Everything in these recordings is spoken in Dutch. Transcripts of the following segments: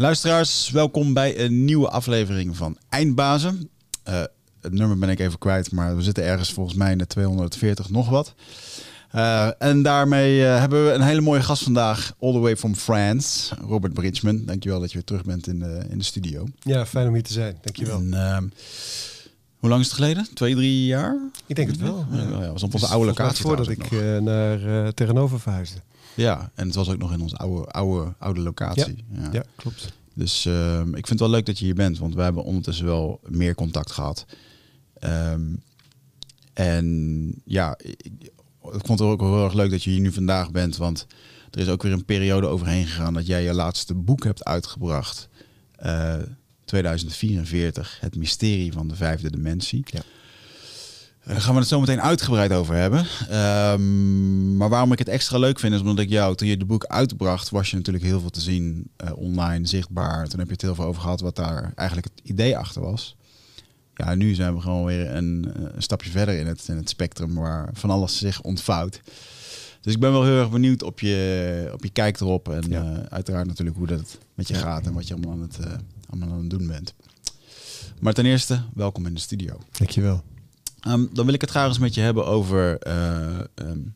Luisteraars, welkom bij een nieuwe aflevering van Eindbazen. Uh, het nummer ben ik even kwijt, maar we zitten ergens volgens mij in de 240 nog wat. Uh, en daarmee uh, hebben we een hele mooie gast vandaag, all the way from France, Robert Bridgman. Dankjewel dat je weer terug bent in de, in de studio. Ja, fijn om hier te zijn. Dankjewel. En, uh, hoe lang is het geleden? Twee, drie jaar? Ik denk het wel. Ja, ja. ja was op onze oude locatie. Voordat ik naar tegenover verhuisde. Ja, en het was ook nog in onze oude, oude, oude locatie. Ja, ja. klopt. Dus uh, ik vind het wel leuk dat je hier bent, want we hebben ondertussen wel meer contact gehad. Um, en ja, ik, ik vond het ook heel erg leuk dat je hier nu vandaag bent, want er is ook weer een periode overheen gegaan dat jij je laatste boek hebt uitgebracht. Uh, 2044, Het mysterie van de vijfde dimensie. Ja. Daar gaan we het zo meteen uitgebreid over hebben. Um, maar waarom ik het extra leuk vind, is omdat ik jou, toen je de boek uitbracht, was je natuurlijk heel veel te zien uh, online, zichtbaar. Toen heb je het heel veel over gehad wat daar eigenlijk het idee achter was. Ja, nu zijn we gewoon weer een, een stapje verder in het, in het spectrum waar van alles zich ontvouwt. Dus ik ben wel heel erg benieuwd op je, op je kijk erop. En ja. uh, uiteraard natuurlijk hoe dat met je gaat en wat je allemaal aan het, uh, allemaal aan het doen bent. Maar ten eerste, welkom in de studio. Dankjewel. Um, dan wil ik het graag eens met je hebben over. Uh, um,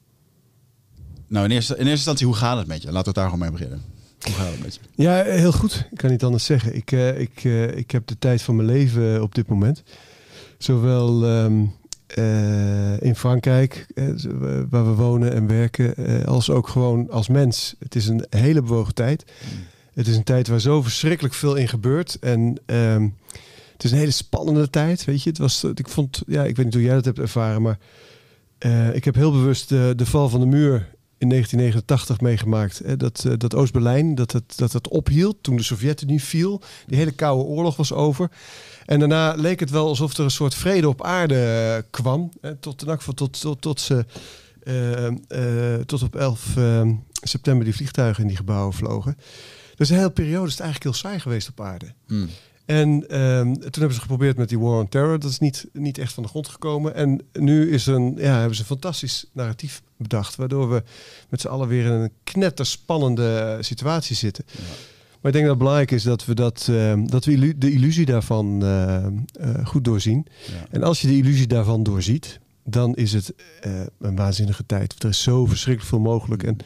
nou, in eerste, in eerste instantie, hoe gaat het met je? Laten we het daar gewoon mee beginnen. Hoe gaat het met je? Ja, heel goed. Ik kan niet anders zeggen. Ik, uh, ik, uh, ik heb de tijd van mijn leven op dit moment. Zowel um, in Frankrijk, waar we wonen en werken, als ook gewoon als mens. Het is een hele bewogen tijd. Mm. Het is een tijd waar zo verschrikkelijk veel in gebeurt. En het is een hele spannende tijd, weet je. Het was, ik vond, ja, ik weet niet hoe jij dat hebt ervaren, maar uh, ik heb heel bewust de, val van de muur in 1989 meegemaakt. Hè, dat, uh, dat Oost-Berlijn, dat het, dat het ophield toen de Sovjet-Unie viel. Die hele koude oorlog was over. En daarna leek het wel alsof er een soort vrede op aarde kwam. Hè, tot, tot, tot, tot, tot, ze, tot op 11 september die vliegtuigen in die gebouwen vlogen. Dus een hele periode is het eigenlijk heel saai geweest op aarde. Mm. En um, toen hebben ze geprobeerd met die War on Terror. Dat is niet, niet echt van de grond gekomen. En nu is een, ja, hebben ze een fantastisch narratief bedacht. Waardoor we met z'n allen weer in een knetterspannende situatie zitten. Ja. Maar ik denk dat het belangrijk is dat we, dat, uh, dat we de illusie daarvan uh, uh, goed doorzien. Ja. En als je de illusie daarvan doorziet, dan is het een waanzinnige tijd. Er is zo verschrikkelijk veel mogelijk. En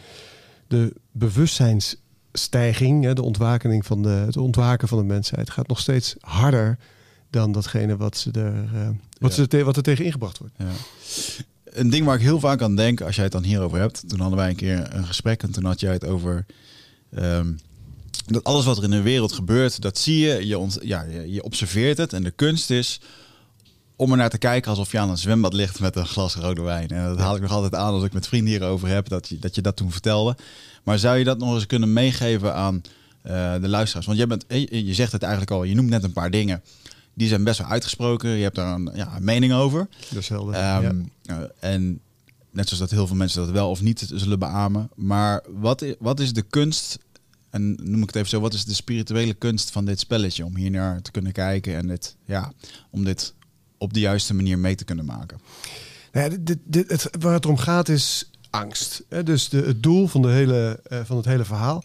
de bewustzijns stijging, de ontwakening van de, het ontwaken van de mensheid, gaat nog steeds harder dan datgene wat, ze er, uh, wat, ja. ze wat er tegen ingebracht wordt. Ja. Een ding waar ik heel vaak aan denk, als jij het dan hierover hebt, toen hadden wij een keer een gesprek en toen had jij het over um, dat alles wat er in de wereld gebeurt, dat zie je, je, ont, ja, je, je observeert het en de kunst is om er naar te kijken alsof je aan een zwembad ligt met een glas rode wijn. En dat haal ik nog altijd aan als ik met vrienden hierover heb, dat je dat, je dat toen vertelde. Maar zou je dat nog eens kunnen meegeven aan uh, de luisteraars? Want jij bent, je zegt het eigenlijk al, je noemt net een paar dingen. Die zijn best wel uitgesproken. Je hebt daar een, ja, een mening over. Dat is helder. Um, ja. uh, en net zoals dat heel veel mensen dat wel of niet zullen beamen. Maar wat, wat is de kunst, en noem ik het even zo, wat is de spirituele kunst van dit spelletje? Om hier naar te kunnen kijken en dit, ja, om dit op de juiste manier mee te kunnen maken. Nou ja, dit, dit, het, waar het om gaat is angst. Dus de, het doel van, de hele, uh, van het hele verhaal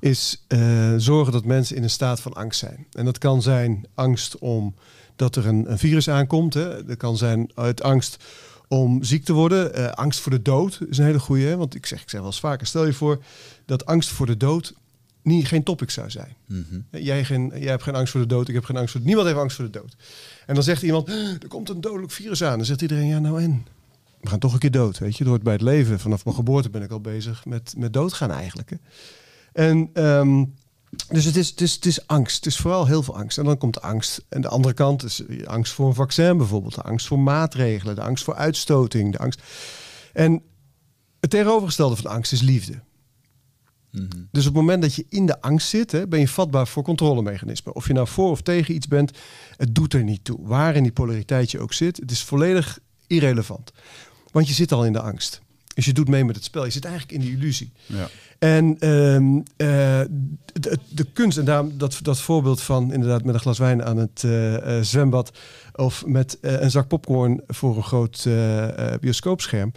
is uh, zorgen dat mensen in een staat van angst zijn. En dat kan zijn angst om dat er een, een virus aankomt. Hè. Dat kan zijn uit angst om ziek te worden. Uh, angst voor de dood is een hele goede. Want ik zeg, ik zeg wel eens vaker, stel je voor dat angst voor de dood niet, geen topic zou zijn. Mm -hmm. jij, geen, jij hebt geen angst voor de dood, ik heb geen angst voor Niemand heeft angst voor de dood. En dan zegt iemand, er komt een dodelijk virus aan. Dan zegt iedereen, ja nou en? we gaan toch een keer dood, weet je. Dat hoort bij het leven. Vanaf mijn geboorte ben ik al bezig met, met doodgaan eigenlijk. Hè. En um, dus het is, het, is, het is angst. Het is vooral heel veel angst. En dan komt de angst. En de andere kant is angst voor een vaccin bijvoorbeeld. De angst voor maatregelen. De angst voor uitstoting. De angst. En het tegenovergestelde van angst is liefde. Mm -hmm. Dus op het moment dat je in de angst zit, hè, ben je vatbaar voor controlemechanismen. Of je nou voor of tegen iets bent, het doet er niet toe. Waar in die polariteit je ook zit, het is volledig irrelevant. Want je zit al in de angst. Dus je doet mee met het spel. Je zit eigenlijk in die illusie. Ja. En um, uh, de, de, kunst, en daarom dat, dat voorbeeld van inderdaad met een glas wijn aan het uh, uh, zwembad. of met een zak popcorn voor een groot bioscoopscherm.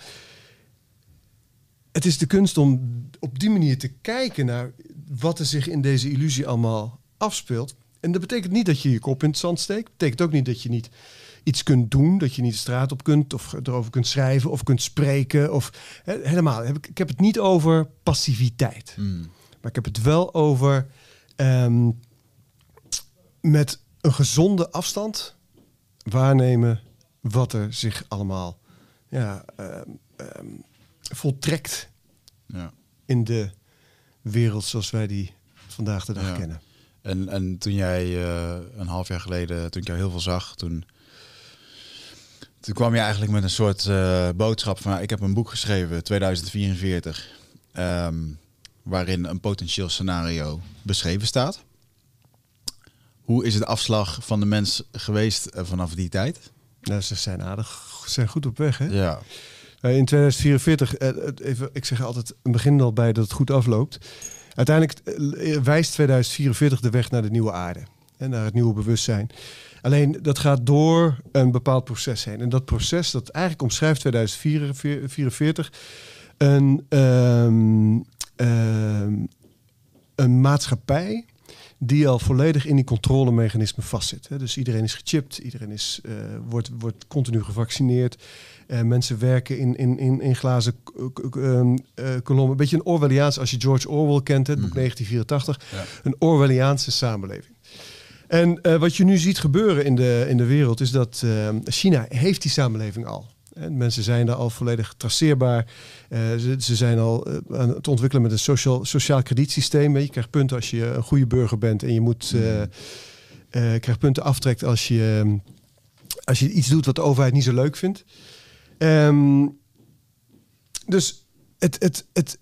Het is de kunst om op die manier te kijken naar wat er zich in deze illusie allemaal afspeelt. En dat betekent niet dat je je kop in het zand steekt. Dat betekent ook niet dat je niet iets kunt doen, dat je niet de straat op kunt of erover kunt schrijven of kunt spreken. Of hè, helemaal. Ik heb het niet over passiviteit. Mm. Maar ik heb het wel over ehm, met een gezonde afstand waarnemen wat er zich allemaal ja, ehm, ehm, voltrekt Ja. in de wereld zoals wij die vandaag de dag Ja. kennen. En, en toen jij eh, een half jaar geleden, toen ik jou heel veel zag, toen, toen kwam je eigenlijk met een soort eh, boodschap van, ik heb een boek geschreven, 2044, ehm, waarin een potentieel scenario beschreven staat. Hoe is het afslag van de mens geweest eh, vanaf die tijd? Nou, ze zijn aardig, ze zijn goed op weg. Hè? Ja, In 2044, eh, even, ik zeg altijd een begin al bij dat het goed afloopt. Uiteindelijk eh, wijst 2044 de weg naar de nieuwe aarde. En naar het nieuwe bewustzijn. Alleen dat gaat door een bepaald proces heen. En dat proces, dat eigenlijk omschrijft 2044 een, ehm, ehm, een maatschappij die al volledig in die controlemechanismen vastzit. hè. Dus iedereen is gechipt, iedereen is, eh, wordt, wordt continu gevaccineerd. Eh, mensen werken in, in, in, in glazen ehm, eh, kolommen. Een beetje een Orwelliaans, als je George Orwell kent, het boek Mhm. 1984. Ja. Een Orwelliaanse samenleving. En wat je nu ziet gebeuren in de, in de wereld is dat eh, China heeft die samenleving al. En mensen zijn daar al volledig traceerbaar. Eh, ze, ze zijn al eh, aan het ontwikkelen met een sociaal, sociaal kredietsysteem. Je krijgt punten als je een goede burger bent. En je moet, eh, eh, krijgt punten aftrekt als je, als je iets doet wat de overheid niet zo leuk vindt. Ehm, dus het, het, het,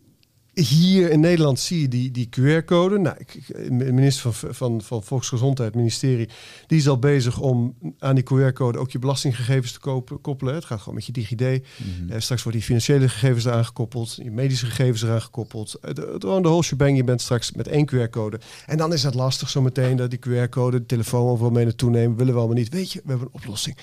hier in Nederland zie je die, die QR-code. Nou, de minister van, van, van Volksgezondheid, ministerie, die is al bezig om aan die QR-code ook je belastinggegevens te kopen, koppelen. Het gaat gewoon met je DigiD. Mhm. Eh, straks worden die financiële gegevens eraan gekoppeld, je medische gegevens eraan gekoppeld. De- Gewoon de whole shebang, je bent straks met één QR-code. En dan is het lastig zometeen dat die QR-code, de telefoon overal mee naartoe nemen, willen we allemaal niet. Weet je, we hebben een oplossing.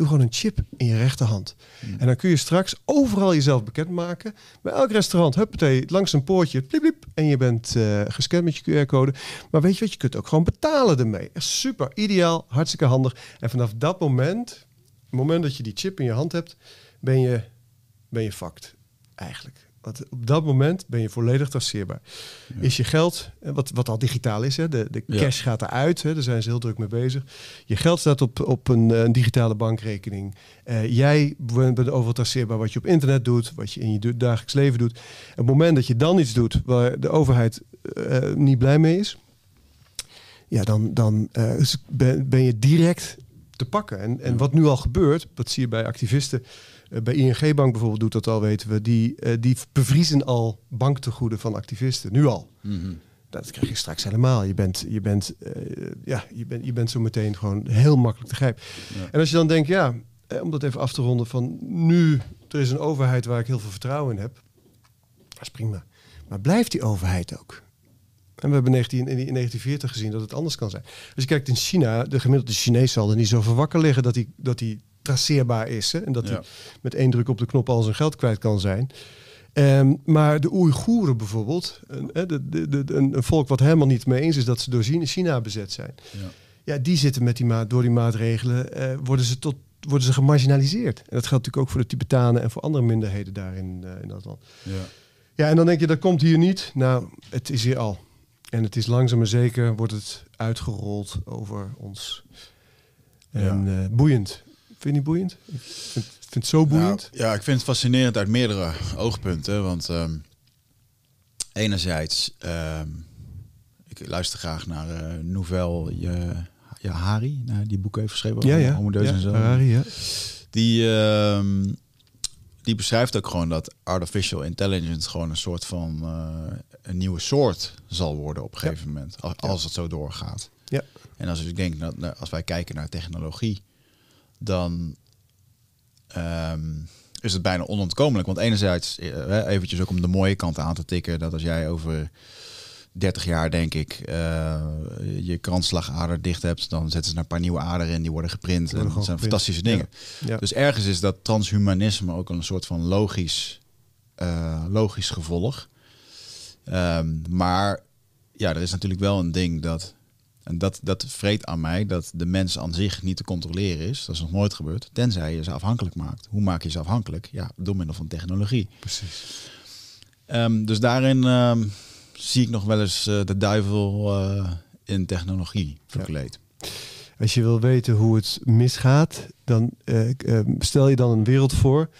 Doe gewoon een chip in je rechterhand. En dan kun je straks overal jezelf bekendmaken. Bij elk restaurant, huppatee, langs een poortje, bliep, bliep, en je bent eh, gescand met je QR-code. Maar weet je wat, je kunt ook gewoon betalen ermee. Super, ideaal, hartstikke handig. En vanaf dat moment, het moment dat je die chip in je hand hebt, ben je, ben je fucked, eigenlijk. Want op dat moment ben je volledig traceerbaar. Is je geld, eh, wat, wat al digitaal is, hè, de, de Ja. cash gaat eruit, hè, daar zijn ze heel druk mee bezig. Je geld staat op, op een, eh, een digitale bankrekening. Eh, jij bent overal traceerbaar wat je op internet doet, wat je in je dagelijks leven doet. Op het moment dat je dan iets doet waar de overheid niet blij mee is, ja, dan, dan ben, ben je direct te pakken. En, en wat nu al gebeurt, dat zie je bij activisten. Eh, bij ING Bank bijvoorbeeld doet dat al, weten we. Die, eh, die bevriezen al banktegoeden van activisten, nu al. Mhm. Dat krijg je straks helemaal. Je bent, je bent, eh, ja, je bent, je bent zo meteen gewoon heel makkelijk te grijpen. Ja. En als je dan denkt, ja, om dat even af te ronden, van nu, er is een overheid waar ik heel veel vertrouwen in heb. Dat is prima. Maar blijft die overheid ook? En we hebben 19, in 1940 gezien dat het anders kan zijn. Als je kijkt in China, de gemiddelde Chinees zal er niet zo voor wakker liggen dat hij dat die traceerbaar is. Hè? En dat hij Ja. met één druk op de knop al zijn geld kwijt kan zijn. Ehm, maar de Oeigoeren bijvoorbeeld, een, de, de, de- een, volk wat helemaal niet mee eens is dat ze door China- China bezet zijn. Ja. Ja, die zitten met die maat, door die maatregelen, eh, worden, ze tot, worden ze gemarginaliseerd. En dat geldt natuurlijk ook voor de Tibetanen en voor andere minderheden daar in, eh, in dat land. Ja. Ja, en dan denk je, dat komt hier niet. Nou, het is hier al. En het is langzaam maar zeker, wordt het uitgerold over ons. En eh, boeiend. Vind je niet boeiend? Ik vind, vind het zo boeiend. Nou, ja, ik vind het fascinerend uit meerdere oogpunten. Want ehm, enerzijds, ehm, ik luister graag naar eh Nouvel Hari, nou, die boeken heeft geschreven ja, over ja. Homo Deus ja, en zo. Harari, ja. Die, ehm, die beschrijft ook gewoon dat artificial intelligence gewoon een soort van eh, een nieuwe soort zal worden op een gegeven moment. Als, als het zo doorgaat. Ja. En als ik denk dat nou, als wij kijken naar technologie, dan ehm, is het bijna onontkomelijk. Want enerzijds, eh, eventjes ook om de mooie kant aan te tikken, dat als jij over 30 jaar, denk ik, eh, je kransslagader dicht hebt, dan zetten ze er een paar nieuwe aderen in, die worden geprint. worden en dat zijn geprint. fantastische dingen. Ja. Dus ergens is dat transhumanisme ook een soort van logisch, eh, logisch gevolg. Ehm, maar ja, er is natuurlijk wel een ding dat En dat, dat vreet aan mij dat de mens aan zich niet te controleren is. Dat is nog nooit gebeurd. Tenzij je ze afhankelijk maakt. Hoe maak je ze afhankelijk? Ja, door middel van technologie. Precies. Ehm, dus daarin ehm, zie ik nog wel eens eh, de duivel eh, in technologie verkleed. Als je wil weten hoe het misgaat, dan eh, eh, stel je dan een wereld voor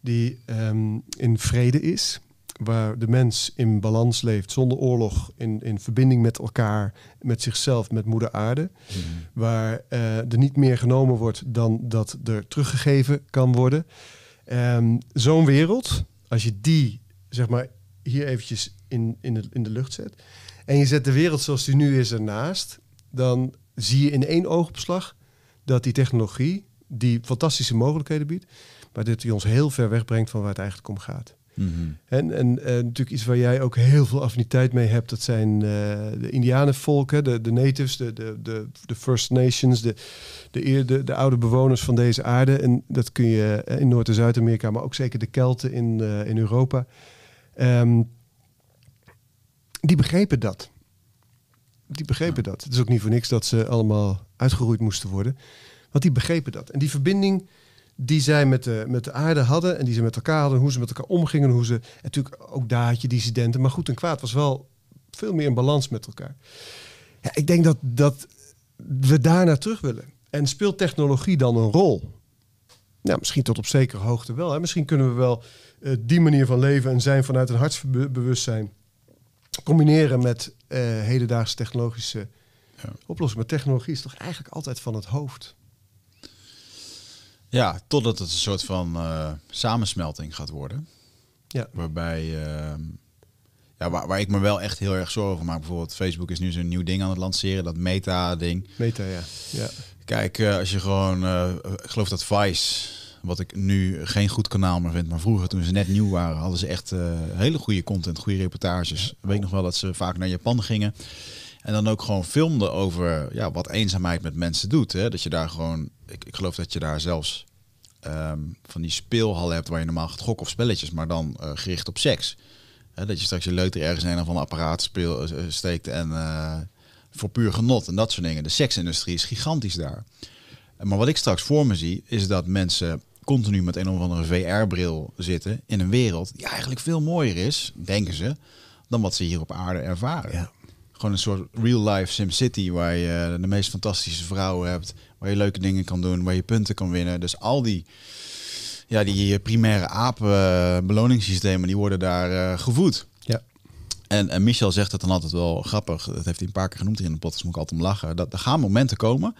die ehm, in vrede is. Waar de mens in balans leeft, zonder oorlog, in, in verbinding met elkaar, met zichzelf, met moeder aarde. Waar eh, er niet meer genomen wordt dan dat er teruggegeven kan worden. Ehm, Zo'n wereld, als je die zeg maar hier eventjes in, in, de, in de lucht zet. En je zet de wereld zoals die nu is ernaast. Dan zie je in één oogopslag dat die technologie, die fantastische mogelijkheden biedt. Maar dat die ons heel ver wegbrengt van waar het eigenlijk om gaat. Mhm. En, en eh, natuurlijk iets waar jij ook heel veel affiniteit mee hebt, dat zijn eh, de Indianenvolken, de, de natives, de, de, de, de First Nations, de, de, eer- de, de oude bewoners van deze aarde. En dat kun je eh, in Noord- en Zuid-Amerika, maar ook zeker de Kelten in, in Europa. Ehm, die begrepen dat. Die begrepen dat. Het is ook niet voor niks dat ze allemaal uitgeroeid moesten worden. Want die begrepen dat. En die verbinding die zij met de, met de aarde hadden en die ze met elkaar hadden, hoe ze met elkaar omgingen, hoe ze en natuurlijk ook daar had je dissidenten, maar goed en kwaad was wel veel meer in balans met elkaar. Ja, ik denk dat, dat we daar naar terug willen. En speelt technologie dan een rol? Nou, misschien tot op zekere hoogte wel. Hè. Misschien kunnen we wel eh, die manier van leven en zijn vanuit een hartsbewustzijn combineren met eh, hedendaagse technologische Ja. oplossingen. Maar technologie is toch eigenlijk altijd van het hoofd. Ja, totdat het een soort van eh, samensmelting gaat worden. Ja. Waarbij, ehm, ja, waar, waar ik me wel echt heel erg zorgen over maak. Bijvoorbeeld Facebook is nu zo'n nieuw ding aan het lanceren, dat meta-ding. Meta, ja. ja. Kijk, eh, als je gewoon, eh, ik geloof dat Vice, wat ik nu geen goed kanaal meer vind, maar vroeger toen ze net nieuw waren, hadden ze echt hele goede content, goede reportages. Weet nog wel dat ze vaak naar Japan gingen. En dan ook gewoon filmden over ja, wat eenzaamheid met mensen doet. Hè? Dat je daar gewoon, ik, ik geloof dat je daar zelfs ehm, van die speelhallen hebt waar je normaal gaat gokken of spelletjes, maar dan eh, gericht op seks. Hè, dat je straks je leuter ergens in een of apparaat speel, eh, steekt en eh, voor puur genot en dat soort dingen. De seksindustrie is gigantisch daar. Eh, Maar wat ik straks voor me zie, is dat mensen continu met een of andere VR-bril zitten in een wereld die eigenlijk veel mooier is, denken ze, dan wat ze hier op aarde ervaren. Ja. Gewoon een soort real-life SimCity waar je de meest fantastische vrouwen hebt, waar je leuke dingen kan doen, waar je punten kan winnen. Dus al die, ja, die primaire apen eh, beloningssystemen, die worden daar eh, gevoed. Ja. En, en Michel zegt het dan altijd wel grappig, dat heeft hij een paar keer genoemd hier in de podcast, moet ik altijd om lachen, dat er gaan momenten komen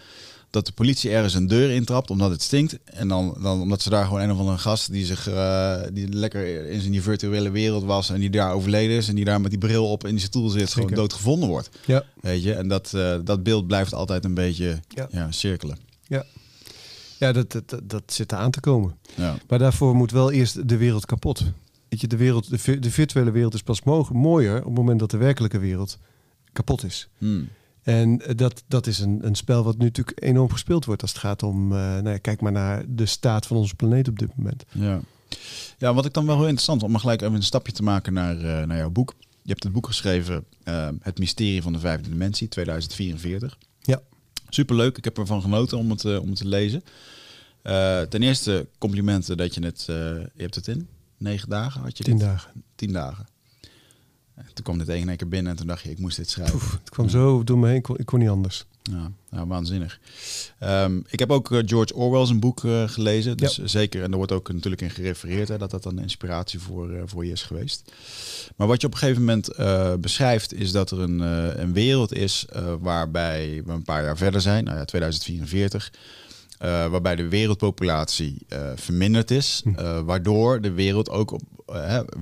dat de politie ergens een deur intrapt omdat het stinkt. En dan, dan omdat ze daar gewoon een of andere gast die zich eh, die lekker in zijn die virtuele wereld was en die daar overleden is en die daar met die bril op in die stoel zit, gewoon dood gevonden wordt. Ja. Weet je, en dat, eh, dat beeld blijft altijd een beetje Ja. ja. cirkelen. Ja, ja dat, dat, dat, zit eraan te komen. Ja. Maar daarvoor moet wel eerst de wereld kapot. Weet je, de, wereld, de, vi- de virtuele wereld is pas mo- mooier op het moment dat de werkelijke wereld kapot is. Hmm. En eh, dat, dat is een, een spel wat nu natuurlijk enorm gespeeld wordt als het gaat om... eh, nou ja, kijk maar naar de staat van onze planeet op dit moment. Ja. ja, wat ik dan wel heel interessant vond, om maar gelijk even een stapje te maken naar, eh, naar jouw boek. Je hebt het boek geschreven, Het Mysterie van de Vijfde Dimensie, 2044. Ja. Superleuk, ik heb ervan genoten om het, om het te lezen. Ten eerste complimenten dat je het, je hebt het in negen dagen had je Tien dit? dagen. Tien dagen. Toen kwam dit één in één keer binnen en toen dacht je, ik moest dit schrijven. Poef, het kwam zo door me heen, ik kon, niet anders. Ja, nou, waanzinnig. Ehm, ik heb ook eh, George Orwell zijn boek eh, gelezen. Dus zeker, en er wordt ook natuurlijk in gerefereerd hè, dat dat een inspiratie voor, eh, voor je is geweest. Maar wat je op een gegeven moment beschrijft, is dat er een, een wereld is waarbij we een paar jaar verder zijn, nou ja, 2044. Eh, waarbij de wereldpopulatie eh, verminderd is, Hm. eh, waardoor de wereld ook op,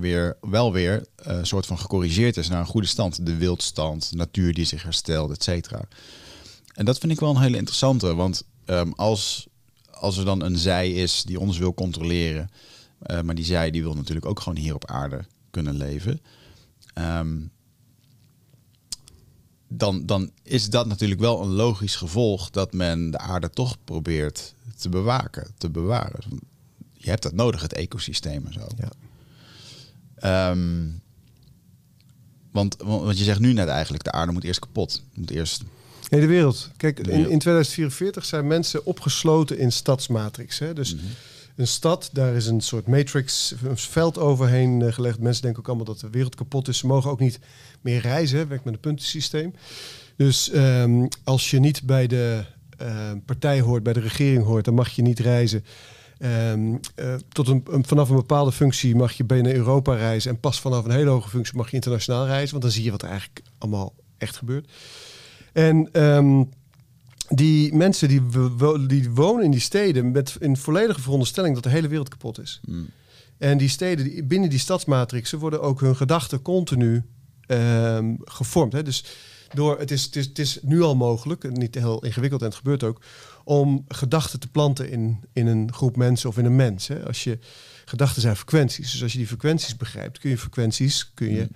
weer, wel weer een soort van gecorrigeerd is naar een goede stand. De wildstand, natuur die zich herstelt, et cetera. En dat vind ik wel een hele interessante, want ehm, als, als er dan een zij is die ons wil controleren, maar die zij die wil natuurlijk ook gewoon hier op aarde kunnen leven, ehm, dan, dan is dat natuurlijk wel een logisch gevolg dat men de aarde toch probeert te bewaken, te bewaren. Je hebt dat nodig, het ecosysteem en zo. Ja. Ehm, want, want je zegt nu net eigenlijk, de aarde moet eerst kapot. Moet eerst Nee, de wereld. Kijk, in, in 2044 zijn mensen opgesloten in stadsmatrix. Hè? Dus Mhm. een stad, daar is een soort matrix, een veld overheen eh, gelegd. Mensen denken ook allemaal dat de wereld kapot is. Ze mogen ook niet meer reizen, werkt met een puntensysteem. Dus ehm, als je niet bij de eh, partij hoort, bij de regering hoort, dan mag je niet reizen. Ehm, eh, tot een, een- vanaf een bepaalde functie mag je binnen Europa reizen. En pas vanaf een hele hoge functie mag je internationaal reizen. Want dan zie je wat er eigenlijk allemaal echt gebeurt. En ehm, die mensen die, wo- die wonen in die steden met in volledige veronderstelling dat de hele wereld kapot is. Mm. En die steden die, binnen die stadsmatrixen worden ook hun gedachten continu ehm, gevormd. Hè? Dus door, het, is, het, is, het is nu al mogelijk, niet heel ingewikkeld en het gebeurt ook, om gedachten te planten in, in een groep mensen of in een mens. Hè? Als je gedachten zijn frequenties. Dus als je die frequenties begrijpt, kun je frequenties kun je,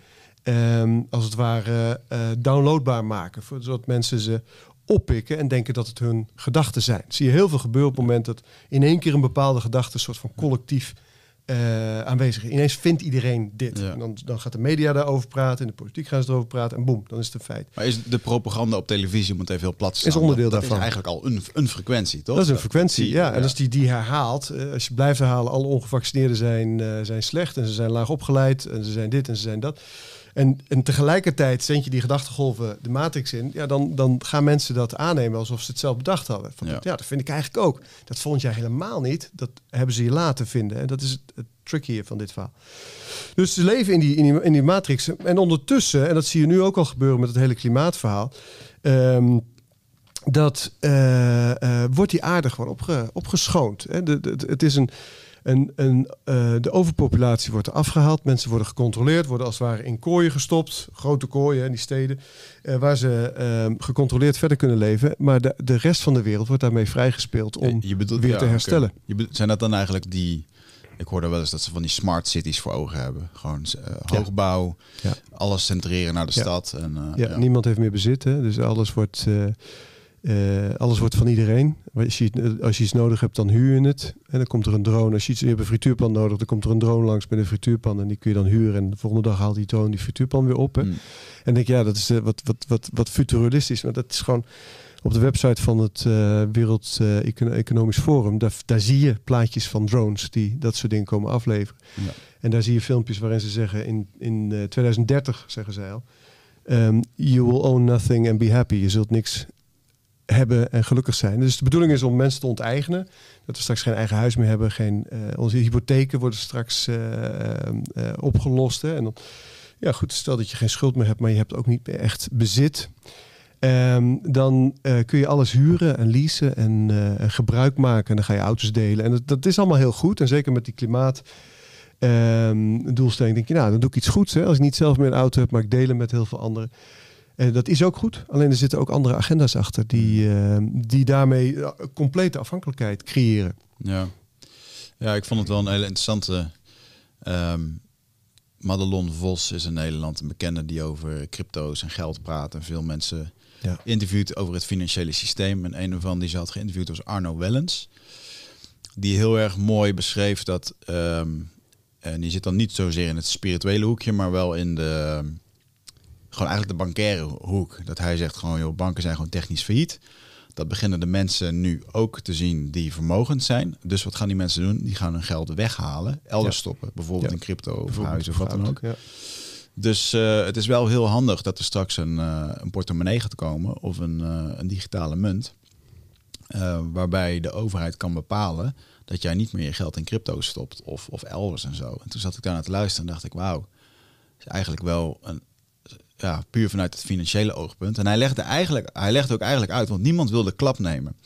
ehm, als het ware eh, downloadbaar maken. voor- Zodat mensen ze oppikken en denken dat het hun gedachten zijn. Zie je heel veel gebeuren op het moment dat in één keer een bepaalde gedachte een soort van collectief eh, aanwezig is. Ineens vindt iedereen dit. Ja. En dan, dan gaat de media daarover praten, in de politiek gaan ze erover praten en boem, dan is het een feit. Maar is de propaganda op televisie, om het even heel plat te Is onderdeel dat, daarvan. Dat is eigenlijk al een, een frequentie, toch? Dat is een frequentie, ja. En als die die herhaalt, eh, als je blijft herhalen, alle ongevaccineerden zijn, eh, zijn slecht en ze zijn laag opgeleid en ze zijn dit en ze zijn dat. En, en tegelijkertijd zend je die gedachtengolven de matrix in, ja, dan, dan gaan mensen dat aannemen alsof ze het zelf bedacht hadden. Van, Ja. ja. dat vind ik eigenlijk ook. Dat vond jij helemaal niet. Dat hebben ze je laten vinden. En dat is het, het trick hier van dit verhaal. Dus ze leven in die, in, die, in die matrix. En ondertussen, en dat zie je nu ook al gebeuren met het hele klimaatverhaal. ehm, dat eh, eh, wordt die aarde gewoon opge, opgeschoond. Hè? De, de- het is een, een, eh, de overpopulatie wordt er afgehaald. Mensen worden gecontroleerd, worden als het ware in kooien gestopt. Grote kooien in die steden. eh, waar ze ehm, gecontroleerd verder kunnen leven. Maar de, de rest van de wereld wordt daarmee vrijgespeeld om Je bedoelt- weer ja, te herstellen. Je bedoelt- zijn dat dan eigenlijk die... Ik hoorde wel eens dat ze van die smart cities voor ogen hebben. Gewoon eh, hoogbouw, Ja. alles centreren naar de stad. En, eh, Ja, niemand heeft meer bezit. Hè? Dus alles wordt, eh, alles wordt van iedereen. Als je, als je iets nodig hebt, dan huur je het. En dan komt er een drone. Als je iets je hebt een frituurpan nodig, dan komt er een drone langs met een frituurpan. En die kun je dan huren. En de volgende dag haalt die drone die frituurpan weer op. Hè? Mm. En denk ja, dat is eh, wat, wat, wat, wat futuristisch. Maar dat is gewoon op de website van het eh, Wereld Econo- Economisch Forum. Daar, daar zie je plaatjes van drones die dat soort dingen komen afleveren. Ja. En daar zie je filmpjes waarin ze zeggen in, in eh, 2030, zeggen zij al. ehm, you will own nothing and be happy. Je zult niks hebben en gelukkig zijn. Dus de bedoeling is om mensen te onteigenen. Dat we straks geen eigen huis meer hebben. Geen, eh, onze hypotheken worden straks eh, eh, opgelost. Hè. En dan, ja, goed, stel dat je geen schuld meer hebt, maar je hebt ook niet echt bezit. Ehm, dan kun je alles huren en leasen en gebruik maken. En dan ga je auto's delen. En dat, dat is allemaal heel goed. En zeker met die klimaat. ehm, doelstelling denk je, nou, dan doe ik iets goeds. Hè? Als ik niet zelf meer een auto heb, maar ik delen met heel veel anderen. Eh, dat is ook goed. Alleen er zitten ook andere agenda's achter die, ehm, die daarmee eh, complete afhankelijkheid creëren. Ja. ja, ik vond het wel een hele interessante. ehm Madelon Vos is in Nederland een bekende die over crypto's en geld praat. En veel mensen Ja. interviewt over het financiële systeem. En een van die ze had geïnterviewd was Arno Wellens. Die heel erg mooi beschreef dat. ehm, en die zit dan niet zozeer in het spirituele hoekje, maar wel in de. Gewoon eigenlijk de bankaire hoek. Dat hij zegt gewoon, joh, banken zijn gewoon technisch failliet. Dat beginnen de mensen nu ook te zien die vermogend zijn. Dus wat gaan die mensen doen? Die gaan hun geld weghalen, elders Ja. stoppen. Bijvoorbeeld Ja. in crypto of huizen of wat dan ook. Ja. Dus eh, het is wel heel handig dat er straks een, eh, een portemonnee gaat komen of een, eh, een digitale munt. waarbij de overheid kan bepalen dat jij niet meer je geld in crypto stopt of, of elders en zo. En toen zat ik daar naar te luisteren en dacht ik, wauw, is eigenlijk wel een, ja, puur vanuit het financiële oogpunt. En hij legde, eigenlijk, hij legde ook eigenlijk uit, want niemand wil de klap nemen.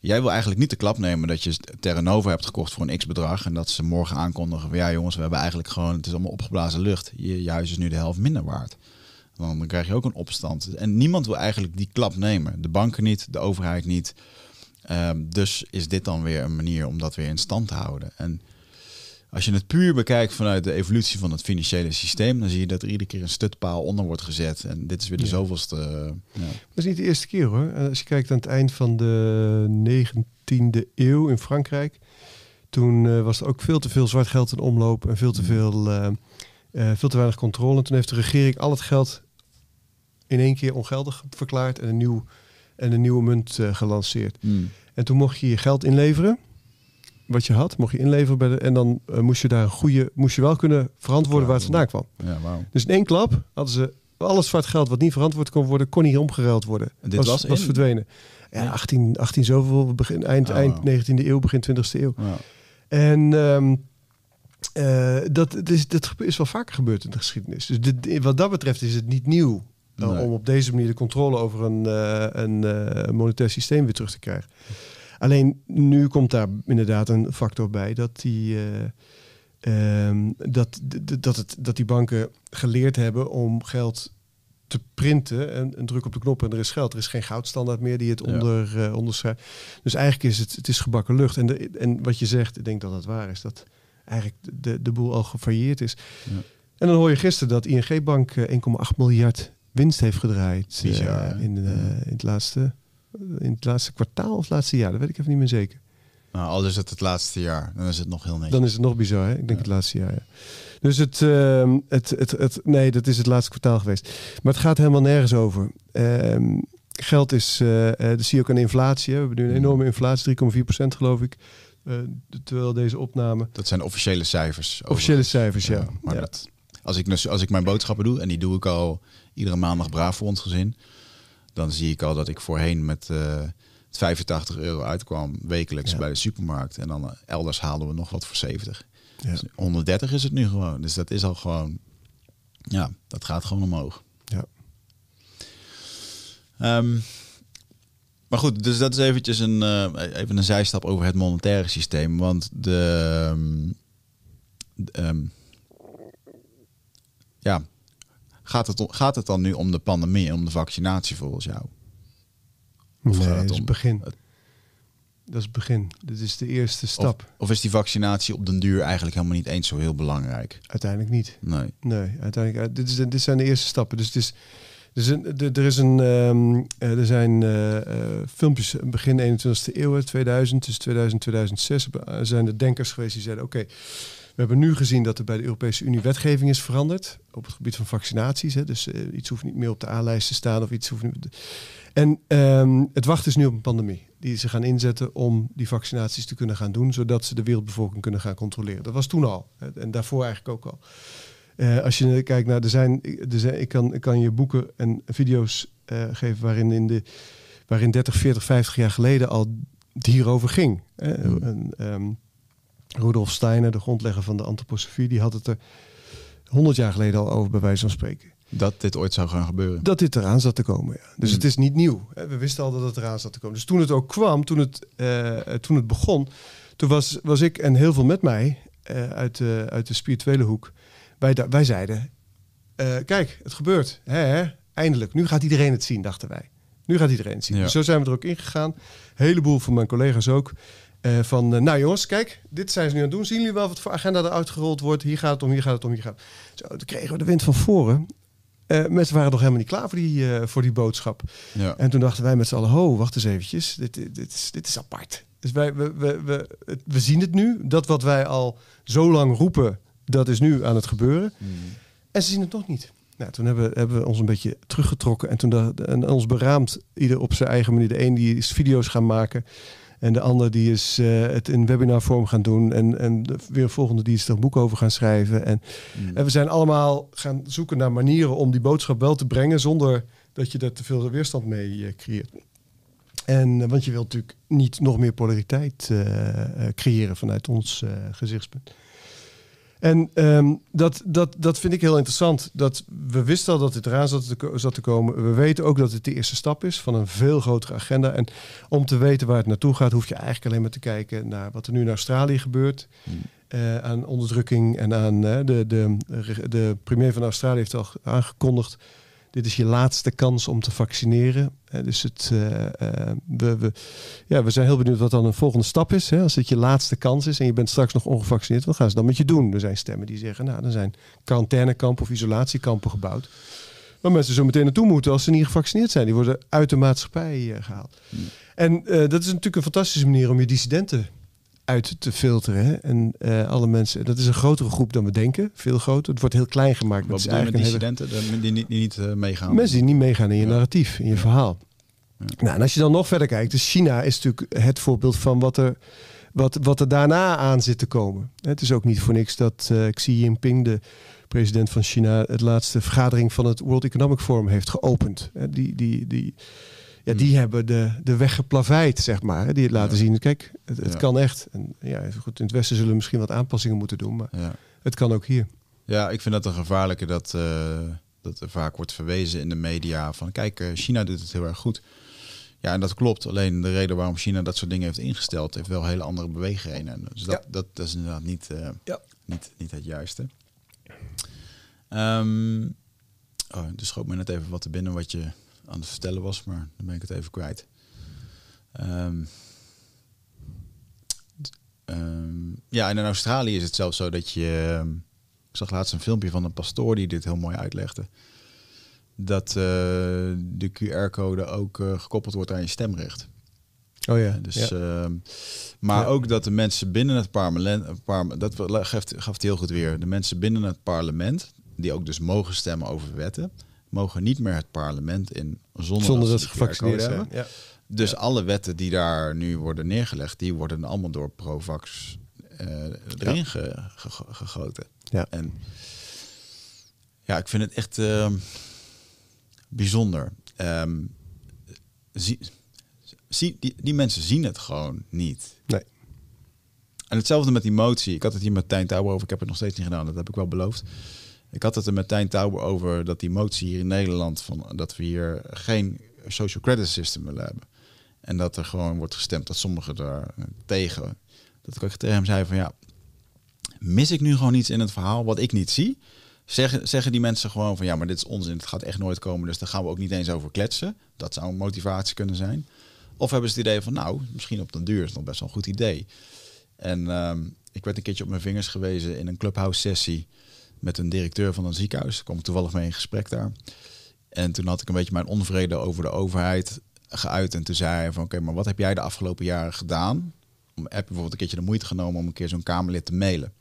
Jij wil eigenlijk niet de klap nemen dat je Terra Nova hebt gekocht voor een x-bedrag. En dat ze morgen aankondigen van ja jongens, we hebben eigenlijk gewoon, het is allemaal opgeblazen lucht. Je, huis is nu de helft minder waard. Dan, dan krijg je ook een opstand. En niemand wil eigenlijk die klap nemen. De banken niet, de overheid niet. Ehm, dus is dit dan weer een manier om dat weer in stand te houden. En als je het puur bekijkt vanuit de evolutie van het financiële systeem, dan zie je dat er iedere keer een stutpaal onder wordt gezet. En dit is weer de Ja. zoveelste. eh, ja. Dat is niet de eerste keer hoor. Eh, Als je kijkt aan het eind van de 19e eeuw in Frankrijk. Toen eh, was er ook veel te veel zwart geld in omloop en veel te, Mm. veel, veel te weinig controle. En toen heeft de regering al het geld in één keer ongeldig verklaard en een nieuw en een nieuwe munt gelanceerd. Hmm. En toen mocht je je geld inleveren, wat je had, mocht je inleveren bij de, en dan eh, moest je daar een goede, moest je wel kunnen verantwoorden waar het vandaan kwam. Ja, wauw. Dus in één klap hadden ze alles zwart geld wat niet verantwoord kon worden, kon niet omgeruild worden. En dit was in- verdwenen. Ja, 18, 18 zoveel, begin, eind, Oh, eind wauw. 19e eeuw, begin 20e eeuw. En ehm, eh, dat, is, dat is wel vaker gebeurd in de geschiedenis. Dus dit, wat dat betreft is het niet nieuw uh, Nee. om op deze manier de controle over een, eh, een eh, monetair systeem weer terug te krijgen. Alleen nu komt daar inderdaad een factor bij dat die, eh, ehm, dat, dat, het, dat die banken geleerd hebben om geld te printen en een druk op de knop en er is geld. Er is geen goudstandaard meer die het Ja. onder, eh, onderschrijft. Dus eigenlijk is het, het is gebakken lucht. En, de, en wat je zegt, ik denk dat dat waar is, dat eigenlijk de, de boel al gefailleerd is. Ja. En dan hoor je gisteren dat ING Bank eh, 1,8 miljard winst heeft gedraaid eh, Bizar, in, eh, Ja. in, het laatste, in het laatste kwartaal of het laatste jaar. Dat weet ik even niet meer zeker. Nou, al is het het laatste jaar, dan is het nog heel netjes. Dan is het nog bizar, hè? Ik denk Ja. het laatste jaar. Ja. Dus het, ehm, het, het, het, nee, dat is het laatste kwartaal geweest. Maar het gaat helemaal nergens over. Ehm, geld is, eh eh, dat zie je ook aan inflatie. Hè. We hebben nu een enorme inflatie, 3,4% geloof ik. Eh, terwijl deze opname. Dat zijn officiële cijfers. Officiële cijfers, ja. maar Ja. Dat, als, ik, als ik mijn boodschappen doe, en die doe ik al iedere maandag braaf voor ons gezin, dan zie ik al dat ik voorheen met eh 85 euro uitkwam wekelijks Ja. bij de supermarkt. En dan eh, elders haalden we nog wat voor 70. Ja. Dus 130 is het nu gewoon. Dus dat is al gewoon, ja, dat gaat gewoon omhoog. Ja. Ehm, maar goed, dus dat is eventjes een, eh, even een zijstap over het monetaire systeem. Want de, ehm, ehm, ja, gaat het, om- gaat het dan nu om de pandemie en om de vaccinatie volgens jou? Of Nee, gaat het dat is het begin. het- Dat is het begin. Dit is de eerste stap. Of is die vaccinatie op den duur eigenlijk helemaal niet eens zo heel belangrijk? Uiteindelijk niet. Nee. Nee, uiteindelijk. eh, Dit, is, dit zijn de eerste stappen. Dus het is. Er, is een, de- er, is een, ehm, eh, er zijn eh, filmpjes begin 21e eeuw, hè, 2000, dus 2000, 2006, eh, zijn er denkers geweest die zeiden: Oké, hebben nu gezien dat er bij de Europese Unie wetgeving is veranderd op het gebied van vaccinaties. Hè, dus eh, iets hoeft niet meer op de A-lijst te staan of iets hoeft niet. En ehm, het wacht is nu op een pandemie die ze gaan inzetten om die vaccinaties te kunnen gaan doen, zodat ze de wereldbevolking kunnen gaan controleren. Dat was toen al hè, en daarvoor eigenlijk ook al. Eh, als je kijkt naar, er zijn, er zijn ik, kan, ik kan je boeken en video's eh, geven waarin, in de, waarin 30, 40, 50 jaar geleden al het hierover ging. hè. En, ehm, Rudolf Steiner, de grondlegger van de antroposofie, die had het er 100 jaar geleden al over, bij wijze van spreken. Dat dit ooit zou gaan gebeuren. Dat dit eraan zat te komen. Ja. Dus Hmm. het is niet nieuw. hè. We wisten al dat het eraan zat te komen. Dus toen het ook kwam, toen het, eh, toen het begon, toen was, was ik en heel veel met mij eh, uit, de, uit de spirituele hoek. Wij, wij zeiden: eh, Kijk, het gebeurt. Hè, hè? Eindelijk. Nu gaat iedereen het zien, dachten wij. Nu gaat iedereen het zien. Ja. Dus zo zijn we er ook ingegaan. Een heleboel van mijn collega's ook. Eh, van, eh, nou jongens, kijk, dit zijn ze nu aan het doen. Zien jullie wel wat voor agenda er uitgerold wordt? Hier gaat het om, hier gaat het om, hier gaat het om. Zo, toen kregen we de wind van voren. Eh, mensen waren nog helemaal niet klaar voor die, voor die boodschap. Ja. En toen dachten wij met z'n allen, ho, wacht eens eventjes. Dit, dit, dit, is, dit is apart. Dus wij, we, we, we, we zien het nu. Dat wat wij al zo lang roepen, dat is nu aan het gebeuren. Hmm. En ze zien het nog niet. Nou, toen hebben, hebben we ons een beetje teruggetrokken en toen dacht- en ons beraamd, ieder op zijn eigen manier. De een die is video's gaan maken en de ander die is eh, het in webinarvorm gaan doen en, en de, weer volgende die is er een boek over gaan schrijven. En, Hmm. en we zijn allemaal gaan zoeken naar manieren om die boodschap wel te brengen zonder dat je er te veel weerstand mee eh, creëert. En, eh, want je wilt natuurlijk niet nog meer polariteit creëren vanuit ons gezichtspunt. En ehm, dat, dat, dat vind ik heel interessant. Dat we wisten al dat het eraan zat te, zat te komen. We weten ook dat het de eerste stap is van een veel grotere agenda. En om te weten waar het naartoe gaat, hoef je eigenlijk alleen maar te kijken naar wat er nu in Australië gebeurt. Hmm. eh, aan onderdrukking en aan de, de, de premier van Australië heeft al aangekondigd. Dit is je laatste kans om te vaccineren. Dus het, eh, eh, we, we, ja, we zijn heel benieuwd wat dan een volgende stap is. Hè? Als dit je laatste kans is en je bent straks nog ongevaccineerd, wat gaan ze dan met je doen? Er zijn stemmen die zeggen, nou, er zijn quarantainekampen of isolatiekampen gebouwd. Waar mensen zo meteen naartoe moeten als ze niet gevaccineerd zijn. Die worden uit de maatschappij eh, gehaald. Hmm. En dat is natuurlijk een fantastische manier om je dissidenten uit te filteren. Hè? En eh, alle mensen, dat is een grotere groep dan we denken. Veel groter. Het wordt heel klein gemaakt. Wat bedoel je met eigenlijk een hele- Die niet, die niet eh, meegaan? Mensen die niet meegaan in je Ja. narratief, in je Ja. verhaal. Nou, en als je dan nog verder kijkt, dus China is natuurlijk het voorbeeld van wat er, wat, wat er daarna aan zit te komen. Het is ook niet voor niks dat uh, Xi Jinping, de president van China, het laatste vergadering van het World Economic Forum heeft geopend. Die, die, die, ja, die hmm. hebben de, de weg geplaveid, zeg maar. Die het laten zien, kijk, het, het kan echt. En ja, goed, in het Westen zullen we misschien wat aanpassingen moeten doen, maar ja. het kan ook hier. Ja, ik vind dat een gevaarlijke dat, uh, dat er vaak wordt verwezen in de media van, kijk, uh, China doet het heel erg goed. Ja, en dat klopt. Alleen de reden waarom China dat soort dingen heeft ingesteld, heeft wel hele andere bewegingen. Dus dat, dat, dat, is inderdaad niet, uh, ja. niet, niet het juiste. Um, oh, dus schoot me net even wat te binnen wat je aan het vertellen was, maar dan ben ik het even kwijt. Um, um, ja, en in Australië is het zelfs zo dat je. ik zag laatst een filmpje van een pastoor die dit heel mooi uitlegde. Dat uh, de QR-code ook uh, gekoppeld wordt aan je stemrecht. Oh ja. Dus, ja. maar ja. ook dat de mensen binnen het parlement, par, dat gaf, gaf het heel goed weer. De mensen binnen het parlement, die ook dus mogen stemmen over wetten, mogen niet meer het parlement in zonder, zonder dat ze gevaccineerd zijn. Ja. Dus alle wetten die daar nu worden neergelegd, die worden allemaal door Provax uh, erin ja. gegoten. Ja. En ja, ik vind het echt uh, bijzonder. Um, zie, zie, die, die mensen zien het gewoon niet. Nee. En hetzelfde met die motie. Ik had het hier met Tijn Touwer over. Ik heb het nog steeds niet gedaan. Dat heb ik wel beloofd. Ik had het er met Tijn Touwer over dat die motie hier in Nederland... Van, dat we hier geen social credit system willen hebben. En dat er gewoon wordt gestemd dat sommigen daar tegen... Dat ik tegen hem zei van ja, mis ik nu gewoon iets in het verhaal wat ik niet zie? Zeggen, zeggen die mensen gewoon van ja, maar dit is onzin, het gaat echt nooit komen, dus daar gaan we ook niet eens over kletsen. Dat zou een motivatie kunnen zijn. Of hebben ze het idee van nou, misschien op den duur is het nog best wel een goed idee. En um, ik werd een keertje op mijn vingers gewezen in een clubhouse sessie met een directeur van een ziekenhuis. Ik kwam toevallig mee in gesprek daar. En toen had ik een beetje mijn onvrede over de overheid geuit. En toen zei hij van oké, maar wat heb jij de afgelopen jaren gedaan? Om, heb je bijvoorbeeld een keertje de moeite genomen om een keer zo'n Kamerlid te mailen?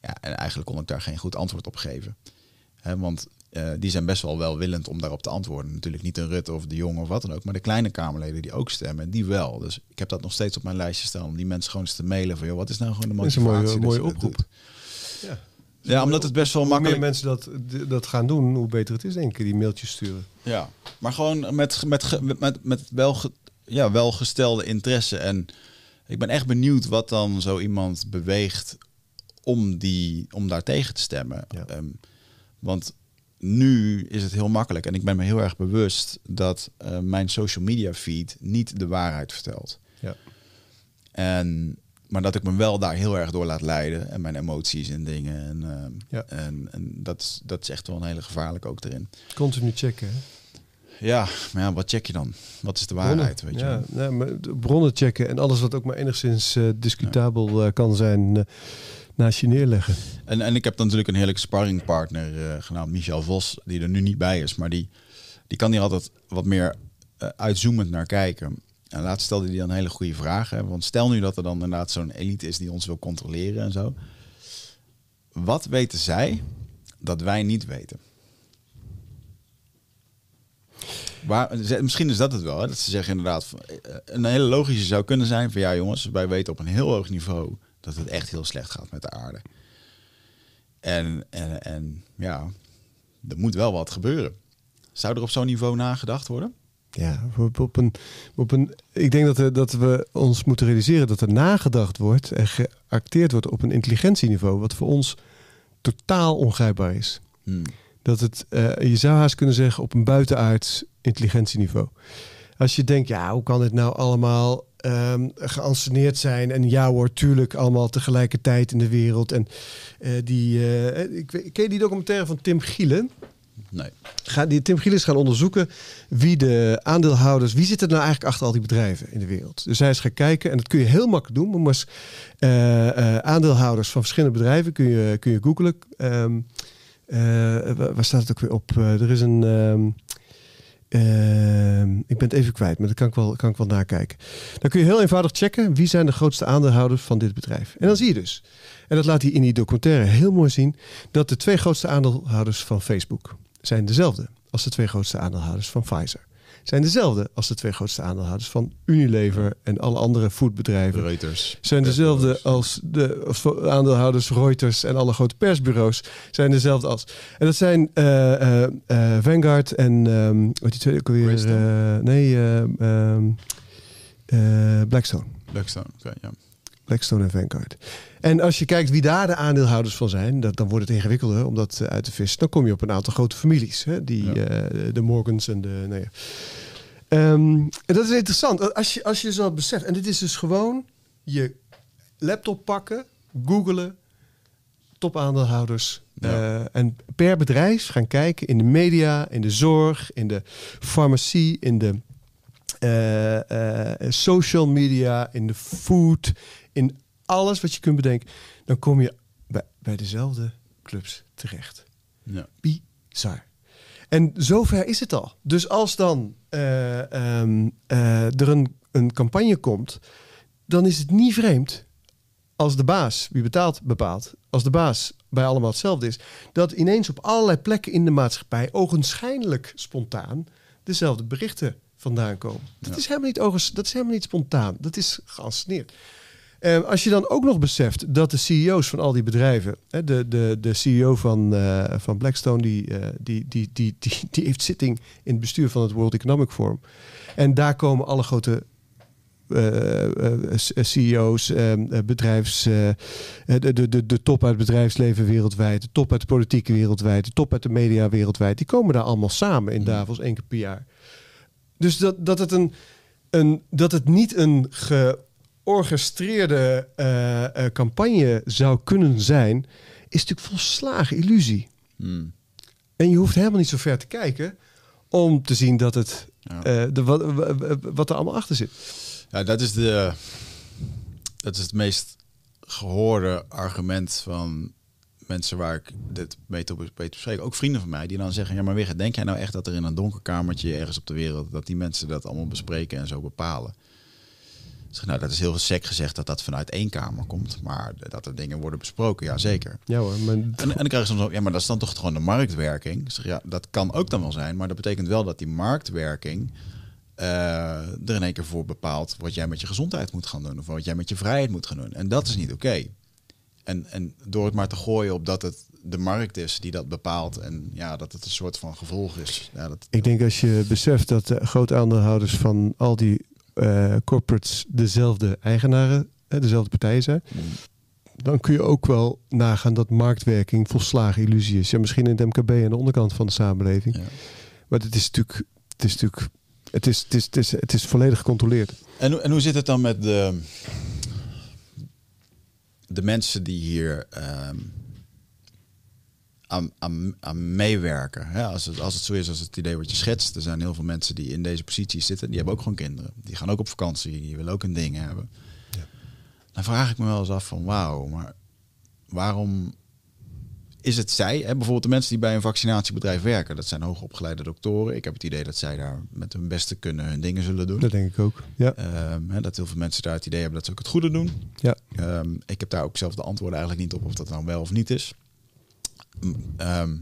Ja, en eigenlijk kon ik daar geen goed antwoord op geven. Want uh, die zijn best wel welwillend om daarop te antwoorden. Natuurlijk niet een Rutte of de Jong of wat dan ook. Maar de kleine Kamerleden die ook stemmen, die wel. Dus ik heb dat nog steeds op mijn lijstje staan. Om die mensen gewoon eens te mailen van... Joh, wat is nou gewoon de motivatie? Dat is een mooie, mooie oproep. Ja. Ja, omdat het best wel Hoe makkelijk... meer mensen dat, dat gaan doen, hoe beter het is, denk ik, die mailtjes sturen. Ja, maar gewoon met, met, met, met wel, ge, ja, welgestelde interesse. En ik ben echt benieuwd wat dan zo iemand beweegt om, die, om daar tegen te stemmen. Ja. Um, want nu is het heel makkelijk. En ik ben me heel erg bewust dat uh, mijn social media feed niet de waarheid vertelt. Ja. En maar dat ik me wel daar heel erg door laat leiden. En mijn emoties en dingen. En, uh, ja. en, en dat, is, dat is echt wel een hele gevaarlijke ook erin. Continu checken. Hè? Ja, maar ja, wat check je dan? Wat is de waarheid? Bronnen, weet je? Ja, maar bronnen checken en alles wat ook maar enigszins uh, discutabel ja. uh, kan zijn, naast je neerleggen. En, en ik heb dan natuurlijk een heerlijke sparringpartner genaamd Michel Vos, die er nu niet bij is, maar die, die kan hier altijd wat meer uitzoomend naar kijken. En laatst stelde hij dan hele goede vragen. Want stel nu dat er dan inderdaad zo'n elite is die ons wil controleren en zo. Wat weten zij dat wij niet weten? Misschien is dat het wel. Hè? Dat ze zeggen inderdaad, een hele logische zou kunnen zijn van ja jongens, wij weten op een heel hoog niveau dat het echt heel slecht gaat met de aarde. En, en, en ja, er moet wel wat gebeuren. Zou er op zo'n niveau nagedacht worden? Ja, op, op, een, op een, ik denk dat we, dat we ons moeten realiseren dat er nagedacht wordt en geacteerd wordt op een intelligentieniveau, wat voor ons totaal ongrijpbaar is. Hmm. Dat het, uh, je zou haast kunnen zeggen, op een buitenaards intelligentieniveau. Als je denkt, ja, hoe kan dit nou allemaal um, geanceneerd zijn? En ja hoor, tuurlijk, allemaal tegelijkertijd in de wereld. En uh, die, uh, ik, ken je die documentaire van Tim Gielen? Nee. Ga, die Tim Gielis gaan onderzoeken wie de aandeelhouders, wie zit er nou eigenlijk achter al die bedrijven in de wereld. Dus hij is gaan kijken en dat kun je heel makkelijk doen. Maar uh, uh, aandeelhouders van verschillende bedrijven kun je, kun je googlen. Um, uh, waar staat het ook weer op? er is een. Um, ik ben het even kwijt, maar dat kan ik, wel, kan ik wel nakijken. Dan kun je heel eenvoudig checken wie zijn de grootste aandeelhouders van dit bedrijf. En dan zie je dus, en dat laat hij in die documentaire heel mooi zien, dat de twee grootste aandeelhouders van Facebook zijn dezelfde als de twee grootste aandeelhouders van Pfizer. zijn dezelfde als de twee grootste aandeelhouders van Unilever en alle andere foodbedrijven. Reuters. Zijn dezelfde als de als aandeelhouders Reuters en alle grote persbureaus zijn dezelfde als. En dat zijn eh, eh, eh, Vanguard en um, wat die tweede ook eh, nee, eh, ehm, eh, Blackstone. Blackstone, oké, ja. Blackstone en Vanguard. En als je kijkt wie daar de aandeelhouders van zijn, dat, dan wordt het ingewikkelder om dat eh, uit te vissen. Dan kom je op een aantal grote families. Hè? Die, Ja. eh, de Morgans en de... Nou ja. Ehm, en dat is interessant. Als je, als je zo beseft. En dit is dus gewoon je laptop pakken, googelen, topaandeelhouders. Ja. eh, en per bedrijf gaan kijken in de media, in de zorg, in de farmacie, in de social media, in de food, in alles wat je kunt bedenken. Dan kom je bij, bij dezelfde clubs terecht. ja. Bizar. En zover is het al. Dus als dan eh, ehm, eh, er een, een campagne komt, dan is het niet vreemd als de baas, wie betaalt, bepaalt, als de baas bij allemaal hetzelfde is, dat ineens op allerlei plekken in de maatschappij ogenschijnlijk spontaan dezelfde berichten vandaan komen. Dat, Ja. is, helemaal niet dat is helemaal niet spontaan. Dat is geanceneerd. Eh, als je dan ook nog beseft dat de CEO's van al die bedrijven, hè, de, de, de CEO van, eh, van Blackstone, die, eh, die, die, die, die, die heeft zitting in het bestuur van het World Economic Forum. En daar komen alle grote eh, CEO's, eh, eh, bedrijfs, de, de, de, top uit het bedrijfsleven wereldwijd, de top uit de politiek wereldwijd, de top uit de media wereldwijd, die komen daar allemaal samen in Davos één keer per jaar. Dus dat, dat, het, een, een, dat het niet een georchestreerde eh, eh, campagne zou kunnen zijn, is natuurlijk volslagen illusie. Hmm. En je hoeft helemaal niet zo ver te kijken om te zien dat het, Ja. eh, de, wat, er allemaal achter zit. Ja, dat is, de, dat is het meest gehoorde argument van mensen waar ik dit mee te, mee te bespreken. Ook vrienden van mij die dan zeggen, ja maar Wigert, denk jij nou echt dat er in een donker kamertje ergens op de wereld, dat die mensen dat allemaal bespreken en zo bepalen? Zeg, nou, dat is heel sec gezegd dat dat vanuit één kamer komt, maar dat er dingen worden besproken, ja zeker. Ja hoor, maar En, en dan krijg je soms ook, ja, maar dat is dan toch gewoon de marktwerking. Ik zeg, ja, dat kan ook dan wel zijn, maar dat betekent wel dat die marktwerking eh, er in één keer voor bepaalt wat jij met je gezondheid moet gaan doen of wat jij met je vrijheid moet gaan doen. En dat is niet oké. En, en door het maar te gooien op dat het de markt is die dat bepaalt en ja, dat het een soort van gevolg is. Ja, dat, ik denk als je beseft dat de grote aandeelhouders van al die corporates dezelfde eigenaren, eh, dezelfde partijen zijn, dan kun je ook wel nagaan dat marktwerking volslagen illusie is. Ja, misschien in het MKB aan de onderkant van de samenleving. Ja. Maar het is natuurlijk, het is natuurlijk, het is, het is, het is, het is volledig gecontroleerd. En, hoe- en hoe zit het dan met de, de mensen die hier ehm, aan, aan, aan meewerken? Hè? Als, het, als het zo is als het idee wat je schetst, er zijn heel veel mensen die in deze positie zitten, die hebben ook gewoon kinderen. Die gaan ook op vakantie, die willen ook een ding hebben. Dan vraag ik me wel eens af van wauw, maar waarom is het zij, hè, bijvoorbeeld de mensen die bij een vaccinatiebedrijf werken, dat zijn hoogopgeleide doktoren. Ik heb het idee dat zij daar met hun beste kunnen hun dingen zullen doen. Dat denk ik ook. Ja, Ehm, hè, dat heel veel mensen daar het idee hebben dat ze ook het goede doen. ja. Ehm, ik heb daar ook zelf de antwoorden eigenlijk niet op of dat nou wel of niet is. Ehm,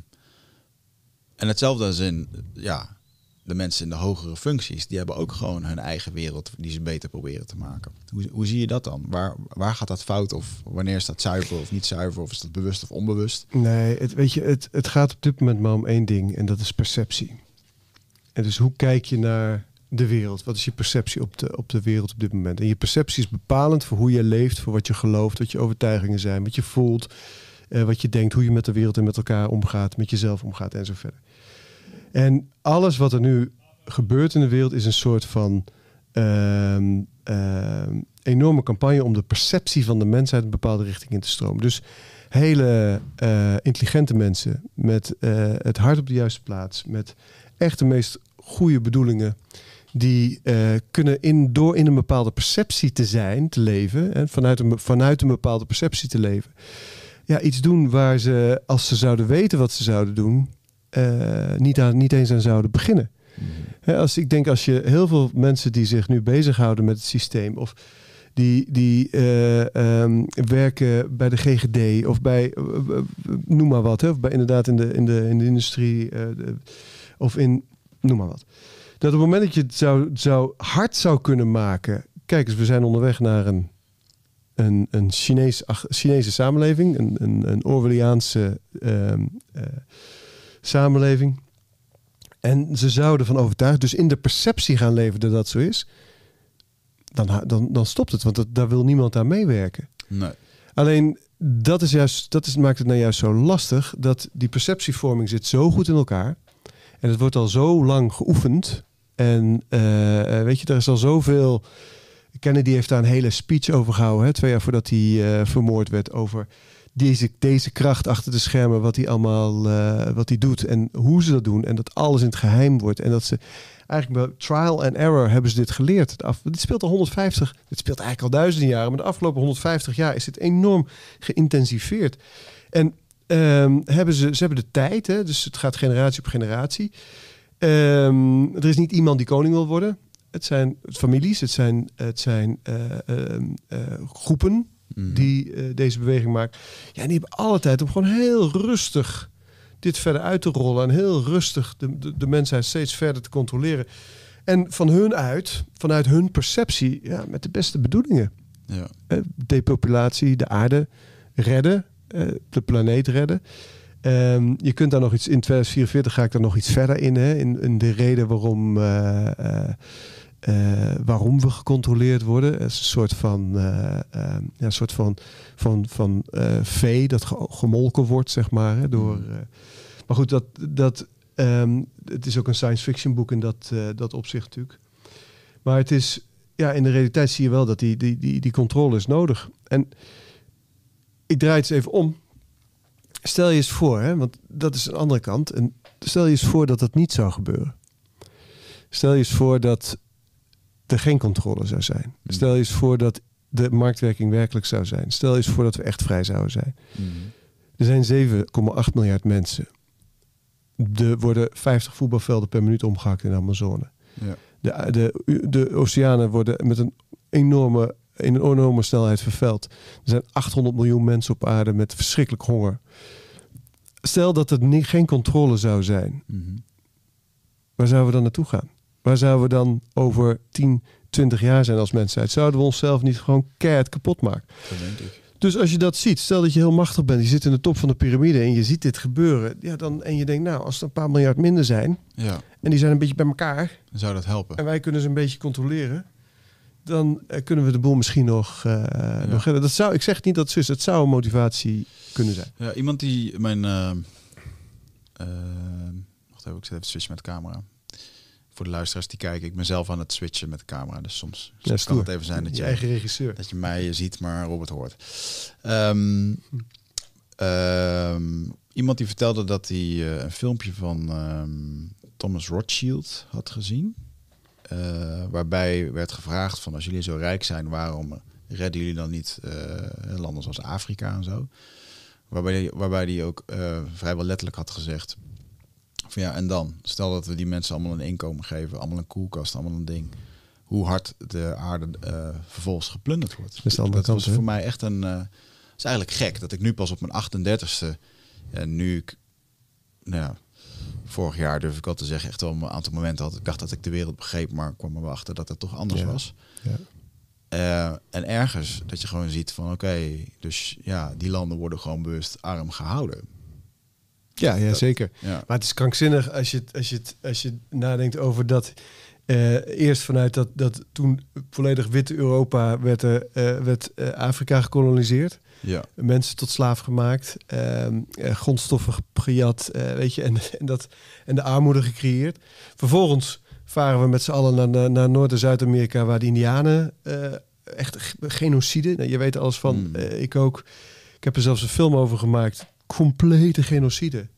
en hetzelfde als in, ja, de mensen in de hogere functies, die hebben ook gewoon hun eigen wereld die ze beter proberen te maken. Hoe, hoe zie je dat dan? Waar, waar gaat dat fout? Of wanneer is dat zuiver of niet zuiver? Of is dat bewust of onbewust? Nee, het, weet je, het, het gaat op dit moment maar om één ding en dat is perceptie. En dus hoe kijk je naar de wereld? Wat is je perceptie op de, op de wereld op dit moment? En je perceptie is bepalend voor hoe je leeft, voor wat je gelooft, wat je overtuigingen zijn, wat je voelt, eh, wat je denkt, hoe je met de wereld en met elkaar omgaat, met jezelf omgaat en zo verder. En alles wat er nu gebeurt in de wereld is een soort van ehm, ehm, enorme campagne om de perceptie van de mensheid een bepaalde richting in te stromen. Dus hele eh, intelligente mensen met eh, het hart op de juiste plaats, met echt de meest goede bedoelingen, die kunnen in, door in een bepaalde perceptie te zijn, te leven, en vanuit een, vanuit een bepaalde perceptie te leven, ja, iets doen waar ze, als ze zouden weten wat ze zouden doen, eh, niet, aan, niet eens aan zouden beginnen. Hè, als, ik denk als je heel veel mensen die zich nu bezighouden met het systeem of die, die eh, ehm, werken bij de GGD of bij eh, noem maar wat, hè, of bij inderdaad in de, in de, in de industrie de- of in noem maar wat. Dat op het moment dat je het zou, zou hard zou kunnen maken. Kijk eens, we zijn onderweg naar een, een, een Chinees, ach, Chinese samenleving. Een, een, een Orwelliaanse ehm, eh, samenleving. En ze zouden van overtuigd, dus in de perceptie gaan leven dat dat zo is. Dan, dan, dan stopt het, want dat, daar wil niemand aan meewerken. Nee. Alleen dat, is juist, dat is, maakt het nou juist zo lastig dat die perceptievorming zit zo goed in elkaar. En het wordt al zo lang geoefend. En eh, eh, weet je, er is al zoveel. Kennedy heeft daar een hele speech over gehouden, hè, twee jaar voordat hij eh, vermoord werd, over deze, deze kracht achter de schermen, wat hij allemaal eh, wat hij doet en hoe ze dat doen. En dat alles in het geheim wordt. En dat ze eigenlijk bij trial and error hebben ze dit geleerd. Af, dit speelt al 150, dit speelt eigenlijk al duizenden jaren, maar de afgelopen 150 jaar is dit enorm geïntensiveerd. En ehm, hebben ze, ze hebben de tijd, hè, dus het gaat generatie op generatie. Ehm, er is niet iemand die koning wil worden. Het zijn families, het zijn, het zijn eh, ehm, eh, groepen Mhm. die eh, deze beweging maken. Ja, en die hebben alle tijd om gewoon heel rustig dit verder uit te rollen. En heel rustig de, de, de mensheid steeds verder te controleren. En van hun uit, vanuit hun perceptie, ja, met de beste bedoelingen. Ja. Depopulatie, de aarde redden, de planeet redden. Ehm, je kunt daar nog iets in 2044 ga ik daar nog iets verder in, hè, in, in de reden waarom, eh, waarom we gecontroleerd worden. Het is een soort van, eh, eh, ja, een soort van, van, van vee dat ge- gemolken wordt, zeg maar. Hè, door, eh, maar goed, dat, dat, ehm, het is ook een science fiction boek in dat, dat opzicht natuurlijk. Maar het is, ja, in de realiteit zie je wel dat die, die, die, die controle is nodig. En ik draai het eens even om. Stel je eens voor, hè, want dat is een andere kant. En stel je eens voor dat dat niet zou gebeuren. Stel je eens voor dat er geen controle zou zijn. Stel je eens voor dat de marktwerking werkelijk zou zijn. Stel je eens voor dat we echt vrij zouden zijn. Mhm. Er zijn 7,8 miljard mensen. Er worden 50 voetbalvelden per minuut omgehakt in de Amazone. Ja. De, de, de oceanen worden met een enorme, in een enorme snelheid vervuild. Er zijn 800 miljoen mensen op aarde met verschrikkelijk honger. Stel dat er niet, geen controle zou zijn. Mhm. Waar zouden we dan naartoe gaan? Waar zouden we dan over 10, 20 jaar zijn als mensheid? Zouden we onszelf niet gewoon keihard kapot maken? Dat denk ik. Dus als je dat ziet, stel dat je heel machtig bent, je zit in de top van de piramide en je ziet dit gebeuren, ja, dan, en je denkt, nou, als er een paar miljard minder zijn Ja, en die zijn een beetje bij elkaar dan zou dat helpen. en wij kunnen ze een beetje controleren, dan eh, kunnen we de boel misschien nog, eh, nog redden. Dat zou, ik zeg niet dat het is, zou een motivatie kunnen zijn. Ja, iemand die mijn... eh, wacht even, ik zet even switchen met de camera. Voor de luisteraars die kijken, ik ben zelf aan het switchen met de camera. Dus soms Ja, kan het even zijn dat je je, eigen regisseur. dat je mij ziet, maar Robert hoort. Ehm, ehm, iemand die vertelde dat hij eh, een filmpje van ehm, Thomas Rothschild had gezien. Eh, waarbij werd gevraagd van als jullie zo rijk zijn, waarom redden jullie dan niet eh, landen zoals Afrika en zo? Waarbij hij waarbij die ook eh, vrijwel letterlijk had gezegd van ja, en dan? Stel dat we die mensen allemaal een inkomen geven, allemaal een koelkast, allemaal een ding. Hoe hard de aarde eh, vervolgens geplunderd wordt. dat kant, was voor mij echt een... eh is eigenlijk gek dat ik nu pas op mijn 38ste... En nu ik... Nou ja, vorig jaar durf ik wel te zeggen, echt wel een aantal momenten had. Ik dacht dat ik de wereld begreep, maar ik kwam er wel achter dat het toch anders Ja. was. Ja. Eh, en ergens dat je gewoon ziet van oké, dus ja, die landen worden gewoon bewust arm gehouden. Ja, ja zeker. Ja, Maar het is krankzinnig als je, als je, als je nadenkt over dat. eh, eerst vanuit dat, dat toen volledig witte Europa werd, er, eh, werd eh, Afrika gekoloniseerd. ja, Mensen tot slaaf gemaakt. ehm, eh, grondstoffen ge- gejat. eh, weet je, en, en, dat, en de armoede gecreëerd. Vervolgens varen we met z'n allen naar, naar, naar Noord- en Zuid-Amerika... waar de Indianen eh, echt genocide... Nou, je weet alles van, Mm. eh, ik ook. Ik heb er zelfs een film over gemaakt. Complete genocide.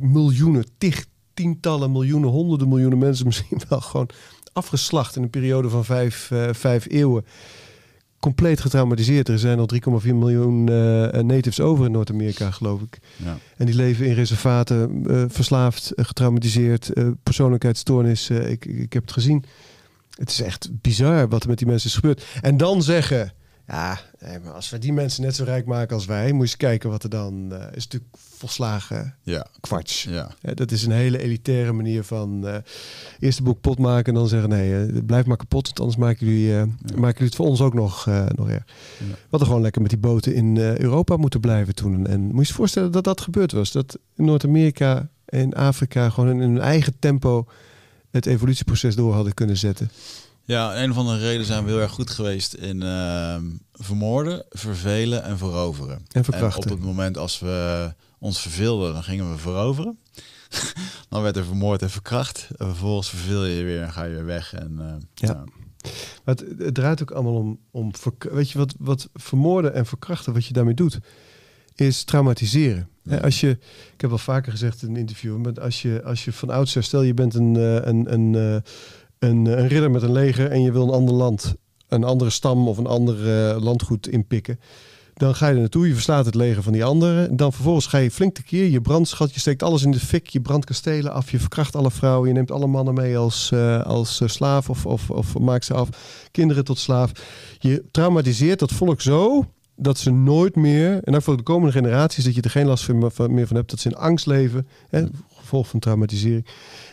Miljoenen, tig, tientallen miljoenen, honderden miljoenen mensen... misschien wel gewoon afgeslacht in een periode van vijf, eh, vijf eeuwen. Compleet getraumatiseerd. Er zijn al 3,4 miljoen eh, natives over in Noord-Amerika, geloof ik. ja. En die leven in reservaten, eh, verslaafd, eh, getraumatiseerd, eh, persoonlijkheidsstoornis. eh, ik, ik heb het gezien. Het is echt bizar wat er met die mensen is gebeurd. En dan zeggen, Ja, nee, maar als we die mensen net zo rijk maken als wij, moet je eens kijken wat er dan uh, is. Natuurlijk volslagen ja. kwarts. Ja. Ja, dat is een hele elitaire manier van uh, eerst de boek pot maken en dan zeggen nee, uh, blijf maar kapot, want anders maken jullie, ja. maken jullie het voor ons ook nog, nog erg. Ja. Wat er gewoon lekker met die boten in Europa moeten blijven toen. En moet je je voorstellen dat dat gebeurd was. Dat in Noord-Amerika en Afrika gewoon in hun eigen tempo het evolutieproces door hadden kunnen zetten. Ja, een van de redenen zijn we heel erg goed geweest in uh, vermoorden, vervelen en veroveren. En verkrachten. En op het moment als we ons verveelden, dan gingen we veroveren. dan werd er vermoord en verkracht. En vervolgens verveel je weer en ga je weer weg. En, uh, ja. Nou. Maar het, het, draait ook allemaal om, om weet je wat, wat vermoorden en verkrachten, wat je daarmee doet, is traumatiseren. Ja. Als je, ik heb wel vaker gezegd in een interview, maar als je, als je van oudsher, stel je bent een, een, een, een een, een ridder met een leger en je wil een ander land, een andere stam of een ander uh, landgoed inpikken. Dan ga je er naartoe, je verslaat het leger van die andere. Dan vervolgens ga je flink tekeer, je brandschat, je steekt alles in de fik, je brandt kastelen af, je verkracht alle vrouwen, je neemt alle mannen mee als, uh, als slaaf of, of, of maakt ze af, kinderen tot slaaf. Je traumatiseert dat volk zo dat ze nooit meer, en ook voor de komende generaties, dat je er geen last meer van hebt, dat ze in angst leven, hè, gevolg van traumatisering.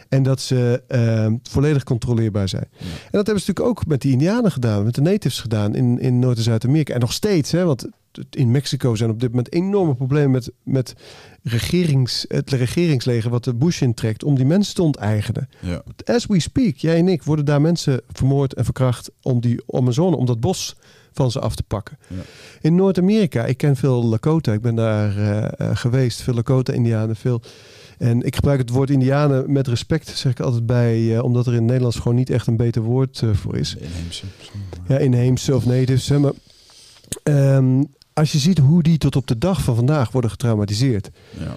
En dat ze uh, volledig controleerbaar zijn. Ja. En dat hebben ze natuurlijk ook met de Indianen gedaan, met de natives gedaan in, in Noord- en Zuid-Amerika. En nog steeds, hè, want in Mexico zijn op dit moment enorme problemen met, met regerings, het regeringsleger wat de Bush intrekt om die mensen te onteigenen. Ja. As we speak, jij en ik, worden daar mensen vermoord en verkracht om die Amazone, om dat bos van ze af te pakken. Ja. In Noord-Amerika, ik ken veel Lakota, ik ben daar uh, geweest, veel Lakota-Indianen, veel en ik gebruik het woord Indianen met respect, zeg ik altijd bij, uh, omdat er in het Nederlands gewoon niet echt een beter woord uh, voor is. Inheemse. Ja, inheemse of natives. Hè, maar um, als je ziet hoe die tot op de dag van vandaag worden getraumatiseerd. Ja.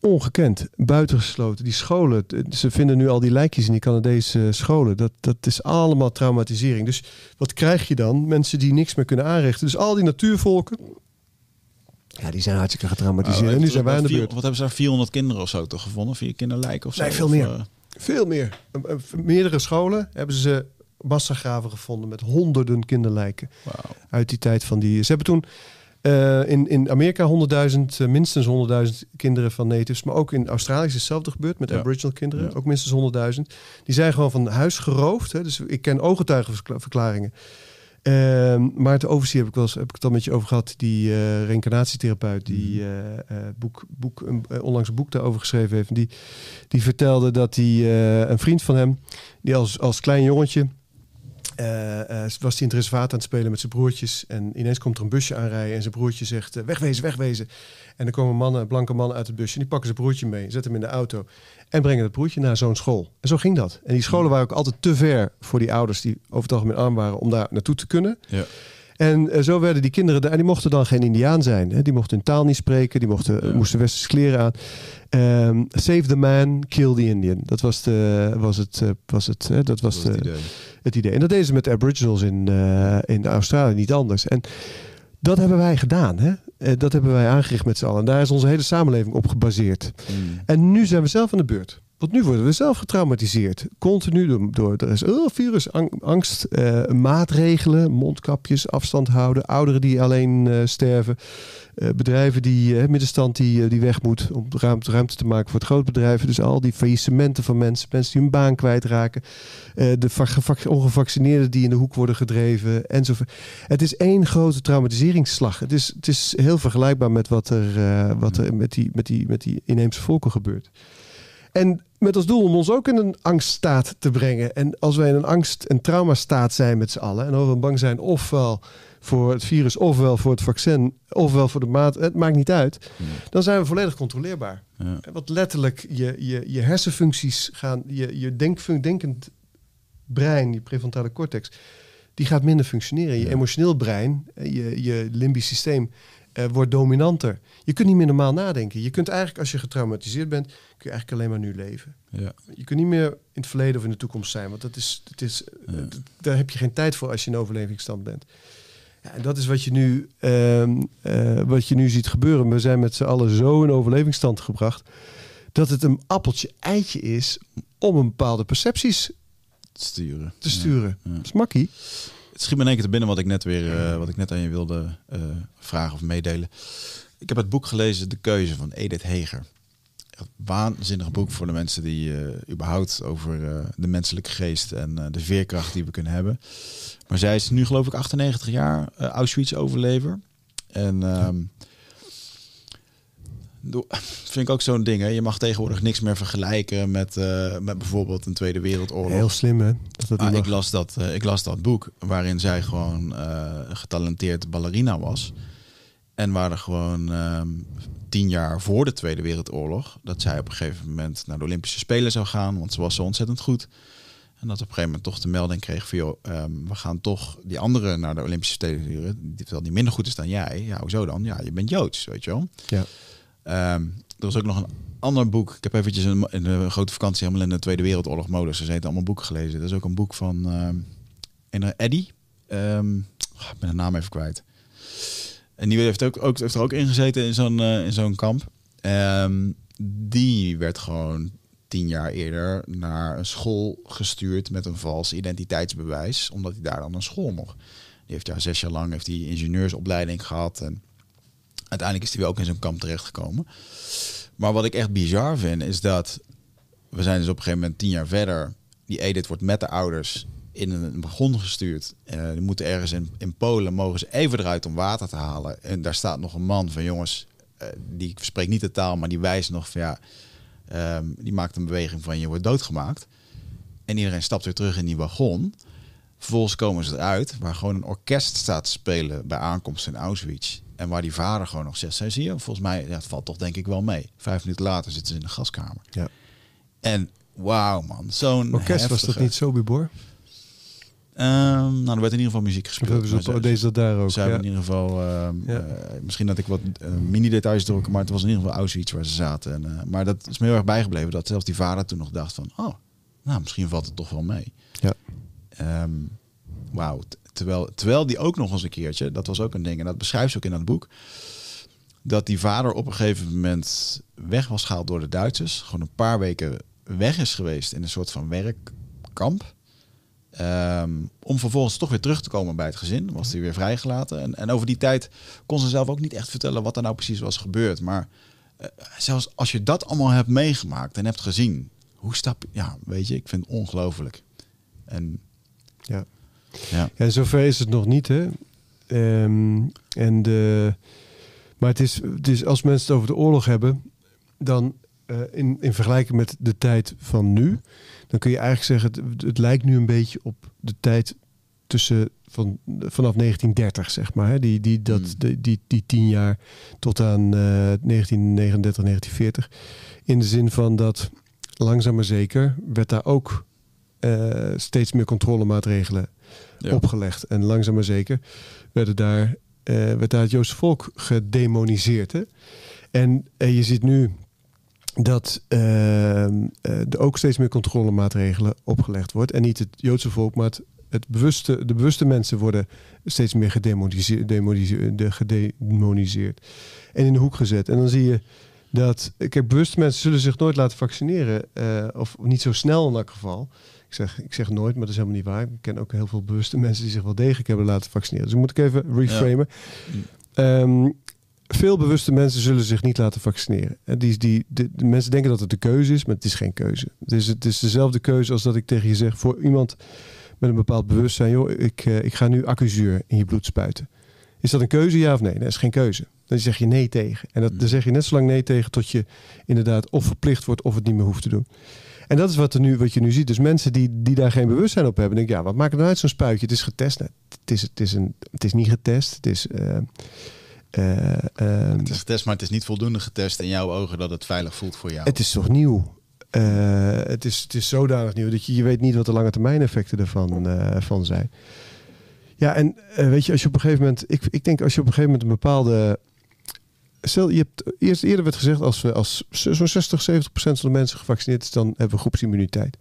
Ongekend, buitengesloten. Die scholen, ze vinden nu al die lijkjes in die Canadese scholen. Dat, dat is allemaal traumatisering. Dus wat krijg je dan? Mensen die niks meer kunnen aanrichten. Dus al die natuurvolken, ja, die zijn hartstikke getraumatiseerd. Oh, en nu zijn wij aan de beurt. Wat hebben ze daar 400 kinderen of zo toch gevonden? Vier kinderlijken of zo? Nee, veel Of, meer. uh, Veel meer. Meerdere scholen hebben ze massagraven gevonden met honderden kinderlijken. wow. Uit die tijd van die... Ze hebben toen uh, in, in Amerika 100.000, uh, minstens 100.000 kinderen van natives. Maar ook in Australië is hetzelfde gebeurd met Ja. aboriginal kinderen. Ja. Ook minstens 100.000. Die zijn gewoon van huis geroofd. Hè. Dus ik ken ooggetuigenverklaringen. Ehm, Maarten Overzien heb ik, wel eens, heb ik het al met je over gehad. Die uh, reïncarnatietherapeut die uh, uh, boek, boek, een, onlangs een boek daarover geschreven heeft. Die, die vertelde dat hij uh, een vriend van hem, die als, als klein jongetje uh, uh, was hij in het reservaat aan het spelen met zijn broertjes. En ineens komt er een busje aanrijden en zijn broertje zegt... Uh, wegwezen, wegwezen. En dan komen mannen, blanke mannen uit het busje. En die pakken zijn broertje mee, zetten hem in de auto... en brengen het broertje naar zo'n school. En zo ging dat. En die scholen waren ook altijd te ver voor die ouders... die over het algemeen arm waren om daar naartoe te kunnen. Ja. En uh, zo werden die kinderen... daar- En die mochten dan geen indiaan zijn. Hè? Die mochten hun taal niet spreken. Die mochten, Ja. moesten westerse kleren aan. Ehm, save the man, kill the Indian. Dat was, de, was het... eh, Was het hè? dat was, Dat was de, het idee. het idee. En dat deden ze met de Aboriginals in, eh, in Australië niet anders. En dat hebben wij gedaan. Hè? Eh, dat hebben wij aangericht met z'n allen. En daar is onze hele samenleving op gebaseerd. Mm. En nu zijn we zelf aan de beurt. Want nu worden we zelf getraumatiseerd. Continu door, door er is oh, virus, ang- angst, eh, maatregelen, mondkapjes, afstand houden, ouderen die alleen eh, sterven, eh, bedrijven die, middenstand die, die weg moet om ruimte, ruimte te maken voor het grootbedrijven. Dus al die faillissementen van mensen, mensen die hun baan kwijtraken, eh, de va- gevac- ongevaccineerden die in de hoek worden gedreven enzovoort. Het is één grote traumatiseringsslag. Het is, het is heel vergelijkbaar met wat er, wat er met, die, met, die, met die inheemse volken gebeurt. En met als doel om ons ook in een angststaat te brengen. En als wij in een angst- en traumastaat zijn met z'n allen... en we bang zijn ofwel voor het virus, ofwel voor het vaccin... ofwel voor de maat, het maakt niet uit... Dan zijn we volledig controleerbaar. Ja. Wat letterlijk je, je, je hersenfuncties gaan... je, je denkend brein, die prefrontale cortex... die gaat minder functioneren. Je Ja. emotioneel brein, je, je limbisch systeem... eh, wordt dominanter. Je kunt niet meer normaal nadenken. Je kunt eigenlijk, als je getraumatiseerd bent, kun je eigenlijk alleen maar nu leven. Ja. Je kunt niet meer in het verleden of in de toekomst zijn, want dat is, dat is, Ja. d- daar heb je geen tijd voor als je in overlevingsstand bent. Ja, en dat is wat je, nu, ehm, eh, wat je nu ziet gebeuren. We zijn met z'n allen zo in overlevingsstand gebracht dat het een appeltje eitje is om een bepaalde percepties Sturen. te sturen. Ja. Dat is makkie. Het schiet me in één keer te binnen wat ik net weer, eh, wat ik net aan je wilde eh, vragen of meedelen. Ik heb het boek gelezen, De Keuze van Edith Heger. Echt waanzinnig boek voor de mensen die eh, überhaupt over de menselijke geest en de veerkracht die we kunnen hebben. Maar zij is nu geloof ik 98 jaar Auschwitz-overlever. En ehm, vind ik ook zo'n ding. Hè? Je mag tegenwoordig niks meer vergelijken met, eh, met bijvoorbeeld een Tweede Wereldoorlog. Heel slim, hè? Dat dat Ah, ik, las dat, eh, ik las dat boek waarin zij gewoon een getalenteerd ballerina was. En waar er gewoon ehm, tien jaar voor de Tweede Wereldoorlog... dat zij op een gegeven moment naar de Olympische Spelen zou gaan... want ze was zo ontzettend goed. En dat op een gegeven moment toch de melding kreeg van... Joh, ehm, we gaan toch die anderen naar de Olympische Spelen sturen... die- terwijl die minder goed is dan jij. Ja, hoezo dan? Ja, je bent Joods, weet je wel. Ja. Ehm, er was ook nog een ander boek. Ik heb eventjes een, in een grote vakantie helemaal in de Tweede Wereldoorlog modus gezeten. Allemaal boeken gelezen. Dat is ook een boek van ehm een Eddie. Ik ben de naam even kwijt. En die heeft, ook, ook, heeft er ook in gezeten in zo'n eh, in zo'n kamp. Ehm, die werd gewoon tien jaar eerder naar een school gestuurd met een vals identiteitsbewijs. Omdat hij daar dan naar school mocht. Die heeft ja zes jaar lang heeft hij ingenieursopleiding gehad. En uiteindelijk is hij wel ook in zo'n kamp terechtgekomen. Maar wat ik echt bizar vind, is dat we zijn dus op een gegeven moment tien jaar verder. Die Edith wordt met de ouders in een begon gestuurd. Eh die moeten ergens in, in Polen, mogen ze even eruit om water te halen. En daar staat nog een man van jongens, eh, die spreekt niet de taal, maar die wijst nog van ja, ehm, die maakt een beweging van je wordt doodgemaakt. En iedereen stapt weer terug in die wagon. Vervolgens komen ze eruit, waar gewoon een orkest staat te spelen bij aankomst in Auschwitz. En waar die vader gewoon nog zegt, "Zij, zie je, volgens mij, het valt toch denk ik wel mee. Vijf minuten later zitten ze in de gaskamer. Ja. En wauw man, zo'n Orkest was dat niet Sobibor? Ehm, nou, er werd in ieder geval muziek Of gespeeld. hebben ze op, deze dat daar ook? ze hebben Ja. in ieder geval, ehm, Ja. eh, misschien dat ik wat eh, mini-details drukken, maar het was in ieder geval Auschwitz waar ze zaten. En, eh, maar dat is me heel erg bijgebleven, dat zelfs die vader toen nog dacht van, oh, nou, misschien valt het toch wel mee. Ja. Ehm, Wauw, terwijl, terwijl die ook nog eens een keertje, dat was ook een ding, en dat beschrijft ze ook in dat boek, dat die vader op een gegeven moment weg was gehaald door de Duitsers, gewoon een paar weken weg is geweest in een soort van werkkamp. Ehm, om vervolgens toch weer terug te komen bij het gezin. Was hij weer vrijgelaten. En, en over die tijd kon ze zelf ook niet echt vertellen wat er nou precies was gebeurd. Maar eh, zelfs als je dat allemaal hebt meegemaakt en hebt gezien, hoe stap je? Ja, weet je, ik vind het ongelooflijk. En Ja. Ja, Ja, zover is het nog niet, hè. Ehm, en de, maar het is, het is, als mensen het over de oorlog hebben, dan eh, in, in vergelijking met de tijd van nu, dan kun je eigenlijk zeggen, het, het lijkt nu een beetje op de tijd tussen van, vanaf 1930, zeg maar. Hè? Die, die, dat, Hmm. die, die, die tien jaar tot aan eh 1939, 1940. In de zin van dat langzaam maar zeker werd daar ook eh, steeds meer controlemaatregelen ja. opgelegd. En langzaam maar zeker werden daar, eh, werd daar het Joodse volk gedemoniseerd. Hè? En eh, je ziet nu dat ehm, eh, er ook steeds meer controlemaatregelen opgelegd wordt. En niet het Joodse volk, maar het, het bewuste, de bewuste mensen worden steeds meer gedemoniseerd, demoniseerd, de- gedemoniseerd en in de hoek gezet. En dan zie je dat, kijk, bewuste mensen zullen zich nooit laten vaccineren. of niet zo snel in elk geval. Ik zeg, ik zeg nooit, maar dat is helemaal niet waar. Ik ken ook heel veel bewuste mensen die zich wel degelijk hebben laten vaccineren. Dus moet ik even reframen. Ehm, veel bewuste mensen zullen zich niet laten vaccineren. En die, die, de, de mensen denken dat het de keuze is, maar het is geen keuze. Het is, het is dezelfde keuze als dat ik tegen je zeg voor iemand met een bepaald bewustzijn. Joh, ik, eh, ik ga nu accuzuur in je bloed spuiten. Is dat een keuze, ja of nee? Dat is geen keuze. Dan zeg je nee tegen. En dat, dan zeg je net zo lang nee tegen tot je inderdaad of verplicht wordt of het niet meer hoeft te doen. En dat is wat, er nu, wat je nu ziet. Dus mensen die, die daar geen bewustzijn op hebben, denken, ja, wat maakt het nou uit zo'n spuitje? Het is getest. Het, is, het, is een, het is niet getest. Het is. eh, eh, ehm, Het is getest, maar het is niet voldoende getest in jouw ogen dat het veilig voelt voor jou. het is toch nieuw? Eh, het, is, het is zodanig nieuw dat je, je weet niet wat de lange termijn effecten ervan van zijn. Ja, en weet je, als je op een gegeven moment, ik, ik denk als je op een gegeven moment een bepaalde. Stel, je hebt eerst eerder werd gezegd, als we als zo'n 60, 70 procent van de mensen gevaccineerd is, dan hebben we groepsimmuniteit.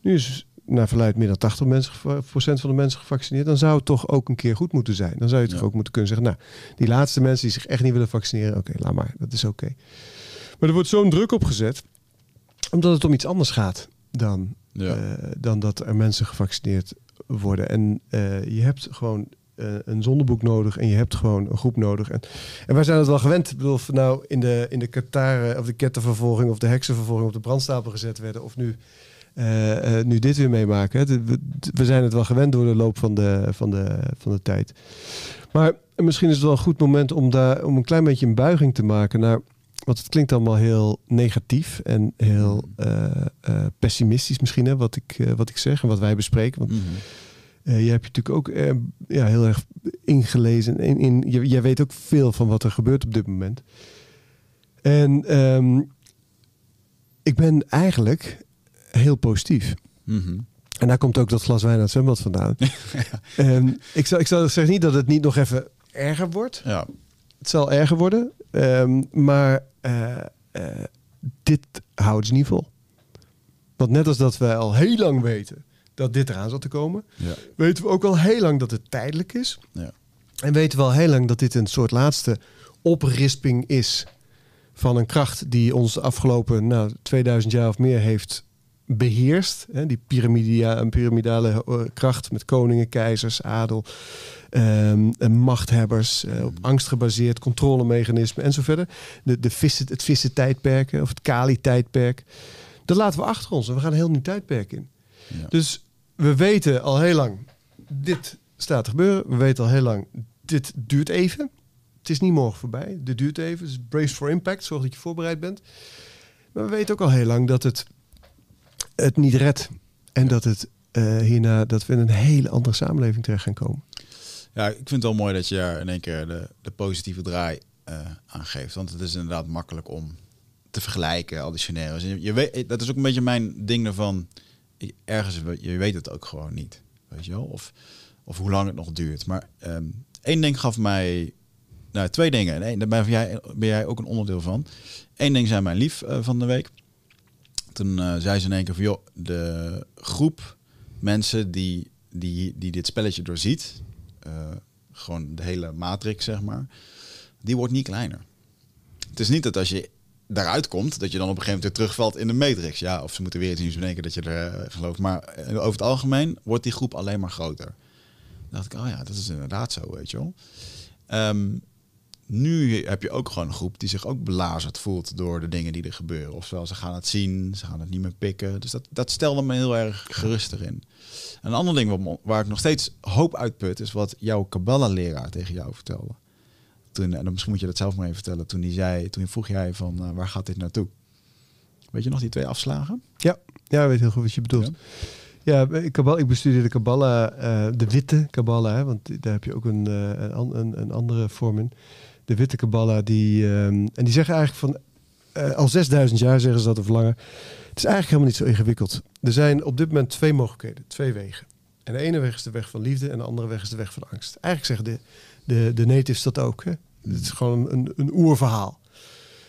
Nu is naar verluid meer dan 80 mensen, procent van de mensen gevaccineerd. Dan zou het toch ook een keer goed moeten zijn. Dan zou je toch ook moeten kunnen zeggen, nou, die laatste mensen die zich echt niet willen vaccineren, oké, laat maar, dat is oké. Maar er wordt zo'n druk op gezet, omdat het om iets anders gaat dan, ja. eh, dan dat er mensen gevaccineerd worden. En eh, je hebt gewoon eh, een zondeboek nodig en je hebt gewoon een groep nodig. En, en wij zijn het wel gewend. Ik bedoel, of we nou in de, in de Qatar of de kettenvervolging of de heksenvervolging op de brandstapel gezet werden of nu, eh, eh, nu dit weer meemaken. We, we zijn het wel gewend door de loop van de, van de, van de tijd. Maar misschien is het wel een goed moment om, daar, om een klein beetje een buiging te maken naar. Want het klinkt allemaal heel negatief en heel eh, eh, pessimistisch misschien, hè, wat, ik, eh, wat ik zeg en wat wij bespreken. Want Mhm. Eh, je hebt je natuurlijk ook eh, ja, heel erg ingelezen. In, in, je- jij weet ook veel van wat er gebeurt op dit moment. En ehm, ik ben eigenlijk heel positief. Mhm. En daar komt ook dat glas wijn uit het zwembad vandaan. Ik, zou, ik zeggen niet dat het niet nog even erger wordt. Ja. Het zal erger worden. Ehm, maar eh, dit houdt ze niet vol. Want net als dat wij al heel lang weten dat dit eraan zat te komen, Ja. weten we ook al heel lang dat het tijdelijk is. Ja. En weten we al heel lang dat dit een soort laatste oprisping is van een kracht die ons de afgelopen nou, 2000 jaar of meer heeft beheerst. Hè, die piramidia, piramidale eh, kracht met koningen, keizers, adel, ehm, en machthebbers, eh, op angst gebaseerd, controlemechanismen en zo verder. De, de vissen, het vissen tijdperk of het Kali tijdperk. Dat laten we achter ons en we gaan een heel nieuw tijdperk in. Ja. Dus we weten al heel lang, dit staat te gebeuren. We weten al heel lang, dit duurt even. Het is niet morgen voorbij. Dit duurt even. Dus brace for impact. Zorg dat je voorbereid bent. Maar we weten ook al heel lang dat het het niet redt. En dat het eh, hierna dat we in een hele andere samenleving terecht gaan komen. Ja, ik vind het wel mooi dat je daar in één keer de, de positieve draai eh aangeeft. Want het is inderdaad makkelijk om te vergelijken, al die scenario's. En Je, je weet, dat is ook een beetje mijn ding ervan. Ergens, je weet het ook gewoon niet. Weet je wel? Of, of hoe lang het nog duurt. Maar ehm, één ding gaf mij... Nou, twee dingen. Nee, daar ben jij, ben jij ook een onderdeel van. Eén ding zei mijn lief eh, van de week. Toen eh, zei ze in één keer van... joh, de groep mensen die, die, die dit spelletje doorziet... eh, gewoon de hele matrix, zeg maar... die wordt niet kleiner. Het is niet dat als je daaruit komt... dat je dan op een gegeven moment terugvalt in de matrix. Ja, of ze moeten weer iets nieuws bedenken dat je er eh, gelooft. Maar eh, over het algemeen wordt die groep alleen maar groter. Dan dacht ik, oh ja, dat is inderdaad zo, weet je wel. Ehm, nu heb je ook gewoon een groep die zich ook belazerd voelt door de dingen die er gebeuren. Ofwel, ze gaan het zien, ze gaan het niet meer pikken. Dus dat, dat stelde me heel erg gerust erin. En een ander ding waar ik nog steeds hoop uitput, is wat jouw Kabbalah-leraar tegen jou vertelde. Toen, en dan misschien moet je dat zelf maar even vertellen. Toen, die zei, toen vroeg jij van, eh, waar gaat dit naartoe? Weet je nog die twee afslagen? Ja, ja ik weet heel goed wat je bedoelt. Ja, ik, Kabbal, ik bestudeerde Kabbalah, eh, de witte Kabbalah, want daar heb je ook een, eh, een, een, andere vorm in. De witte Kabbalah, die, ehm, en die zeggen eigenlijk van, al 6000 jaar zeggen ze dat of langer. Het is eigenlijk helemaal niet zo ingewikkeld. Er zijn op dit moment twee mogelijkheden, twee wegen. En de ene weg is de weg van liefde en de andere weg is de weg van angst. Eigenlijk zeggen de, de, de natives dat ook. Hè? Het is gewoon een, een oerverhaal.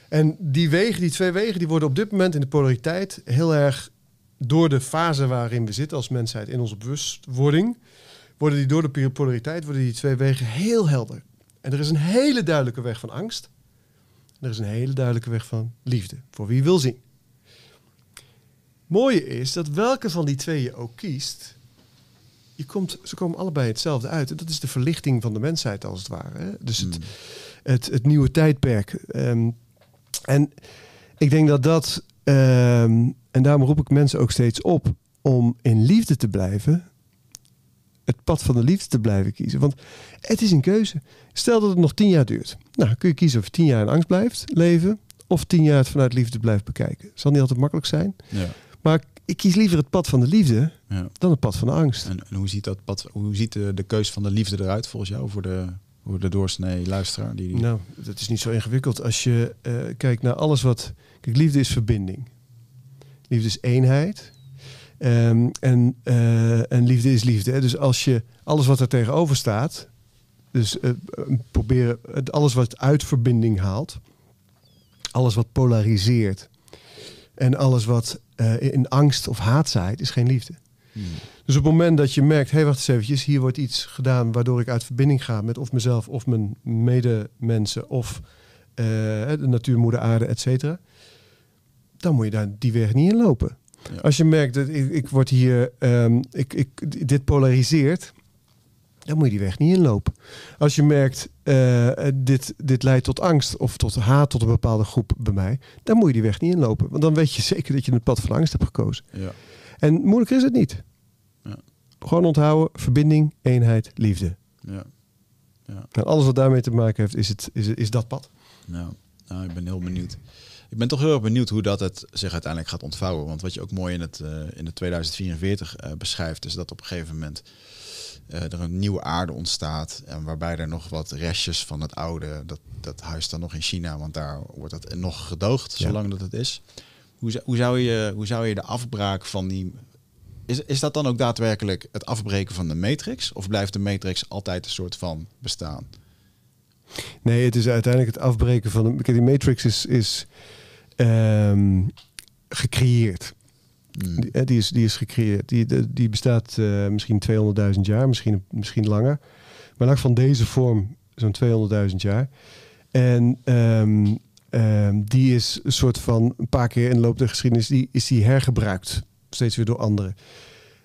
En die wegen, die twee wegen, die worden op dit moment in de polariteit heel erg door de fase waarin we zitten als mensheid in onze bewustwording, worden die door de polariteit, worden die twee wegen heel helder. En er is een hele duidelijke weg van angst. En er is een hele duidelijke weg van liefde, voor wie wil zien. Mooie is dat welke van die twee je ook kiest, je komt, ze komen allebei hetzelfde uit. En dat is de verlichting van de mensheid als het ware. Hè? Dus het, het, het nieuwe tijdperk. Ehm, en ik denk dat dat, ehm, en daarom roep ik mensen ook steeds op om in liefde te blijven, het pad van de liefde te blijven kiezen. Want het is een keuze. Stel dat het nog tien jaar duurt. Nou, kun je kiezen of je tien jaar in angst blijft leven, of tien jaar het vanuit liefde blijft bekijken. Zal niet altijd makkelijk zijn, Ja. maar ik kies liever het pad van de liefde ja. dan het pad van de angst. En, en hoe ziet, dat pad, hoe ziet de, de keus van de liefde eruit volgens jou voor de, voor de doorsnee luisteraar? Die, die... Nou, dat is niet zo ingewikkeld. Als je eh, kijkt naar alles wat. Kijk, liefde is verbinding. Liefde is eenheid. Ehm, en, eh, en liefde is liefde. Hè? Dus als je alles wat er tegenover staat. Dus eh, proberen. het- Alles wat uit verbinding haalt. Alles wat polariseert. En alles wat eh, in angst of haat zaait, is geen liefde. Hmm. Dus op het moment dat je merkt, hé, hey, wacht eens eventjes, hier wordt iets gedaan waardoor ik uit verbinding ga met of mezelf of mijn medemensen of eh, de natuurmoeder aarde, et cetera. Dan moet je daar die weg niet in lopen. Ja. Als je merkt dat ik, ik word hier, ehm, ik, ik, dit polariseert, dan moet je die weg niet inlopen. Als je merkt, eh, dit, dit leidt tot angst of tot haat tot een bepaalde groep bij mij, dan moet je die weg niet inlopen. Want dan weet je zeker dat je het pad van angst hebt gekozen. Ja. En moeilijker is het niet. Ja. Gewoon onthouden, verbinding, eenheid, liefde. Ja. En alles wat daarmee te maken heeft, is, het, is, is dat pad. Nou, nou, ik ben heel benieuwd. Ik ben toch heel erg benieuwd hoe dat het zich uiteindelijk gaat ontvouwen. Want wat je ook mooi in het, eh, in het 2044 eh, beschrijft, is dat op een gegeven moment eh, er een nieuwe aarde ontstaat. En waarbij er nog wat restjes van het oude, dat, dat huis dan nog in China, want daar wordt het nog gedoogd, Ja. zolang dat het is. Hoe, zou- hoe, zou je, hoe zou je de afbraak van die. Is, is dat dan ook daadwerkelijk het afbreken van de matrix? Of blijft de matrix altijd een soort van bestaan? Nee, het is uiteindelijk het afbreken van... De, die matrix is, is ehm, gecreëerd. Die, eh, die, is, die is gecreëerd. Die, die bestaat eh, misschien 200.000 jaar, misschien, misschien langer. Maar in van deze vorm zo'n 200.000 jaar. En ehm, ehm, die is een soort van een paar keer in de loop der geschiedenis die, is die hergebruikt. Steeds weer door anderen.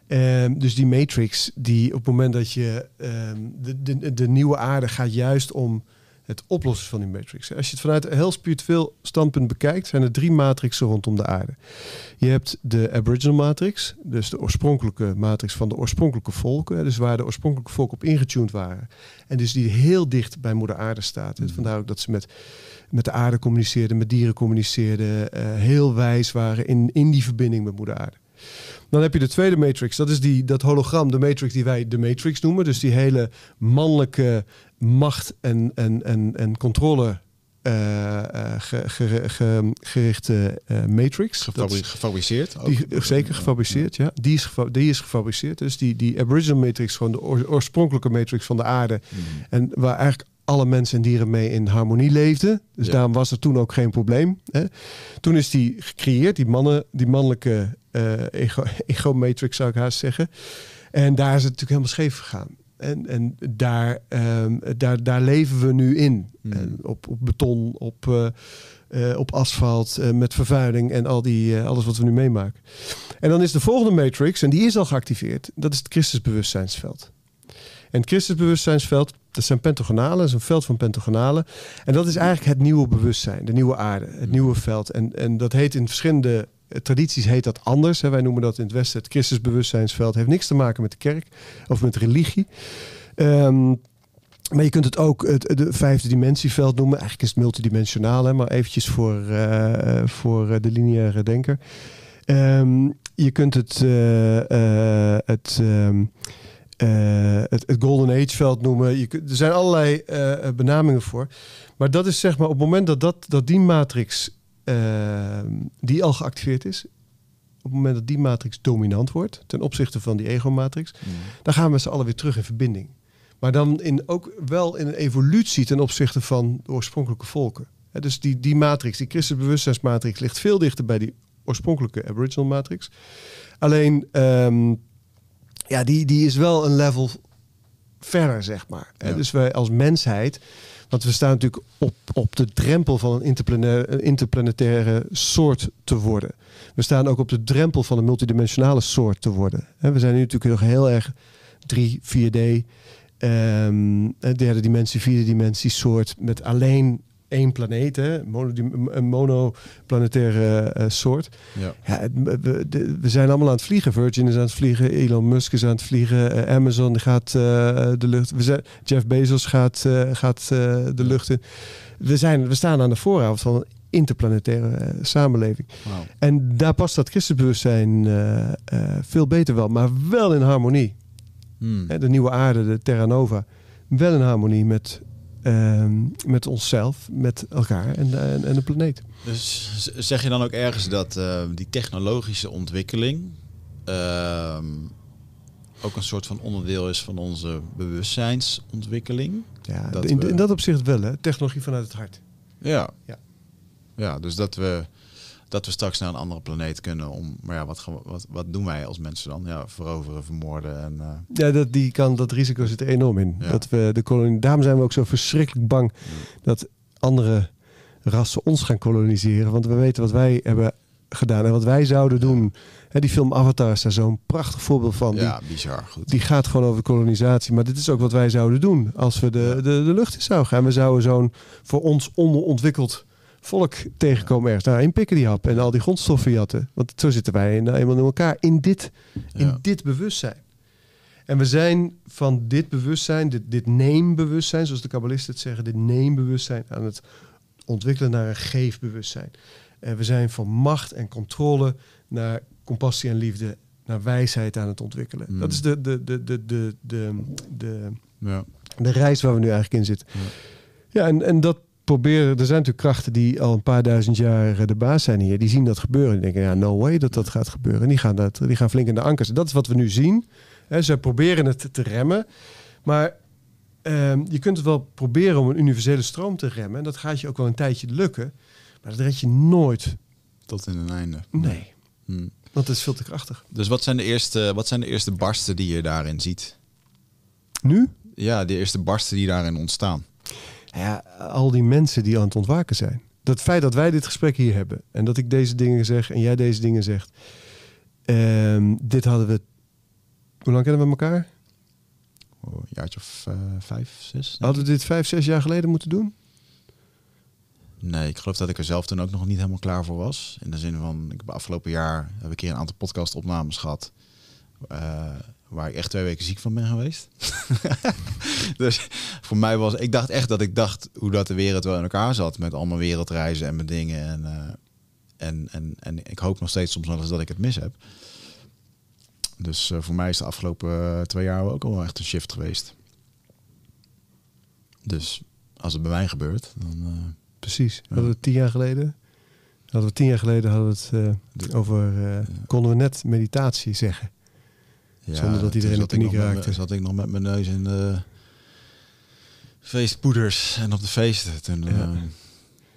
Ehm, dus die matrix, die op het moment dat je de, de, de nieuwe aarde gaat juist om het oplossen van die matrix. Als je het vanuit een heel spiritueel standpunt bekijkt, zijn er drie matrixen rondom de aarde. Je hebt de Aboriginal matrix, dus de oorspronkelijke matrix van de oorspronkelijke volken, dus waar de oorspronkelijke volken op ingetuned waren. En dus die heel dicht bij moeder aarde staat. Mhm. Vandaar ook dat ze met, met de aarde communiceerden, met dieren communiceerden, eh, heel wijs waren in, in die verbinding met moeder aarde. Dan heb je de tweede matrix, dat is die, dat hologram, de matrix die wij de matrix noemen. Dus die hele mannelijke macht en, en, en, en controle ge- ge- ge- gerichte matrix. Gefabri- gefabriceerd? ook? die, zeker gefabriceerd, ja. Die is, die is gefabriceerd. Dus die, die Aboriginal matrix, gewoon de oor- oorspronkelijke matrix van de aarde. Mhm. En waar eigenlijk alle mensen en dieren mee in harmonie leefden. Dus Ja. daarom was er toen ook geen probleem. Hè. Toen is die gecreëerd, die, mannen, die mannelijke eh, ego, ego-matrix zou ik haast zeggen. En daar is het natuurlijk helemaal scheef gegaan. En, en daar, ehm, daar, daar leven we nu in. Hmm. En op, op beton, op, eh, eh, op asfalt, eh, met vervuiling en al die, alles wat we nu meemaken. En dan is de volgende matrix, en die is al geactiveerd, dat is het Christusbewustzijnsveld. En het Christusbewustzijnsveld, dat zijn pentagonalen, dat is een veld van pentagonalen. En dat is eigenlijk het nieuwe bewustzijn, de nieuwe aarde, het nieuwe veld. En, en dat heet in verschillende tradities heet dat anders. Wij noemen dat in het Westen het Christusbewustzijnsveld. Heeft niks te maken met de kerk of met religie. Ehm, maar je kunt het ook het de vijfde dimensieveld noemen. Eigenlijk is het multidimensionaal, hè, maar eventjes voor, eh, voor eh, de lineaire denker. Ehm, je kunt het, eh, het, ehm, eh, het, het Golden Age veld noemen. Je kunt, er zijn allerlei benamingen voor. Maar dat is zeg maar op het moment dat, dat, dat die matrix ehm, die al geactiveerd is, op het moment dat die matrix dominant wordt ten opzichte van die ego-matrix, Mhm. dan gaan we met z'n allen weer terug in verbinding. Maar dan in, ook wel in een evolutie ten opzichte van de oorspronkelijke volken. Dus die, die matrix, die christenbewustzijnsmatrix, ligt veel dichter bij die oorspronkelijke Aboriginal matrix. Alleen, ehm, ja, die, die is wel een level verder, zeg maar. Dus wij als mensheid, want we staan natuurlijk op, op de drempel van een een interplanetaire soort te worden. We staan ook op de drempel van een multidimensionale soort te worden. We zijn nu natuurlijk nog heel erg 3, 4D, ehm, een derde dimensie, vierde dimensie soort met alleen één planeet, hè, een monoplanetaire eh, soort. Ja. Ja, we, de- we zijn allemaal aan het vliegen. Virgin is aan het vliegen, Elon Musk is aan het vliegen, eh, Amazon gaat eh, de lucht. We zijn, Jeff Bezos gaat, gaat de lucht in. We, zijn, we staan aan de vooravond van een interplanetaire samenleving. En daar past dat christenbewustzijn veel beter wel, maar wel in harmonie. Hmm. De nieuwe aarde, de Terra Nova, wel in harmonie met, ehm, met onszelf, met elkaar en, en, en de planeet. Dus zeg je dan ook ergens dat eh, die technologische ontwikkeling ehm, ook een soort van onderdeel is van onze bewustzijnsontwikkeling? Ja, Dat in, we- in dat opzicht wel, hè? technologie vanuit het hart. Ja. Ja. Ja, dus dat we, dat we straks naar een andere planeet kunnen om... Maar ja, wat, wat, wat doen wij als mensen dan? Ja, veroveren, vermoorden en... eh, Ja, dat, die kan, dat risico zit er enorm in. Ja. Dat we de kolonie, daarom zijn we ook zo verschrikkelijk bang dat andere rassen ons gaan koloniseren. Want we weten wat wij hebben gedaan. En wat wij zouden doen. Hè, die film Avatar is daar zo'n prachtig voorbeeld van. Die, Ja, bizar. Goed. die gaat gewoon over kolonisatie. Maar dit is ook wat wij zouden doen als we de, de, de lucht in zouden gaan. We zouden zo'n voor ons onderontwikkeld volk tegenkomen ergens. Nou, inpikken die hap en al die grondstoffen jatten. Want zo zitten wij nou eenmaal in elkaar in dit, in Ja. dit bewustzijn. En we zijn van dit bewustzijn, dit, dit neembewustzijn, zoals de kabbalisten het zeggen, dit neembewustzijn aan het ontwikkelen naar een geefbewustzijn. En we zijn van macht en controle naar compassie en liefde, naar wijsheid aan het ontwikkelen. Mm. Dat is de, de, de, de, de, de, de, Ja. de reis waar we nu eigenlijk in zitten. Ja. Ja, en, en dat proberen. Er zijn natuurlijk krachten die al een paar duizend jaar eh, de baas zijn hier. Die zien dat gebeuren. Die denken, ja, no way dat dat gaat gebeuren. En die gaan, dat, die gaan flink in de ankers. En dat is wat we nu zien. Hè, ze proberen het te remmen. Maar ehm, je kunt het wel proberen om een universele stroom te remmen. En dat gaat je ook wel een tijdje lukken. Maar dat red je nooit. Tot in een einde. Nee. Hm. Want het is veel te krachtig. Dus wat zijn, de eerste, wat zijn de eerste barsten die je daarin ziet? Nu? Ja, de eerste barsten die daarin ontstaan. Ja, al die mensen die aan het ontwaken zijn. Dat feit dat wij dit gesprek hier hebben en dat ik deze dingen zeg en jij deze dingen zegt. ehm, dit hadden we. Hoe lang kennen we elkaar? Oh, een jaartje of eh, vijf, zes? Hadden we dit vijf, zes jaar geleden moeten doen? Nee, ik geloof dat ik er zelf toen ook nog niet helemaal klaar voor was. In de zin van, ik heb afgelopen jaar heb ik een keer een aantal podcast-opnames gehad. eh, waar ik echt twee weken ziek van ben geweest. dus voor mij was, ik dacht echt dat ik dacht hoe dat de wereld wel in elkaar zat. Met allemaal wereldreizen en mijn dingen. En, eh, en, en, en ik hoop nog steeds soms wel eens dat ik het mis heb. Dus eh, voor mij is de afgelopen eh, twee jaar ook al wel echt een shift geweest. Dus als het bij mij gebeurt, dan... Precies. Hadden we het tien jaar geleden? Hadden we tien jaar geleden hadden we het over. konden we net meditatie zeggen? Zonder dat toen iedereen paniek nog met raakte. me- zat ik nog met mijn neus in de feestpoeders en op de feesten. Toen, eh, Ja. denk-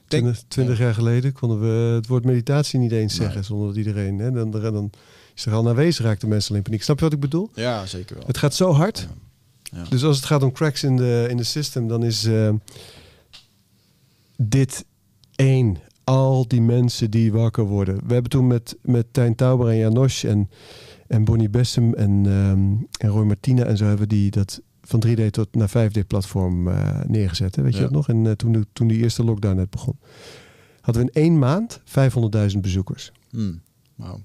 Twintig, twintig jaar geleden konden we het woord meditatie niet eens Nee. zeggen zonder dat iedereen. Hè, dan, dan is er al aanwezig raakte mensen al in paniek. Snap je wat ik bedoel? ja, zeker wel. Het gaat zo hard. Ja. Dus als het gaat om cracks in de, in de system, dan is eh, dit één. Al die mensen die wakker worden. We hebben toen met, met Tijn Tauber en Janosch en, en Bonnie Bessem en, ehm, en Roy Martina en zo hebben die dat van 3D tot naar 5D-platform eh, neergezet. Hè? Weet je dat nog? En eh, toen, de, toen die eerste lockdown net begon. Hadden we in één maand 500.000 bezoekers. Hmm. Wauw,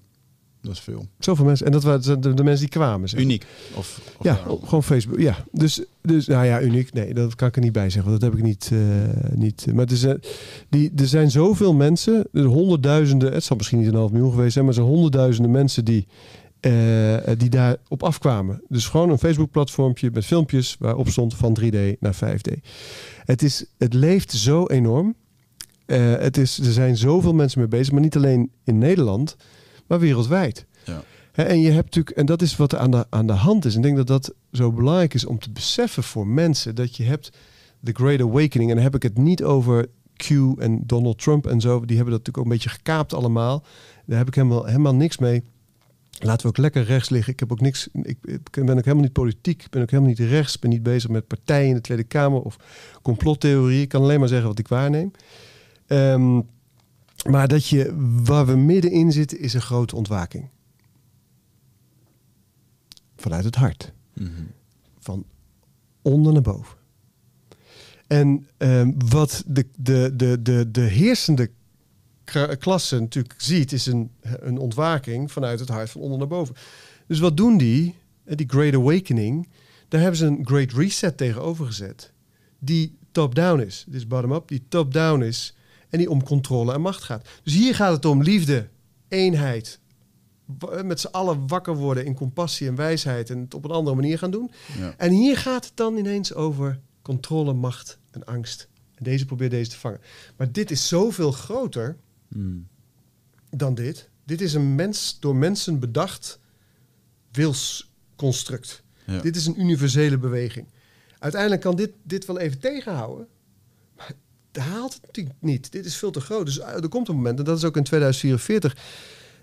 dat is veel. Zoveel mensen. En dat waren de, de mensen die kwamen. zeg. Uniek. Of, of Ja, daarom. gewoon Facebook. Ja, dus, dus nou ja, uniek. Nee, dat kan ik er niet bij zeggen. Want dat heb ik niet. eh, niet maar er zijn, die, er zijn zoveel mensen, er honderdduizenden, het zal misschien niet een half miljoen geweest zijn, maar er zijn honderdduizenden mensen die, eh die daar op afkwamen. Dus gewoon een Facebook-platformpje met filmpjes waarop stond van 3D naar 5D. Het, is, het leeft zo enorm. Eh, het is, er zijn zoveel mensen mee bezig, maar niet alleen in Nederland, maar wereldwijd. Ja. Hè, en je hebt natuurlijk, en dat is wat er aan de, aan de hand is. En ik denk dat dat zo belangrijk is om te beseffen voor mensen dat je hebt de Great Awakening. En dan heb ik het niet over Q en Donald Trump en zo. Die hebben dat natuurlijk ook een beetje gekaapt allemaal. Daar heb ik helemaal, helemaal niks mee. Laten we ook lekker rechts liggen. Ik heb ook niks. Ik, ik ben ook helemaal niet politiek. Ik ben ook helemaal niet rechts. Ik ben niet bezig met partijen in de Tweede Kamer of complottheorie. Ik kan alleen maar zeggen wat ik waarneem. Ehm, maar dat je waar we middenin zitten is een grote ontwaking. Vanuit het hart. Mhm. Van onder naar boven. En ehm, wat de, de, de, de, de heersende klasse natuurlijk ziet, is een, een ontwaking vanuit het hart van onder naar boven. Dus wat doen die? Eh, Die Great Awakening, daar hebben ze een Great Reset tegenover gezet. Die top-down is. Dit is bottom-up, die top-down is. En die om controle en macht gaat. Dus hier gaat het om liefde, eenheid. wa- Met z'n allen wakker worden in compassie en wijsheid. En het op een andere manier gaan doen. Ja. En hier gaat het dan ineens over controle, macht en angst. En deze probeert deze te vangen. Maar dit is zoveel groter Hmm. dan dit. Dit is een mens, door mensen bedacht wilsconstruct. Ja. Dit is een universele beweging. Uiteindelijk kan dit, dit wel even tegenhouden. Maar het haalt het natuurlijk niet. Dit is veel te groot. Dus er komt een moment, en dat is ook in 2044...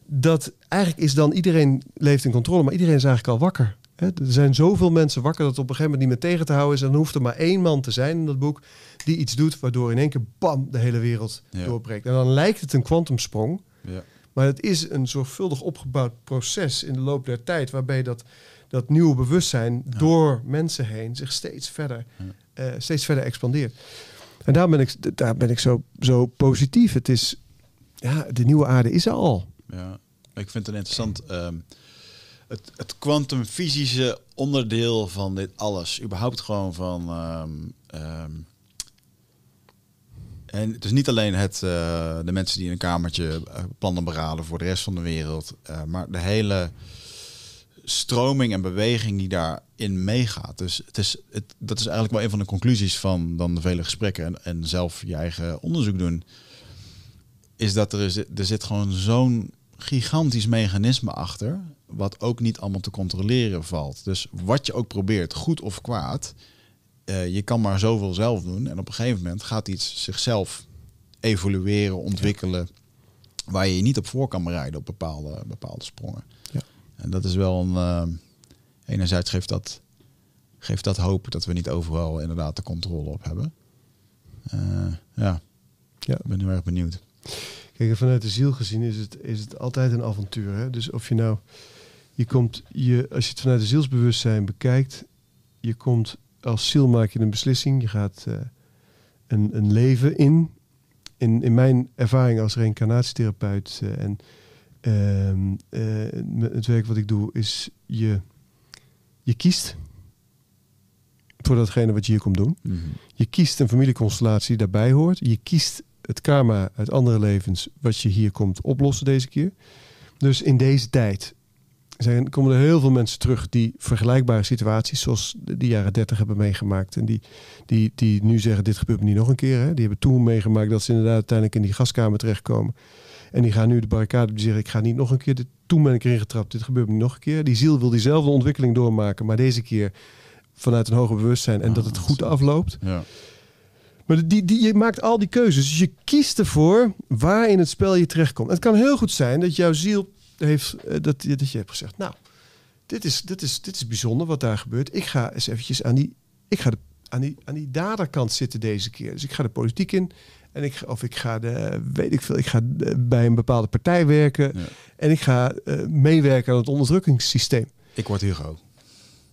dat eigenlijk is dan iedereen leeft in controle... maar iedereen is eigenlijk al wakker. Er zijn zoveel mensen wakker dat het op een gegeven moment niet meer tegen te houden is. En dan hoeft er maar één man te zijn in dat boek... die iets doet waardoor in één keer bam de hele wereld Ja. doorbreekt. En dan lijkt het een kwantumsprong... Ja. Maar het is een zorgvuldig opgebouwd proces in de loop der tijd, waarbij dat, dat nieuwe bewustzijn door mensen heen zich steeds verder, eh, steeds verder expandeert. En daar ben ik, daar ben ik zo, zo positief. Het is, ja, de nieuwe aarde is er al. Ja, ik vind het interessant. ehm, het, het kwantumfysische onderdeel van dit alles. Überhaupt gewoon van... ehm, ehm, en het is niet alleen het, eh, de mensen die in een kamertje eh, plannen beraden voor de rest van de wereld. eh, maar de hele stroming en beweging die daarin meegaat. Dus het is, het, dat is eigenlijk wel een van de conclusies van dan de vele gesprekken en, en zelf je eigen onderzoek doen. Is dat er, is, er zit gewoon zo'n gigantisch mechanisme achter, wat ook niet allemaal te controleren valt. Dus wat je ook probeert, goed of kwaad, eh, je kan maar zoveel zelf doen. En op een gegeven moment gaat iets zichzelf evolueren, ontwikkelen, waar je je niet op voor kan bereiden op bepaalde, bepaalde sprongen. Ja. En dat is wel een. eh, enerzijds geeft dat, geeft dat hoop dat we niet overal inderdaad de controle op hebben. Eh, ja. Ja. ik ben heel erg benieuwd. Kijk, vanuit de ziel gezien is het, is het altijd een avontuur. Hè? Dus of je nou, je komt, je, als je het vanuit de zielsbewustzijn bekijkt, je komt als ziel maak je een beslissing, je gaat eh, een, een leven in. in. In mijn ervaring als reïncarnatietherapeut eh, en ehm, eh, het werk wat ik doe, is je, je kiest voor datgene wat je hier komt doen. Je kiest een familieconstellatie die daarbij hoort. Je kiest het karma uit andere levens wat je hier komt oplossen deze keer. Dus in deze tijd zijn, komen er heel veel mensen terug die vergelijkbare situaties zoals de, jaren 30 hebben meegemaakt. En die, die, die nu zeggen dit gebeurt me niet nog een keer. Hè. Die hebben toen meegemaakt dat ze inderdaad uiteindelijk in die gaskamer terechtkomen. En die gaan nu de barricade op die zeggen ik ga niet nog een keer. Dit, toen ben ik erin getrapt, dit gebeurt me niet nog een keer. Die ziel wil diezelfde ontwikkeling doormaken, maar deze keer vanuit een hoger bewustzijn en Ah, dat het goed afloopt. Ja. Maar die, die, je maakt al die keuzes. Dus je kiest ervoor waar in het spel je terechtkomt. Het kan heel goed zijn dat jouw ziel heeft, eh, dat, dat je hebt gezegd, nou, dit is, dit, is, dit is bijzonder wat daar gebeurt. Ik ga eens eventjes aan die, ik ga de, aan die, aan die daderkant zitten deze keer. Dus ik ga de politiek in. En ik, of ik ga de, weet ik veel, ik ga bij een bepaalde partij werken. Ja. En ik ga eh, meewerken aan het onderdrukkingssysteem. Ik word Hugo.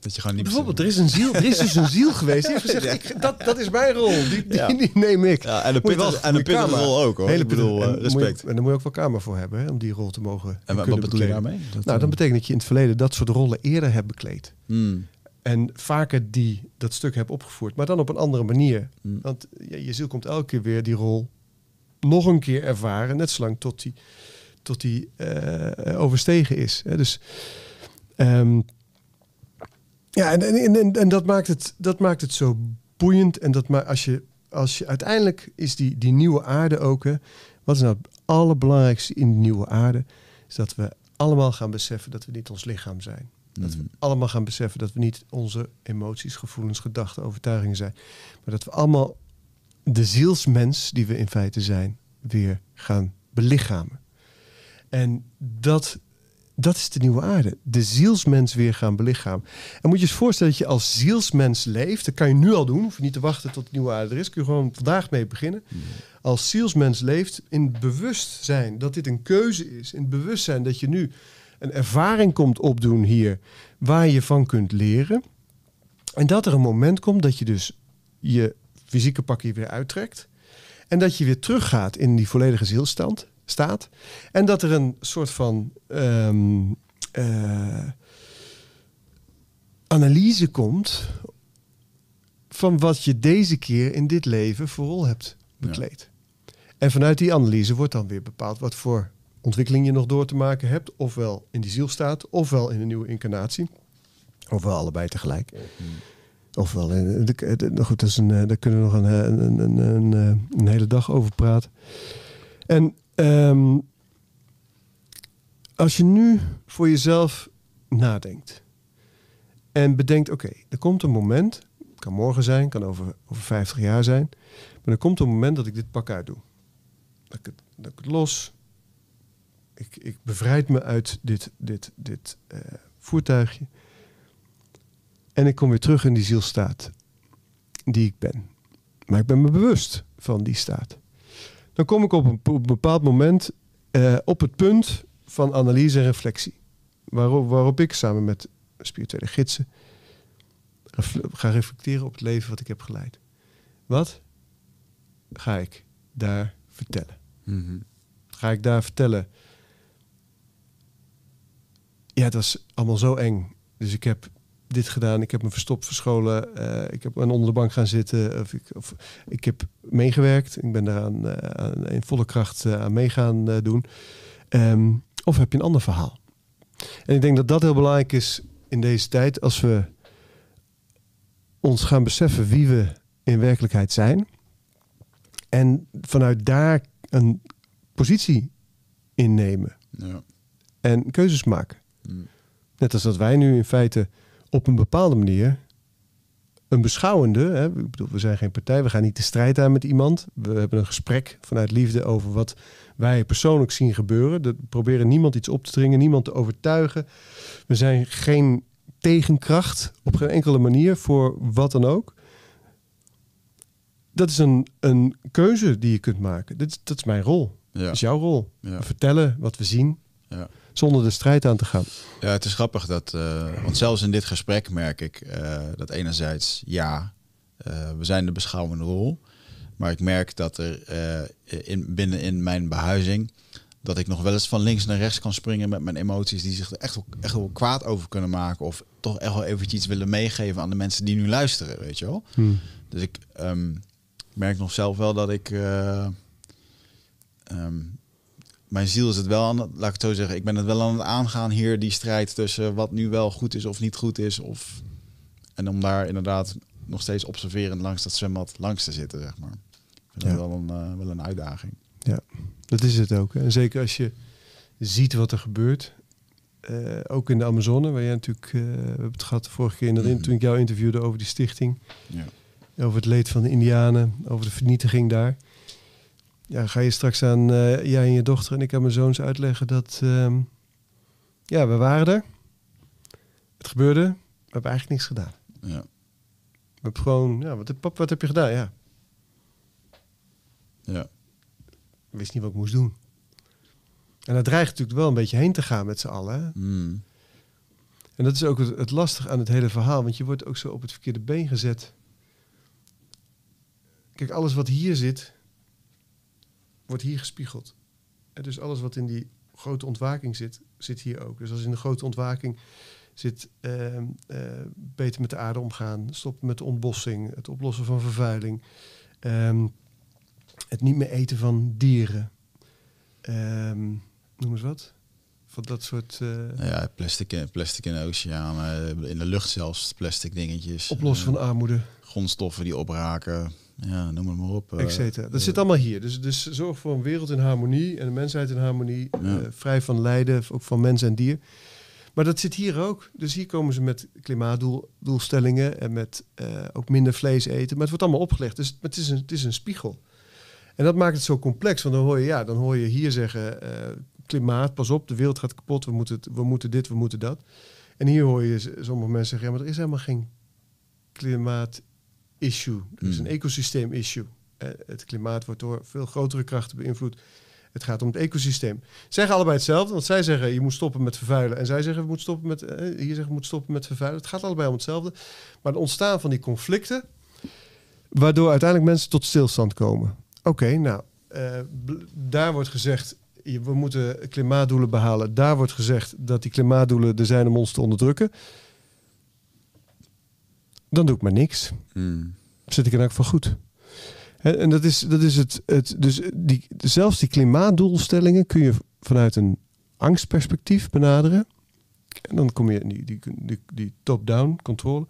Dat je gewoon niet Bijvoorbeeld, er is een ziel, er is dus een ziel geweest die heeft gezegd, ik, dat, dat is mijn rol. Die, die, Ja. die neem ik. Ja, en een pittige, en een pittige rol ook hoor. Hele ik bedoel, eh, en moet je- respect. En daar moet je ook wel kamer voor hebben hè, om die rol te mogen. En wat, wat bedoel je daarmee? Dat, Nou, eh, dat betekent dat je in het verleden dat soort rollen eerder hebt bekleed. hmm, En vaker die, dat stuk hebt opgevoerd, maar dan op een andere manier. hmm. Want ja, je ziel komt elke keer weer die rol nog een keer ervaren, net zolang tot die, tot die eh, overstegen is. Hè. Dus ehm, ja, en, en, en, en dat, maakt het, dat maakt het zo boeiend. En dat maar als je, als je uiteindelijk is die, die nieuwe aarde ook. Hè, wat is nou het allerbelangrijkste in die nieuwe aarde? Is dat we allemaal gaan beseffen dat we niet ons lichaam zijn. Dat we Mhm. allemaal gaan beseffen dat we niet onze emoties, gevoelens, gedachten, overtuigingen zijn. Maar dat we allemaal de zielsmens die we in feite zijn, weer gaan belichamen. En dat, dat is de nieuwe aarde. De zielsmens weer gaan belichamen. En moet je eens voorstellen dat je als zielsmens leeft. Dat kan je nu al doen. Hoef je niet te wachten tot de nieuwe aarde er is. Kun je gewoon vandaag mee beginnen. Als zielsmens leeft in het bewustzijn dat dit een keuze is. In het bewustzijn dat je nu een ervaring komt opdoen hier waar je van kunt leren. En dat er een moment komt dat je dus je fysieke pakje weer uittrekt. En dat je weer teruggaat in die volledige zielstand staat. En dat er een soort van ehm, eh, analyse komt van wat je deze keer in dit leven voor rol hebt bekleed. En vanuit die analyse wordt dan weer bepaald wat voor ontwikkeling je nog door te maken hebt. Ofwel in die zielstaat, ofwel in een nieuwe incarnatie. Ofwel allebei tegelijk. Ofwel, in, de, de- nou goed, dat is een, eh, daar kunnen we nog een, eh, een, een, een, eh, een hele dag over praten. En ehm, als je nu voor jezelf nadenkt en bedenkt, oké, er komt een moment, kan morgen zijn, kan over, over 50 jaar zijn, maar er komt een moment dat ik dit pak uit doe. Dat ik het, dat ik het los, ik, ik bevrijd me uit dit, dit, dit eh, voertuigje en ik kom weer terug in die zielstaat die ik ben. Maar ik ben me bewust van die staat. Dan kom ik op een, op een bepaald moment eh, op het punt van analyse en reflectie. Waarop, waarop ik samen met spirituele gidsen ga reflecteren op het leven wat ik heb geleid. Wat ga ik daar vertellen? Mhm. Ga ik daar vertellen? Ja, het was allemaal zo eng. Dus ik heb dit gedaan. Ik heb me verstopt, verscholen. eh, ik heb aan onder de bank gaan zitten. Of ik, of, ik heb meegewerkt. Ik ben daaraan eh, aan, in volle kracht eh, aan meegaan eh, doen. Ehm, of heb je een ander verhaal? En ik denk dat dat heel belangrijk is in deze tijd. Als we ons gaan beseffen wie we in werkelijkheid zijn. En vanuit daar een positie innemen. Ja. En keuzes maken. Mm. Net als dat wij nu in feite op een bepaalde manier een beschouwende, hè, ik bedoel, we zijn geen partij, we gaan niet de strijd aan met iemand. We hebben een gesprek vanuit liefde over wat wij persoonlijk zien gebeuren. We proberen niemand iets op te dringen, niemand te overtuigen. We zijn geen tegenkracht op geen enkele manier voor wat dan ook. Dat is een, een keuze die je kunt maken. Dat is, dat is mijn rol. Ja. Dat is jouw rol. Ja. Vertellen wat we zien, Ja. Zonder de strijd aan te gaan. Ja, het is grappig dat, eh, want zelfs in dit gesprek merk ik eh, dat enerzijds ja, eh, we zijn de beschouwende rol, maar ik merk dat er in, binnen in mijn behuizing dat ik nog wel eens van links naar rechts kan springen met mijn emoties die zich er echt wel, echt wel kwaad over kunnen maken of toch echt wel eventjes iets willen meegeven aan de mensen die nu luisteren, weet je wel. Dus ik ehm, merk nog zelf wel dat ik. eh, ehm, mijn ziel is het wel aan het, laat ik het zo zeggen. Ik ben het wel aan het aangaan hier, die strijd tussen wat nu wel goed is of niet goed is. Of, en om daar inderdaad nog steeds observerend langs dat zwembad langs te zitten, zeg maar. Ja. dat wel een, eh, wel een uitdaging. Dat is het ook. hè. En zeker als je ziet wat er gebeurt. eh, ook in de Amazone, waar jij natuurlijk... eh, we hebben het gehad de vorige keer in- Mhm. toen ik jou interviewde over die stichting. Ja. Over het leed van de Indianen. Over de vernietiging daar. Ja, ga je straks aan eh, jij en je dochter en ik aan mijn zoons uitleggen dat... ehm, ja, we waren er. Het gebeurde. We hebben eigenlijk niks gedaan. Ja. We hebben gewoon... Ja, wat, heb- pap, wat heb je gedaan? Ja, Ja. ik wist niet wat ik moest doen. En dat dreigt natuurlijk wel een beetje heen te gaan met z'n allen. Hè? Mm. En dat is ook het, het lastige aan het hele verhaal, want je wordt ook zo op het verkeerde been gezet. Kijk, alles wat hier zit, wordt hier gespiegeld. En dus alles wat in die grote ontwaking zit, zit hier ook. Dus als in de grote ontwaking zit ehm, eh, beter met de aarde omgaan, stoppen met de ontbossing, het oplossen van vervuiling, ehm, het niet meer eten van dieren, Ehm, noem eens wat. Van dat soort eh, Nou ja, plastic, in- plastic in de oceaan, eh, in de lucht zelfs, plastic dingetjes. oplossen van armoede. grondstoffen die opraken. Ja, noem het maar op. eh, et cetera. Dat eh, zit allemaal hier. Dus, dus zorg voor een wereld in harmonie en een mensheid in harmonie. Eh, vrij van lijden, ook van mens en dier. Maar dat zit hier ook. Dus hier komen ze met klimaatdoelstellingen en met eh, ook minder vlees eten. Maar het wordt allemaal opgelegd. Dus het is een, het is een spiegel. En dat maakt het zo complex. Want dan hoor je, ja, dan hoor je hier zeggen: eh, klimaat, pas op, de wereld gaat kapot. We moeten, het- we moeten dit, we moeten dat. En hier hoor je sommige mensen zeggen: ja, maar er is helemaal geen klimaat-issue. Er is Hmm. een ecosysteem-issue. Eh, het klimaat wordt door veel grotere krachten beïnvloed. Het gaat om het ecosysteem. Ze zeggen allebei hetzelfde, want zij zeggen je moet stoppen met vervuilen. En zij zeggen we moeten stoppen met, eh, hier zeggen we moet stoppen met vervuilen. Het gaat allebei om hetzelfde. Maar het ontstaan van die conflicten, waardoor uiteindelijk mensen tot stilstand komen. Oké, nou, eh, daar wordt gezegd, we moeten klimaatdoelen behalen. Daar wordt gezegd dat die klimaatdoelen er zijn om ons te onderdrukken. Dan doe ik maar niks mm, zit ik in elk geval goed. En dat is, dat is het, het. Dus die, zelfs die klimaatdoelstellingen kun je vanuit een angstperspectief benaderen. En dan kom je in die, die, die, die top-down controle.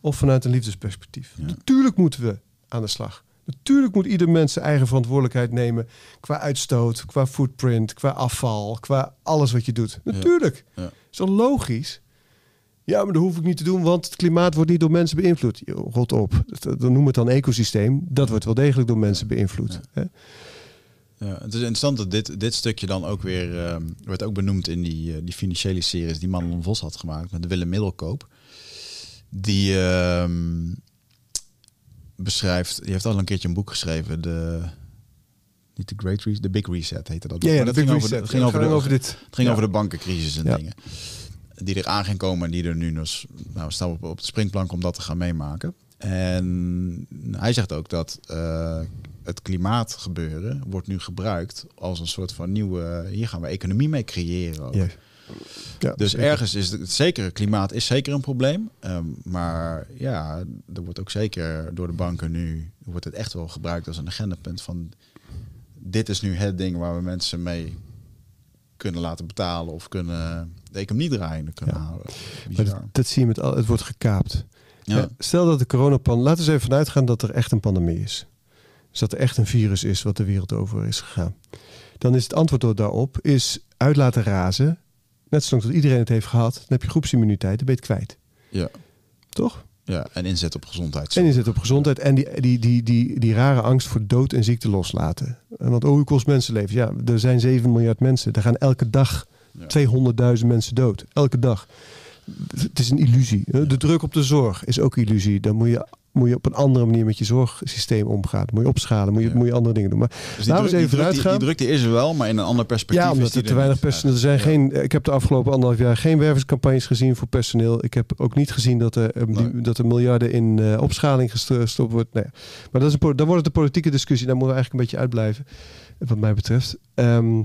Of vanuit een liefdesperspectief. Ja. Natuurlijk moeten we aan de slag. Natuurlijk moet ieder mens zijn eigen verantwoordelijkheid nemen. Qua uitstoot, qua footprint, qua afval, qua alles wat je doet. Natuurlijk. Ja. Is toch logisch? Ja, maar dat hoef ik niet te doen, want het klimaat wordt niet door mensen beïnvloed. Yo, rot op. Dan noem het dan ecosysteem. Dat wordt wel degelijk door mensen beïnvloed. Ja. hè? Ja, het is interessant dat dit, dit stukje dan ook weer ehm, werd ook benoemd in die, eh, die financiële series die Manon Vos had gemaakt met Willem Middelkoop. Die ehm, beschrijft, die heeft al een keertje een boek geschreven, de niet de Great Reset, de Big Reset heette dat. Ja, ja Maar de dat ging over, Reset. het ging over, de, over dit. het ging Ja. over de bankencrisis en Ja. dingen. Die er aan gaan komen en die er nu dus, nou, staan op, op de springplank om dat te gaan meemaken. En hij zegt ook dat eh, het klimaatgebeuren wordt nu gebruikt als een soort van nieuwe, hier gaan we economie mee creëren. ook. Ja. Ja, Dus zeker. ergens is het zeker, klimaat is zeker een probleem. Ehm, maar ja, er wordt ook zeker door de banken nu, wordt het echt wel gebruikt als een agendapunt van dit is nu het ding waar we mensen mee kunnen laten betalen of kunnen de economie draaiende kunnen houden. Dat, dat zie je met al, het wordt gekaapt. Ja. Ja, Stel dat de coronapandemie, laten we eens even vanuit gaan dat er echt een pandemie is. Dus dat er echt een virus is wat de wereld over is gegaan. Dan is het antwoord daarop is uit laten razen. Net zolang dat iedereen het heeft gehad, dan heb je groepsimmuniteit, dan ben je het kwijt. Ja. Toch? ja, en inzet op gezondheid. En zit op gezondheid en die, die, die, die, die rare angst voor dood en ziekte loslaten. En Want oh, hoe kost mensenlevens? Ja, er zijn 7 miljard mensen. Er gaan elke dag Ja. 200.000 mensen dood. Elke dag. Het is een illusie. De druk op de zorg is ook illusie. Dan moet je, moet je op een andere manier met je zorgsysteem omgaan. Moet je opschalen, moet je, Ja. moet je andere dingen doen. Maar Dus Laten we eens even druk, die, vanuit die druk die is er wel, maar in een ander perspectief. ja, omdat er te weinig personeel er zijn. Ja. Geen, ik heb de afgelopen anderhalf jaar geen wervingscampagnes gezien voor personeel. Ik heb ook niet gezien dat er, die- dat er miljarden in eh, opschaling gesto- gestopt wordt. Nee. Maar dat is een, dan wordt het een politieke discussie. Daar moeten we eigenlijk een beetje uitblijven, wat mij betreft. Ehm,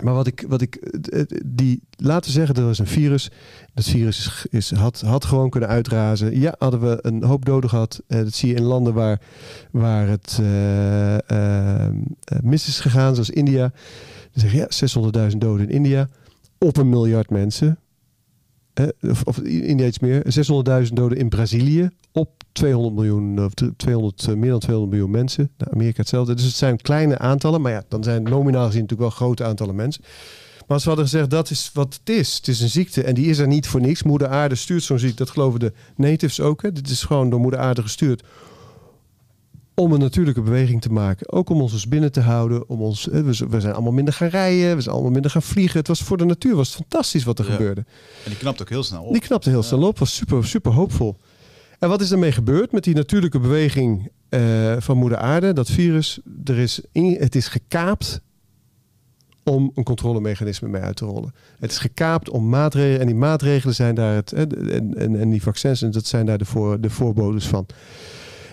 maar wat ik, wat ik, die, laten zeggen, er is een virus. Dat virus is, is, had, had gewoon kunnen uitrazen. Ja, hadden we een hoop doden gehad. Eh, dat zie je in landen waar, waar het eh, eh, mis is gegaan, zoals India. Dan zeg je, ja, 600.000 doden in India. Op een miljard mensen. Of, of India iets meer. 600.000 doden in Brazilië. Op 200 miljoen, of 200, eh, meer dan 200 miljoen mensen. Nou, Amerika hetzelfde. Dus het zijn kleine aantallen. Maar ja, dan zijn nominaal gezien natuurlijk wel grote aantallen mensen. Maar we hadden gezegd, dat is wat het is. Het is een ziekte en die is er niet voor niks. Moeder aarde stuurt zo'n ziekte. Dat geloven de natives ook. Hè. Dit is gewoon door moeder aarde gestuurd. Om een natuurlijke beweging te maken. Ook om ons dus binnen te houden. Om ons, we zijn allemaal minder gaan rijden. We zijn allemaal minder gaan vliegen. Het was voor de natuur was fantastisch wat er Ja. gebeurde. En die knapt ook heel snel op. Die knapte heel snel op. Was super, super hoopvol. En wat is ermee gebeurd met die natuurlijke beweging eh, van moeder aarde? Dat virus, er is het is gekaapt om een controlemechanisme mee uit te rollen. Het is gekaapt om maatregelen. En die maatregelen zijn daar het. En, en, en die vaccins, en dat zijn daar de, voor, de voorbodes van.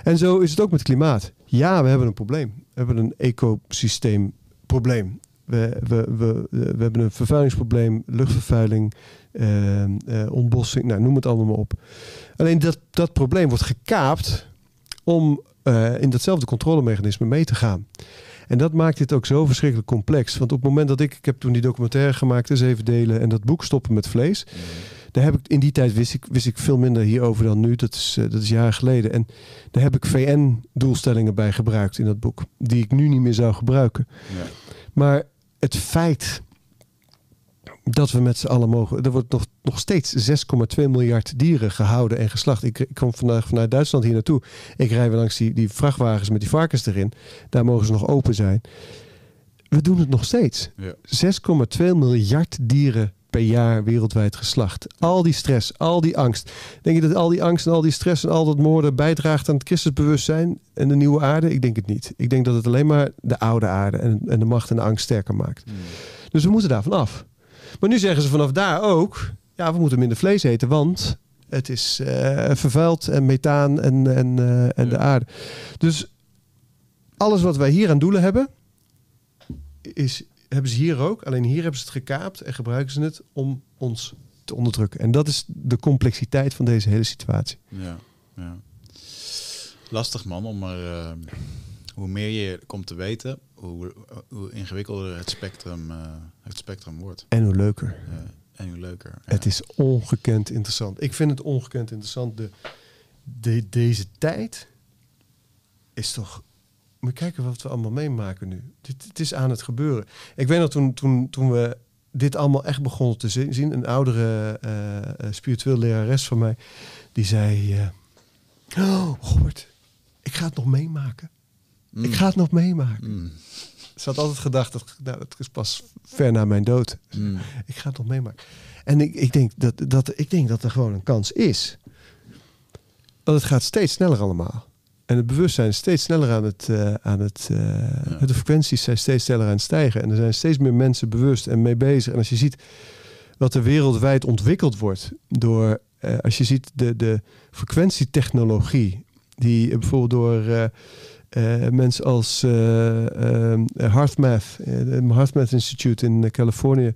En zo is het ook met klimaat. Ja, we hebben een probleem. We hebben een ecosysteemprobleem. We, we, we, we hebben een vervuilingsprobleem, luchtvervuiling, eh, eh, ontbossing, nou, noem het allemaal maar op. Alleen dat, dat probleem wordt gekaapt om eh, in datzelfde controlemechanisme mee te gaan. En dat maakt dit ook zo verschrikkelijk complex. Want op het moment dat ik, ik heb toen die documentaire gemaakt, de zeven delen, en dat boek Stoppen met Vlees. Daar heb ik in die tijd wist ik, wist ik veel minder hierover dan nu. Dat is, eh, dat is jaren geleden. En daar heb ik VN-doelstellingen bij gebruikt in dat boek. Die ik nu niet meer zou gebruiken. Ja. Maar het feit dat we met z'n allen mogen. Er wordt nog, nog steeds 6,2 miljard dieren gehouden en geslacht. Ik, ik kom vandaag vanuit Duitsland hier naartoe. Ik rij weer langs die, die vrachtwagens met die varkens erin. Daar mogen ze nog open zijn. We doen het nog steeds. Ja. 6,2 miljard dieren per jaar wereldwijd geslacht. Al die stress, al die angst. Denk je dat al die angst en al die stress en al dat moorden bijdraagt aan het christensbewustzijn en de nieuwe aarde? Ik denk het niet. Ik denk dat het alleen maar de oude aarde en, en de macht en de angst sterker maakt. Hmm. Dus we moeten daarvan af. Maar nu zeggen ze vanaf daar ook, ja, we moeten minder vlees eten, want het is eh, vervuild en methaan en, en, eh, en Ja. de aarde. Dus alles wat wij hier aan doelen hebben, is, hebben ze hier ook. Alleen hier hebben ze het gekaapt en gebruiken ze het om ons te onderdrukken. En dat is de complexiteit van deze hele situatie. Ja, ja. Lastig man, om maar eh, hoe meer je komt te weten, hoe, hoe ingewikkelder het spectrum, eh, het spectrum wordt. En hoe leuker. Ja, en hoe leuker. Ja. Het is ongekend interessant. Ik vind het ongekend interessant. De, de, deze tijd is toch. Moet je kijken wat we allemaal meemaken nu. Dit, het is aan het gebeuren. Ik weet nog toen, toen, toen we dit allemaal echt begonnen te zi- zien. Een oudere eh eh, spiritueel lerares van mij. Die zei... eh, oh, Robert, ik ga het nog meemaken. Mm. Ik ga het nog meemaken. Mm. Ze had altijd gedacht, dat, nou, dat is pas ver na mijn dood. Mm. Ik ga het nog meemaken. En ik, ik, denk dat, dat, ik denk dat er gewoon een kans is. Dat het gaat steeds sneller allemaal. En het bewustzijn is steeds sneller aan het, uh, aan het uh, de frequenties zijn steeds sneller aan het stijgen. En er zijn steeds meer mensen bewust en mee bezig. En als je ziet wat er wereldwijd ontwikkeld wordt door, uh, als je ziet de, de frequentietechnologie, die bijvoorbeeld door mensen als HeartMath, het HeartMath Institute in Californië,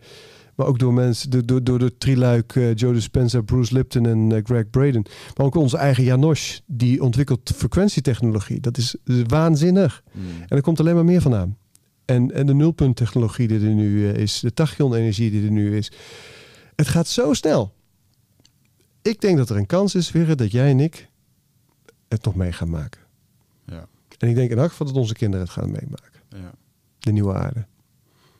maar ook door mensen, door, door, door de triluik uh, Joe Dispenza, Bruce Lipton en uh, Greg Braden. Maar ook onze eigen Janosch, die ontwikkelt frequentietechnologie. Dat is, waanzinnig. Hmm. En er komt alleen maar meer van aan. En, en de nulpunttechnologie die er nu uh, is, de tachyon-energie die er nu is. Het gaat zo snel. Ik denk dat er een kans is, weer dat jij en ik het nog mee gaan maken. Ja. En ik denk in elk geval dat onze kinderen het gaan meemaken. Ja. De nieuwe aarde.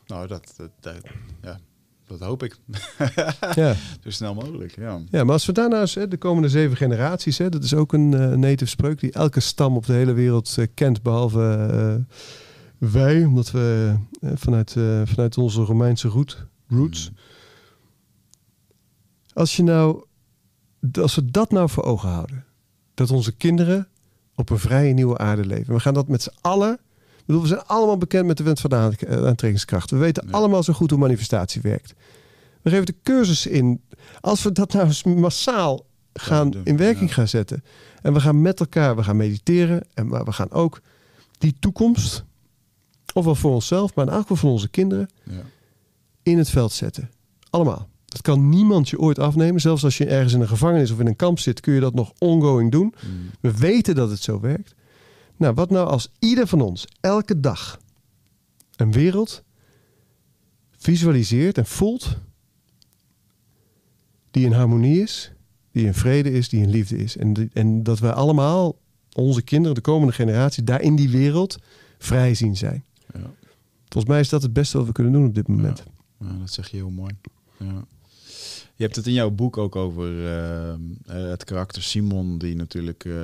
Nou, dat, dat, dat ja, dat hoop ik. ja. Zo snel mogelijk, ja. Ja, maar als we daarna eens, hè, de komende zeven generaties, hè, dat is ook een uh, native spreuk die elke stam op de hele wereld uh, kent, behalve uh, wij, omdat we vanuit, vanuit onze Romeinse root, roots. Mm. Als je nou, als we dat nou voor ogen houden, dat onze kinderen op een vrije nieuwe aarde leven. We gaan dat met z'n allen bedoel, we zijn allemaal bekend met de wet van de aantrekkingskracht. We weten Ja. allemaal zo goed hoe manifestatie werkt. We geven de cursus in. Als we dat nou eens massaal gaan in werking ja. gaan zetten. En we gaan met elkaar, we gaan mediteren. En maar we gaan ook die toekomst, ofwel voor onszelf, maar in elk geval voor onze kinderen, ja. in het veld zetten. Allemaal. Dat kan niemand je ooit afnemen. Zelfs als je ergens in een gevangenis of in een kamp zit, kun je dat nog ongoing doen. Mm. We weten dat het zo werkt. Nou, wat nou als ieder van ons elke dag een wereld visualiseert en voelt die in harmonie is, die in vrede is, die in liefde is. En, die- en dat wij allemaal, onze kinderen, de komende generatie, daar in die wereld vrij zien zijn. Ja. Volgens mij is dat het beste wat we kunnen doen op dit moment. Ja, dat zeg je heel mooi. Ja. Je hebt het in jouw boek ook over eh, eh, het karakter Simon, die natuurlijk eh,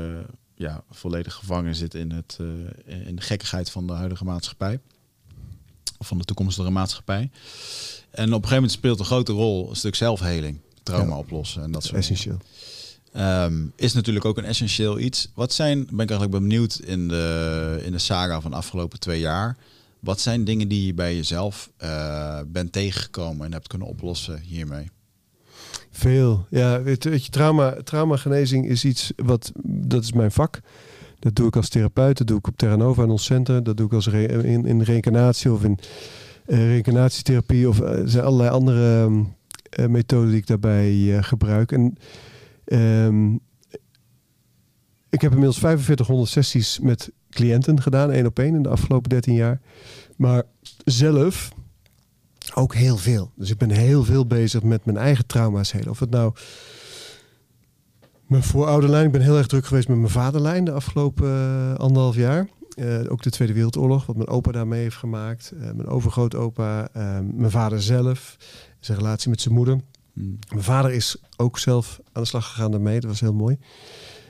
ja, volledig gevangen zit in, het, eh, in de gekkigheid van de huidige maatschappij. Of van de toekomstige maatschappij. En op een gegeven moment speelt een grote rol een stuk zelfheling, trauma Ja. oplossen en dat soort essentieel. Ehm, is natuurlijk ook een essentieel iets. Wat zijn, ben ik eigenlijk benieuwd in de, in de saga van de afgelopen twee jaar. Wat zijn dingen die je bij jezelf eh, bent tegengekomen en hebt kunnen oplossen hiermee? Veel. Ja, weet, je, trauma, traumagenezing is iets wat, dat is mijn vak. Dat doe ik als therapeut, dat doe ik op Terranova in ons centrum. Dat doe ik als in, in reïncarnatie of in eh reïncarnatietherapie. Of eh, zijn allerlei andere ehm, eh, methoden die ik daarbij gebruik. En ehm, ik heb inmiddels 4500 sessies met cliënten gedaan, één op één in de afgelopen 13 jaar. Maar zelf ook heel veel. Dus ik ben heel veel bezig met mijn eigen trauma's helen. Of het nou mijn voorouderlijn. Ik ben heel erg druk geweest met mijn vaderlijn de afgelopen eh, anderhalf jaar. Eh, ook de Tweede Wereldoorlog, wat mijn opa daarmee heeft gemaakt. Eh, mijn overgrootopa, mijn vader zelf, zijn relatie met zijn moeder. Hmm. Mijn vader is ook zelf aan de slag gegaan daarmee. Dat was heel mooi.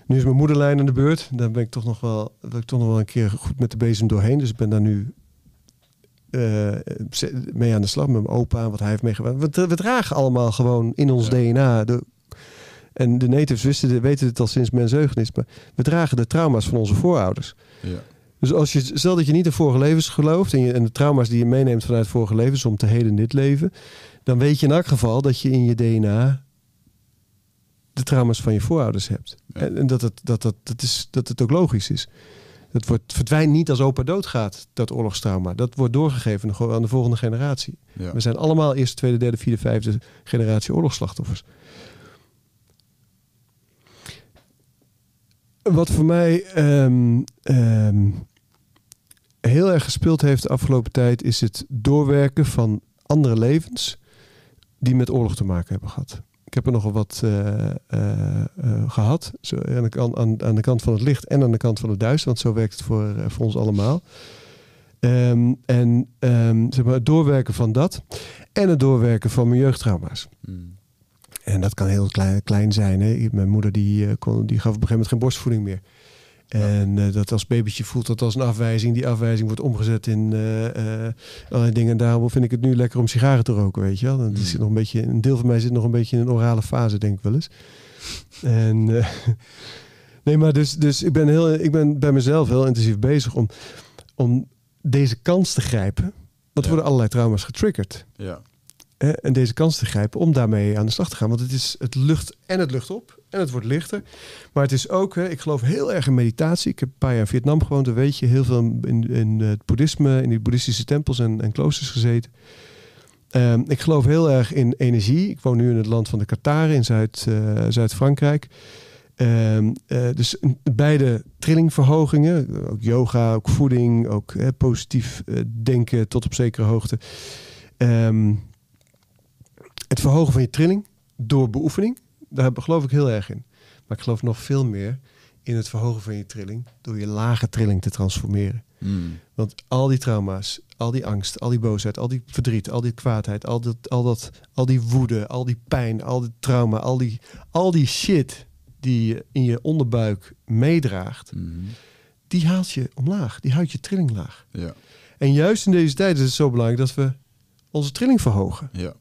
Nu is mijn moederlijn in de beurt. Daar ben ik toch nog wel, wil ik toch nog wel een keer goed met de bezem doorheen. Dus ik ben daar nu eh, mee aan de slag met mijn opa en wat hij heeft meegemaakt. We, we dragen allemaal gewoon in ons Ja. DNA. De, en de natives wisten, weten het al sinds mensheugenis. Maar we dragen de trauma's van onze voorouders. Ja. Dus als je, stel dat je niet in vorige levens gelooft en, je, en de trauma's die je meeneemt vanuit vorige levens om te heden dit leven, dan weet je in elk geval dat je in je DNA de trauma's van je voorouders hebt. Ja. En, en dat, het, dat, dat, dat, is, dat het ook logisch is. Het wordt, verdwijnt niet als opa doodgaat, dat oorlogstrauma. Dat wordt doorgegeven aan de volgende generatie. Ja. We zijn allemaal eerste, tweede, derde, vierde, vijfde generatie oorlogsslachtoffers. Wat voor mij ehm, ehm, heel erg gespeeld heeft de afgelopen tijd, is het doorwerken van andere levens die met oorlog te maken hebben gehad. Ik heb er nogal wat eh, eh, eh, gehad. Zo, aan, de kant, aan, aan de kant van het licht en aan de kant van het duister. Want zo werkt het voor, voor ons allemaal. Ehm, en ehm, zeg maar, het doorwerken van dat. En het doorwerken van mijn jeugdtrauma's. Hmm. En dat kan heel klein, klein zijn. Hè. Mijn moeder die, kon, die gaf op een gegeven moment geen borstvoeding meer. En eh, dat als babytje voelt dat als een afwijzing. Die afwijzing wordt omgezet in eh, eh, allerlei dingen. En daarom vind ik het nu lekker om sigaren te roken, weet je wel. Dan Mm. zit nog een, beetje, een deel van mij zit nog een beetje in een orale fase, denk ik wel eens. En, Nee, maar dus, dus ik, ben heel, ik ben bij mezelf heel intensief bezig om, om deze kans te grijpen. Want er Ja. worden allerlei trauma's getriggerd. Ja. En deze kans te grijpen om daarmee aan de slag te gaan. Want het is het lucht en het lucht op en het wordt lichter. Maar het is ook, ik geloof heel erg in meditatie. Ik heb een paar jaar in Vietnam gewoond, dan weet je, heel veel in, in het boeddhisme, in die boeddhistische tempels en, en kloosters gezeten. Ehm, ik geloof heel erg in energie. Ik woon nu in het land van de Kataren in Zuid, eh, Zuid-Frankrijk. Ehm, eh, dus beide trillingverhogingen, ook yoga, ook voeding, ook positief eh, denken tot op zekere hoogte. Ehm, het verhogen van je trilling door beoefening, daar geloof ik heel erg in. Maar ik geloof nog veel meer in het verhogen van je trilling door je lage trilling te transformeren. Mm. Want al die trauma's, al die angst, al die boosheid, al die verdriet, al die kwaadheid, al, dat, al, dat, al die woede, al die pijn, al die trauma, al die, al die shit die je in je onderbuik meedraagt, Mhm. die haalt je omlaag. Die houdt je trilling laag. Ja. En juist in deze tijd is het zo belangrijk dat we onze trilling verhogen. Ja.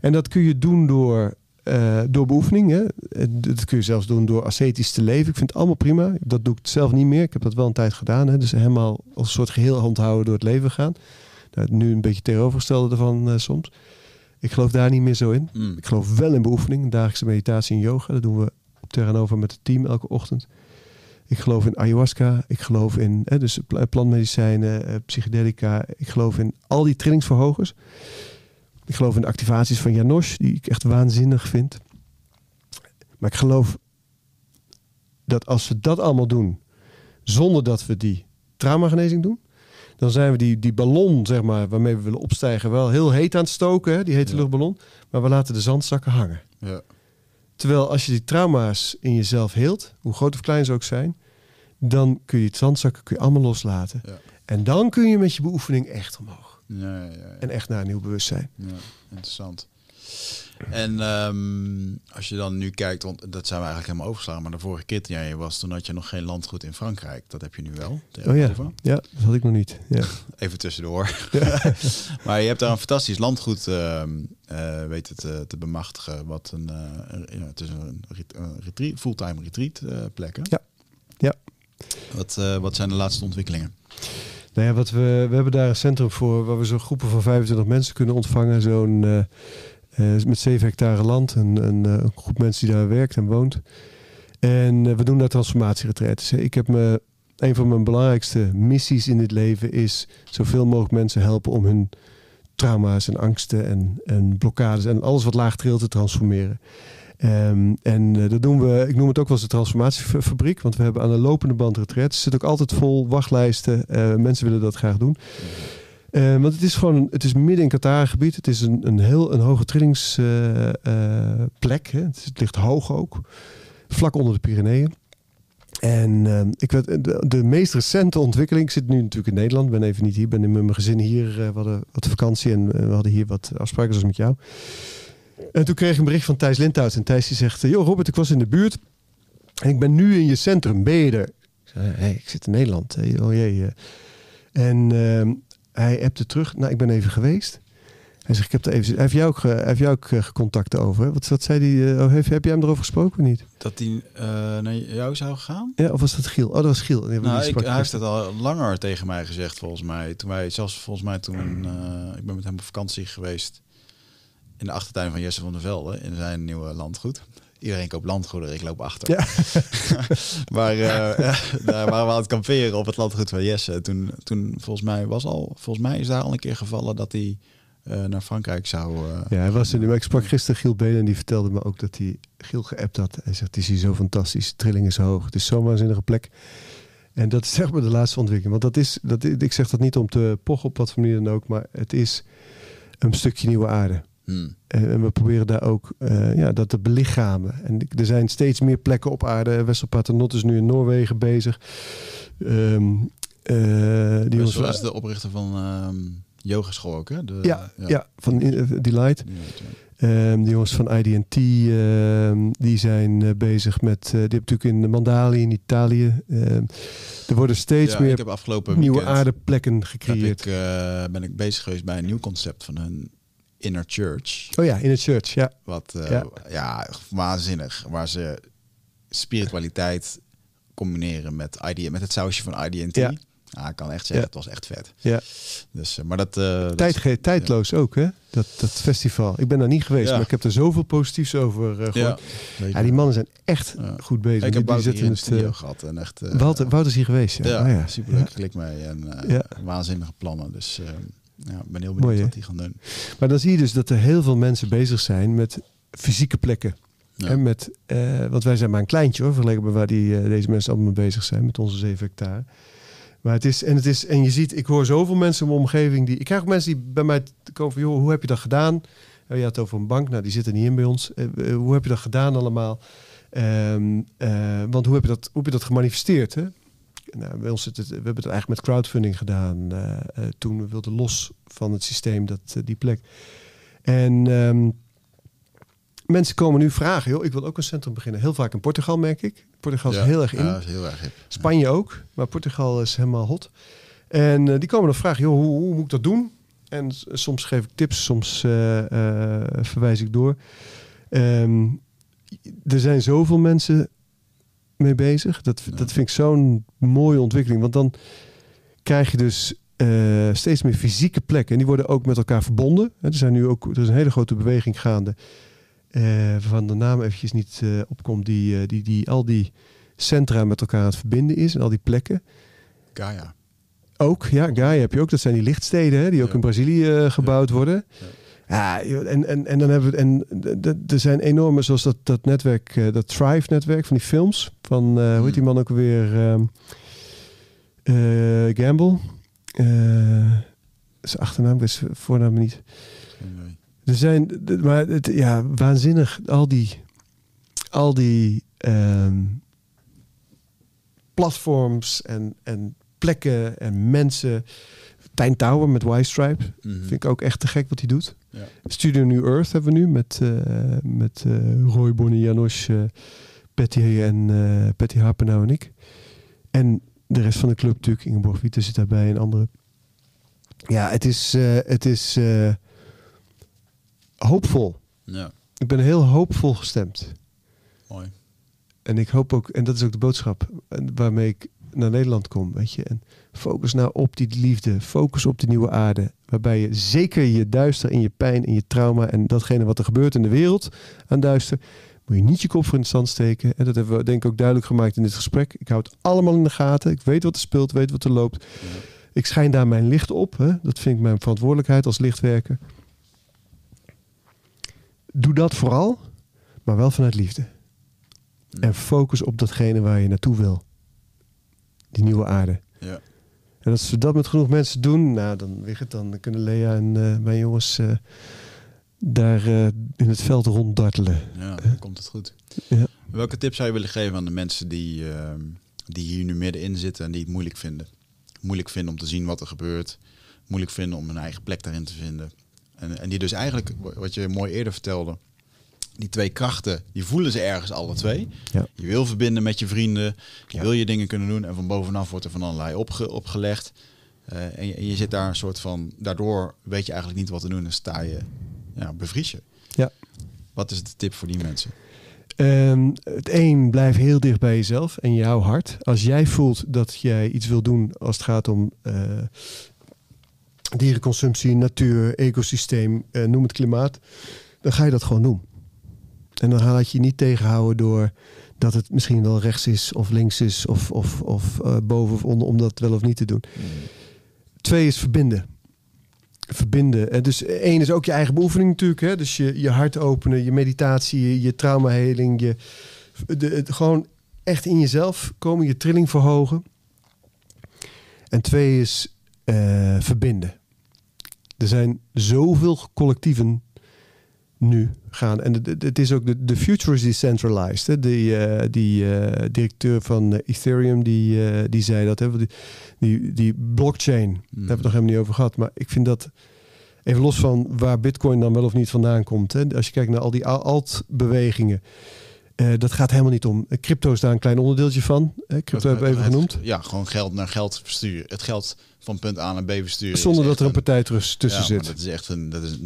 En dat kun je doen door, eh, door beoefening. Hè. En Dat kun je zelfs doen door ascetisch te leven. Ik vind het allemaal prima. Dat doe ik zelf niet meer. Ik heb dat wel een tijd gedaan. Hè. Dus helemaal als een soort geheel handhouden door het leven gaan. Nou, nu een beetje tegenovergestelde ervan eh, soms. Ik geloof daar niet meer zo in. Mm. Ik geloof wel in beoefening. Dagelijkse meditatie en yoga. Dat doen we Terranova met het team elke ochtend. Ik geloof in ayahuasca. Ik geloof in hè, dus pla- plantmedicijnen, eh, psychedelica. Ik geloof in al die trillingsverhogers. Ik geloof in de activaties van Janosch, die ik echt waanzinnig vind. Maar ik geloof dat als we dat allemaal doen, zonder dat we die traumagenezing doen, dan zijn we die, die ballon, zeg maar, waarmee we willen opstijgen, wel heel heet aan het stoken, hè, die hete Ja. luchtballon. Maar we laten de zandzakken hangen. Ja. Terwijl als je die trauma's in jezelf heelt, hoe groot of klein ze ook zijn, dan kun je het zandzakken kun je allemaal loslaten. Ja. En dan kun je met je beoefening echt omhoog. Ja, ja, ja. En echt naar een nieuw bewustzijn. Ja, interessant. En ehm, als je dan nu kijkt, want dat zijn we eigenlijk helemaal overgeslagen, maar de vorige keer toen jij was, toen had je nog geen landgoed in Frankrijk. Dat heb je nu wel. Oh ja, ja, dat had ik nog niet. Ja. Even tussendoor. maar je hebt daar een fantastisch landgoed ehm eh, weten te, te bemachtigen. Wat een, eh, het is een, ret- een retreat, fulltime retreat eh, plek. Hè? Ja. Ja. Wat, eh, wat zijn de laatste ontwikkelingen? Nou ja, wat we, we hebben daar een centrum voor waar we zo'n groepen van 25 mensen kunnen ontvangen. Zo'n eh, eh, met 7 hectare land. Een, een, eh, een groep mensen die daar werkt en woont. En we doen daar transformatieretreats. Ik heb me, een van mijn belangrijkste missies in dit leven is zoveel mogelijk mensen helpen om hun trauma's en angsten en, en blokkades en alles wat laag trilt te transformeren. Ehm, en eh, dat doen we, ik noem het ook wel eens de transformatiefabriek, want we hebben aan de lopende band retreats. Het zit ook altijd vol wachtlijsten. Eh, mensen willen dat graag doen. Eh, want het is gewoon, het is midden in Qatar gebied. Het is een, een heel een hoge trillingsplek. hè. het, het ligt hoog ook. Vlak onder de Pyreneeën. En eh, ik weet, de, meest recente ontwikkeling, ik zit nu natuurlijk in Nederland, ben even niet hier, ben in mijn gezin hier, eh, we hadden wat vakantie en eh, we hadden hier wat afspraken zoals met jou. En toen kreeg ik een bericht van Thijs Lindhout en Thijs die zegt, joh Robert, ik was in de buurt en ik ben nu in je centrum, ben je er? Ik zei, hey, ik zit in Nederland, Hey, oh jee. eh. En ehm, hij appte terug, nou ik ben even geweest. Hij zegt, ik heb er even, hij heeft jou ook, hij heeft jou ook eh, contact over. hè? Wat, wat zei hij, eh, oh, heb, heb jij hem erover gesproken of niet? Dat eh, naar jou zou gaan? Ja, of was dat Giel? Oh, dat was Giel. Nou, ik, hij heeft het al langer tegen mij gezegd, volgens mij. Toen wij, zelfs volgens mij toen, ik ben met hem op vakantie geweest in de achtertuin van Jesse van der Velde, in zijn nieuwe landgoed. Iedereen koopt landgoederen, ik loop achter. Ja. maar eh, ja, daar waren we aan het kamperen op het landgoed van Jesse. Toen, toen volgens mij was al, volgens mij is daar al een keer gevallen dat hij eh, naar Frankrijk zou. eh, Ja, hij was nu. Maar ik sprak gisteren Giel Belen en die vertelde me ook dat hij Giel geappt had. Hij zegt, het is hier zo fantastisch. De trilling is hoog. Het is zo'n waanzinnige plek. En dat is zeg maar de laatste ontwikkeling. Want dat is, dat, ik zeg dat niet om te pochen op wat voor manier dan ook. Maar het is een stukje nieuwe aarde. Hmm. En, we proberen daar ook eh, ja, dat te belichamen. En er zijn steeds meer plekken op aarde. Wessel Paternotte is nu in Noorwegen bezig. Eh, die jongens was de oprichter van ehm yogaschool ook, hè? De, ja, ja. van eh, Delight. Ehm de jongens van IDT, die zijn bezig met, eh, die hebben natuurlijk in Mandali in Italië. Er worden steeds Ja, meer ik heb afgelopen nieuwe aardeplekken gecreëerd. ik, ben ik bezig geweest bij een nieuw concept van hun Inner Church. Oh ja, in het church, ja. Wat eh, Ja. ja. waanzinnig. Waar ze spiritualiteit combineren met, ID, met het sausje van IDT. Ja. Ja, ik kan echt zeggen, Ja. het was echt vet. Ja. Dus, eh, maar dat... dat- Tijd, ge- tijdloos ook, hè? Dat, dat festival. Ik ben daar niet geweest, maar ik heb er zoveel positiefs over eh, gehoord. ja, Ja, die mannen zijn echt goed bezig. Ik heb die, die in de studio eh, gehad. En echt, Wouter, Wouter is hier geweest, ja. ja, Oh super leuk Ja. klik mee. En Ja. waanzinnige plannen. Dus eh, ja, ik ben heel benieuwd Mooi, wat die gaan doen. Maar dan zie je dus dat er heel veel mensen bezig zijn met fysieke plekken. Ja. En met, eh, want wij zijn maar een kleintje hoor, vergeleken met waar die, eh, deze mensen allemaal mee bezig zijn, met onze 7 hectare. Maar het is, en het is, en je ziet, ik hoor zoveel mensen in mijn omgeving die, ik krijg ook mensen die bij mij komen van, joh, hoe heb je dat gedaan? Oh, je had het over een bank, nou die zit er niet in bij ons. Eh, hoe heb je dat gedaan allemaal? Ehm, eh, want hoe heb je dat, hoe heb je dat gemanifesteerd? Hè? Nou, bij ons zit het, we hebben het eigenlijk met crowdfunding gedaan eh, eh, toen we wilden los van het systeem, dat, eh, die plek. En ehm, mensen komen nu vragen, joh, ik wil ook een centrum beginnen. Heel vaak in Portugal merk ik. Portugal is Ja. heel erg in. Ja, is heel erg hip. Spanje ook, maar Portugal is helemaal hot. En die komen dan vragen, joh, hoe, hoe moet ik dat doen? En soms geef ik tips, soms eh, verwijs ik door. Ehm, er zijn zoveel mensen mee bezig. Dat, Ja. dat vind ik zo'n mooie ontwikkeling. Want dan krijg je dus eh, steeds meer fysieke plekken. En die worden ook met elkaar verbonden. Er, zijn nu ook, er is een hele grote beweging gaande. eh, waarvan de naam eventjes niet eh, opkomt. Die, die, die al die centra met elkaar aan het verbinden is. En al die plekken. Gaia. Ook, ja, Gaia heb je ook. Dat zijn die lichtsteden hè, die ook Ja. in Brazilië gebouwd worden. Ja, joh, en, en, en dan hebben we en er zijn enorme, zoals dat, dat netwerk, eh, dat Thrive-netwerk van die films. Van, eh, hoe heet die man ook alweer? ehm eh, Gamble. Eh, zijn achternaam, zijn voornaam niet. Er zijn, maar het, ja, waanzinnig. Al die, al die ehm, platforms en, en plekken en mensen. Tijn Tower met Y-Stripe. Mhm. Vind ik ook echt te gek wat hij doet. Ja. Studio New Earth hebben we nu met, eh, met eh, Roy, Bonnie, Janos, eh, Patty en eh Patty Harpenau en ik. En de rest van de club natuurlijk. Ingeborg Wieten zit daarbij en andere. Ja, het is, het is hoopvol. Ja, Ik ben heel hoopvol gestemd. mooi. En ik hoop ook, en dat is ook de boodschap waarmee ik naar Nederland kom, weet je. En focus nou op die liefde, focus op de nieuwe aarde. Waarbij je zeker je duister en je pijn en je trauma en datgene wat er gebeurt in de wereld aan duister, moet je niet je kop voor in het zand steken. En dat hebben we denk ik ook duidelijk gemaakt in dit gesprek. Ik hou het allemaal in de gaten. Ik weet wat er speelt, weet wat er loopt. Ik schijn daar mijn licht op. Hè? Dat vind ik mijn verantwoordelijkheid als lichtwerker. Doe dat vooral, maar wel vanuit liefde. En focus op datgene waar je naartoe wil. Die nieuwe aarde. Ja. En als we dat met genoeg mensen doen, nou dan, het, dan kunnen Lea en eh, mijn jongens eh, daar eh, in het veld ronddartelen. Ja, dan komt het goed. Ja. Welke tips zou je willen geven aan de mensen die, ehm, die hier nu middenin zitten en die het moeilijk vinden? Moeilijk vinden om te zien wat er gebeurt. Moeilijk vinden om hun eigen plek daarin te vinden. En, en die dus eigenlijk, wat je mooi eerder vertelde, die twee krachten, die voelen ze ergens alle twee. Ja. Je wil verbinden met je vrienden, je Ja. wil je dingen kunnen doen en van bovenaf wordt er van allerlei opge, opgelegd. Eh, en, je, en je zit daar een soort van, daardoor weet je eigenlijk niet wat te doen en sta je, ja, bevries je. Ja. Wat is de tip voor die mensen? Ehm, het een, blijf heel dicht bij jezelf en jouw hart. Als jij voelt dat jij iets wil doen als het gaat om eh, dierenconsumptie, natuur, ecosysteem, eh, noem het klimaat, dan ga je dat gewoon doen. En dan laat je je niet tegenhouden door dat het misschien wel rechts is of links is of, of, of eh, boven of onder om dat wel of niet te doen. Twee is verbinden. Verbinden. En dus één is ook je eigen beoefening natuurlijk. Hè? Dus je, je hart openen, je meditatie, je, je traumaheling. Je, de, het, gewoon echt in jezelf komen, je trilling verhogen. En twee is eh, verbinden. Er zijn zoveel collectieven nu gaan. En het- is ook de, de future is decentralized. Hè? Die, eh, die eh, directeur van eh, Ethereum die, die zei dat. Hè? Die, die, die blockchain, daar hebben we het nog helemaal niet over gehad. Maar ik vind dat, even los van waar bitcoin dan wel of niet vandaan komt. Hè? Als je kijkt naar al die al- alt-bewegingen. Dat gaat helemaal niet om. Crypto is daar een klein onderdeeltje van. Eh, Crypto hebben we even genoemd. Ja, gewoon geld naar geld versturen. Het geld van punt A naar B versturen. Zonder dat er een partij tussen ja, maar zit. Dat is echt een, dat is 0,1%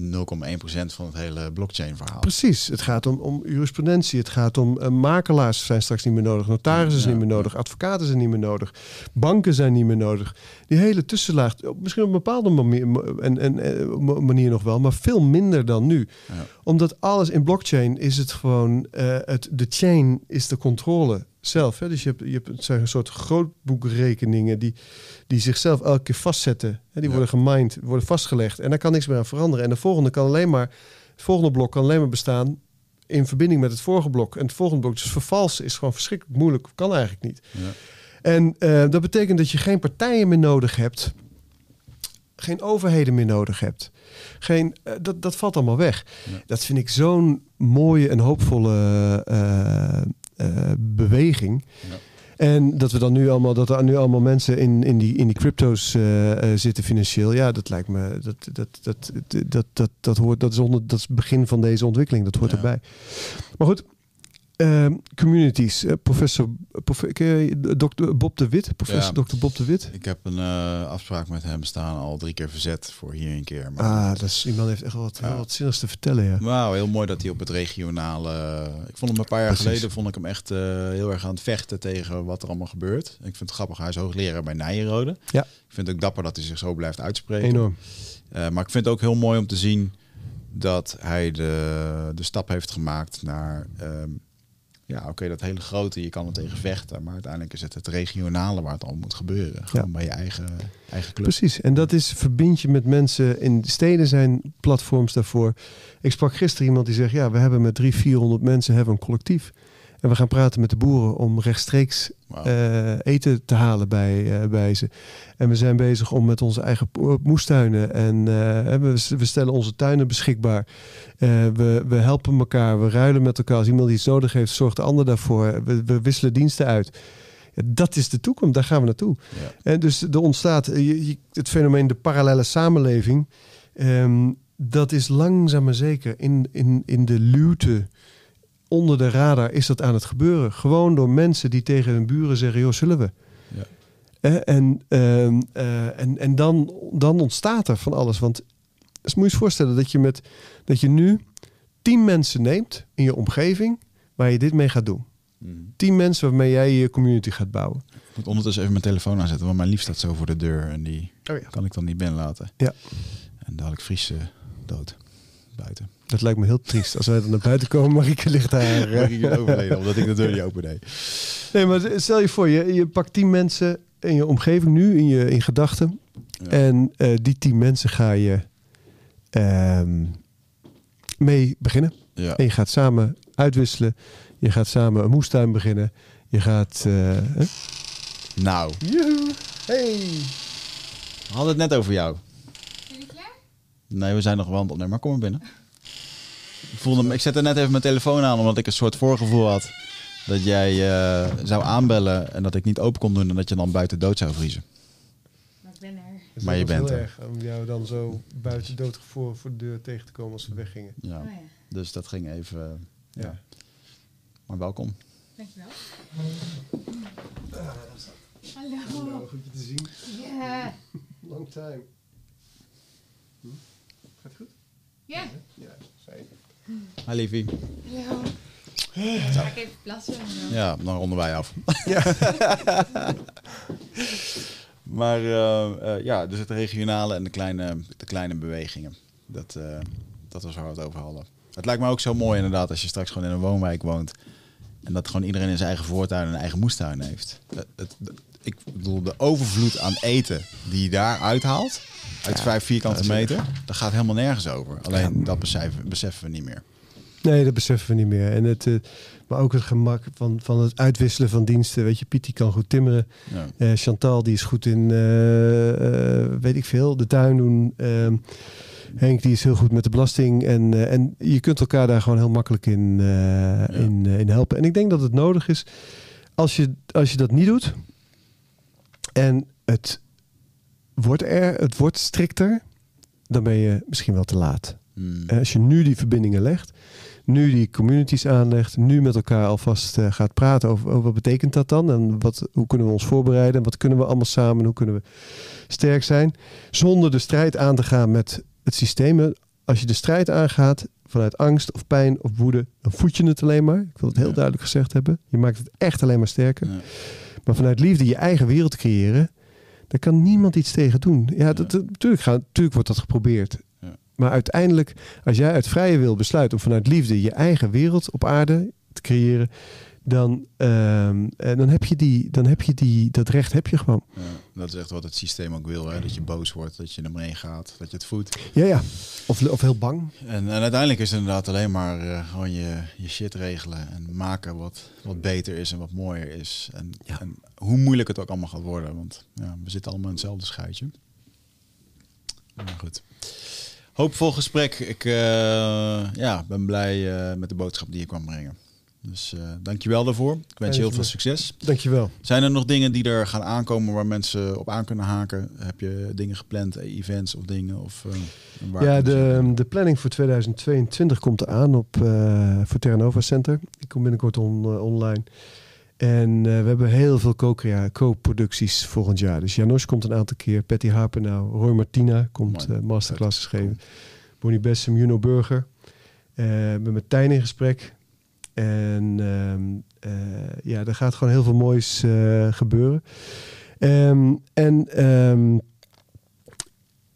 van het hele blockchain verhaal. Precies. Het gaat om, om jurisprudentie. Het gaat om eh, makelaars zijn straks niet meer nodig. Notarissen zijn Ja, niet meer nodig. Advocaten zijn niet meer nodig. Banken zijn niet meer nodig. Die hele tussenlaag, misschien op een bepaalde manier, en, en, eh, ma- manier nog wel, maar veel minder dan nu. Ja. Omdat alles in blockchain is het gewoon, eh, het, de chain is de controle zelf. Hè? Dus je hebt, je hebt het zijn een soort grootboekrekeningen die, die zichzelf elke keer vastzetten. Hè? Die Ja. worden gemined, worden vastgelegd. En daar kan niks meer aan veranderen. En de volgende kan alleen maar, het volgende blok kan alleen maar bestaan in verbinding met het vorige blok. En het volgende blok, dus vervalsen, is gewoon verschrikkelijk moeilijk. Kan eigenlijk niet. Ja. En eh, dat betekent dat je geen partijen meer nodig hebt. Geen overheden meer nodig hebt. Geen, eh, dat, dat valt allemaal weg. Ja. Dat vind ik zo'n mooie en hoopvolle eh, beweging. Ja. En dat we dan nu allemaal, dat er nu allemaal mensen in, in, die, in die crypto's eh, eh, zitten financieel. Ja, dat lijkt me. Dat, dat, dat, dat, dat, dat, dat hoort. Dat is, onder, dat is het begin van deze ontwikkeling. Dat hoort Ja. erbij. Maar goed. Ehm, communities. Eh, professor, prof, je Dr. Bob de Wit. Professor Ja. Dr. Bob de Wit. Ik heb een eh, afspraak met hem staan al drie keer verzet voor hier een keer. Maar Ah, dat is, iemand heeft echt wat, Ja. wat zinnigs te vertellen. Ja. Wauw, heel mooi dat hij op het regionale. Ik vond hem een paar jaar Precies. geleden vond ik hem echt eh, heel erg aan het vechten tegen wat er allemaal gebeurt. Ik vind het grappig, hij is hoogleraar bij Nijenrode. Ja. Ik vind het ook dapper dat hij zich zo blijft uitspreken. Enorm. Eh, maar ik vind het ook heel mooi om te zien dat hij de, de stap heeft gemaakt naar. ehm, ja, oké, dat hele grote, je kan er tegen vechten. Maar uiteindelijk is het het regionale waar het al moet gebeuren. Gewoon bij je eigen, eigen club. Precies. En dat is verbind je met mensen. In steden zijn platforms daarvoor. Ik sprak gisteren iemand die zegt: Ja, we hebben met drie, 400 mensen hebben een collectief. En we gaan praten met de boeren om rechtstreeks eh, eten te halen bij, eh, bij ze. En we zijn bezig om met onze eigen moestuinen. En eh, we, we stellen onze tuinen beschikbaar. We, we helpen elkaar. We ruilen met elkaar. Als iemand iets nodig heeft, zorgt de ander daarvoor. We, we wisselen diensten uit. Dat is de toekomst. Daar gaan we naartoe. Ja. En dus er ontstaat je, je- het fenomeen de parallele samenleving. ehm, dat is langzaam maar zeker in, in, in de luwte onder de radar is dat aan het gebeuren. Gewoon door mensen die tegen hun buren zeggen: joh, zullen we? Ja. Eh, en ehm, eh, en, en dan, dan ontstaat er van alles. Want dus moet je je voorstellen dat je, met, dat je nu tien mensen neemt in je omgeving waar je dit mee gaat doen. Mhm. Tien mensen waarmee jij je community gaat bouwen. Ik moet ondertussen even mijn telefoon aanzetten, want mijn lief staat zo voor de deur en die Oh ja. kan ik dan niet binnenlaten. Ja. En dadelijk vries ze dood buiten. Dat lijkt me heel triest. Als wij dan naar buiten komen, Marieke ligt daar. Mag ik het overleden, omdat ik de deur niet open deed. Nee, maar stel je voor, je, je pakt tien mensen in je omgeving nu, in je in gedachten. Ja. En eh, die tien mensen ga je ehm, mee beginnen. Ja. En je gaat samen uitwisselen. Je gaat samen een moestuin beginnen. Je gaat... eh? Nou, Joehoe. Hey. we hadden het net over jou. Ben je klaar? Nee, we zijn nog wel aan het opnemen, maar kom maar binnen. Ik, voelde, me- ik zette net even mijn telefoon aan, omdat ik een soort voorgevoel had dat jij eh, zou aanbellen en dat ik niet open kon doen en dat je dan buiten dood zou vriezen. Maar ik ben er. Maar je bent heel er. erg om jou dan zo buiten dood voor, voor de deur tegen te komen als we weggingen. Ja. Oh ja, Dus dat ging even. eh, ja. Ja. Maar welkom. dankjewel. Hallo. goed je te zien. Ja. Long time. Hm? Gaat goed? Ja. Ja, fijn. Hi Liefie. Hallo. Ga ik even plassen? Ja, dan ronden wij af. maar eh, eh, ja, dus het regionale en de kleine, de kleine bewegingen. Dat, eh, dat was waar we het over hadden. Het lijkt me ook zo mooi inderdaad als je straks gewoon in een woonwijk woont. En dat gewoon iedereen in zijn eigen voortuin en een eigen moestuin heeft. Het, het- ik bedoel, de overvloed aan eten die je daar uithaalt, uit vijf vierkante meter, dat gaat helemaal nergens over. Alleen dat beseffen, beseffen we niet meer. Nee, dat beseffen we niet meer. En het, eh, maar ook het gemak van, van het uitwisselen van diensten. Weet je, Piet die kan goed timmeren. Ja. Eh, Chantal die is goed in, eh, weet ik veel, de tuin doen. Ehm, Henk die is heel goed met de belasting. En, en je kunt elkaar daar gewoon heel makkelijk in, in, in helpen. En ik denk dat het nodig is, als je, als je dat niet doet... en het wordt, er, het wordt strikter... dan ben je misschien wel te laat. Hmm. Eh, Als je nu die verbindingen legt, nu die communities aanlegt, nu met elkaar alvast eh, gaat praten over, over wat betekent dat dan en wat, hoe kunnen we ons voorbereiden, wat kunnen we allemaal samen, hoe kunnen we sterk zijn, zonder de strijd aan te gaan met het systeem. Als je de strijd aangaat vanuit angst of pijn of woede, dan voed je het alleen maar. Ik wil het heel Ja. duidelijk gezegd hebben. Je maakt het echt alleen maar sterker. Ja. Maar vanuit liefde je eigen wereld creëren, daar kan niemand iets tegen doen. Ja, dat, dat- natuurlijk, gaan, natuurlijk wordt dat geprobeerd. Ja. Maar uiteindelijk, als jij uit vrije wil besluit om vanuit liefde je eigen wereld op aarde te creëren, dan, ehm, eh, dan heb je die, dan heb je die, dat recht heb je gewoon. Ja, dat is echt wat het systeem ook wil. Hè? Dat je boos wordt, dat je er mee gaat, dat je het voedt. Ja, ja. Of, of heel bang. En, en uiteindelijk is het inderdaad alleen maar eh, gewoon je, je shit regelen en maken wat, wat beter is en wat mooier is. En, Ja. en hoe moeilijk het ook allemaal gaat worden, want ja, we zitten allemaal in hetzelfde schuitje. Maar goed. Hoopvol gesprek. Ik eh, ja, ben blij met de boodschap die je kwam brengen. Dus eh dankjewel daarvoor. Ik wens je heel veel succes. Dankjewel. Zijn er nog dingen die er gaan aankomen waar mensen op aan kunnen haken? Heb je dingen gepland, eh, events of dingen? Of, eh, waar Ja, de, de planning voor 2022 komt eraan op, eh voor Terranova Center. Die komt binnenkort on- online. En we hebben heel veel co-producties volgend jaar. Dus Janos komt een aantal keer. Patty Harper nou. Roy Martina komt masterclasses geven. Bonnie Bessem, Juno Burger. Eh, ik ben met Tijn in gesprek. En ehm, eh, ja, er gaat gewoon heel veel moois eh, gebeuren. Ehm, en ehm,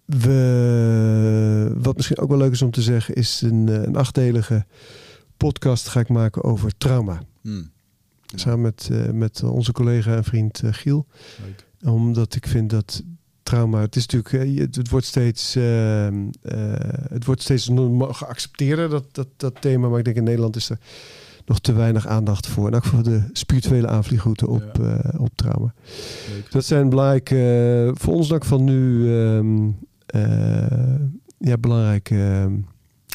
we, wat misschien ook wel leuk is om te zeggen, is een, eh, een achtdelige podcast ga ik maken over trauma. Hmm, Samen met, met onze collega en vriend Giel. leuk. Omdat ik vind dat trauma, het is natuurlijk, het, het wordt steeds, het wordt steeds geaccepteerder, dat, dat, dat thema. Maar ik denk in Nederland is er nog te weinig aandacht voor. En ook voor de spirituele aanvliegroute op, Ja. eh, op trauma. leuk. Dat zijn belangrijke, eh, voor ons ook van nu, ehm, eh, ja, belangrijke ehm,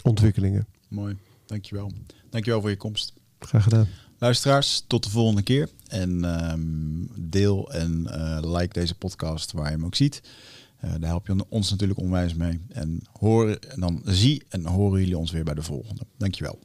ontwikkelingen. Mooi. Dankjewel. Dankjewel voor je komst. Graag gedaan. Luisteraars, tot de volgende keer. En ehm, deel en like deze podcast waar je hem ook ziet. Eh, daar help je ons natuurlijk onwijs mee. En, horen, en dan zie en horen jullie ons weer bij de volgende. Dankjewel.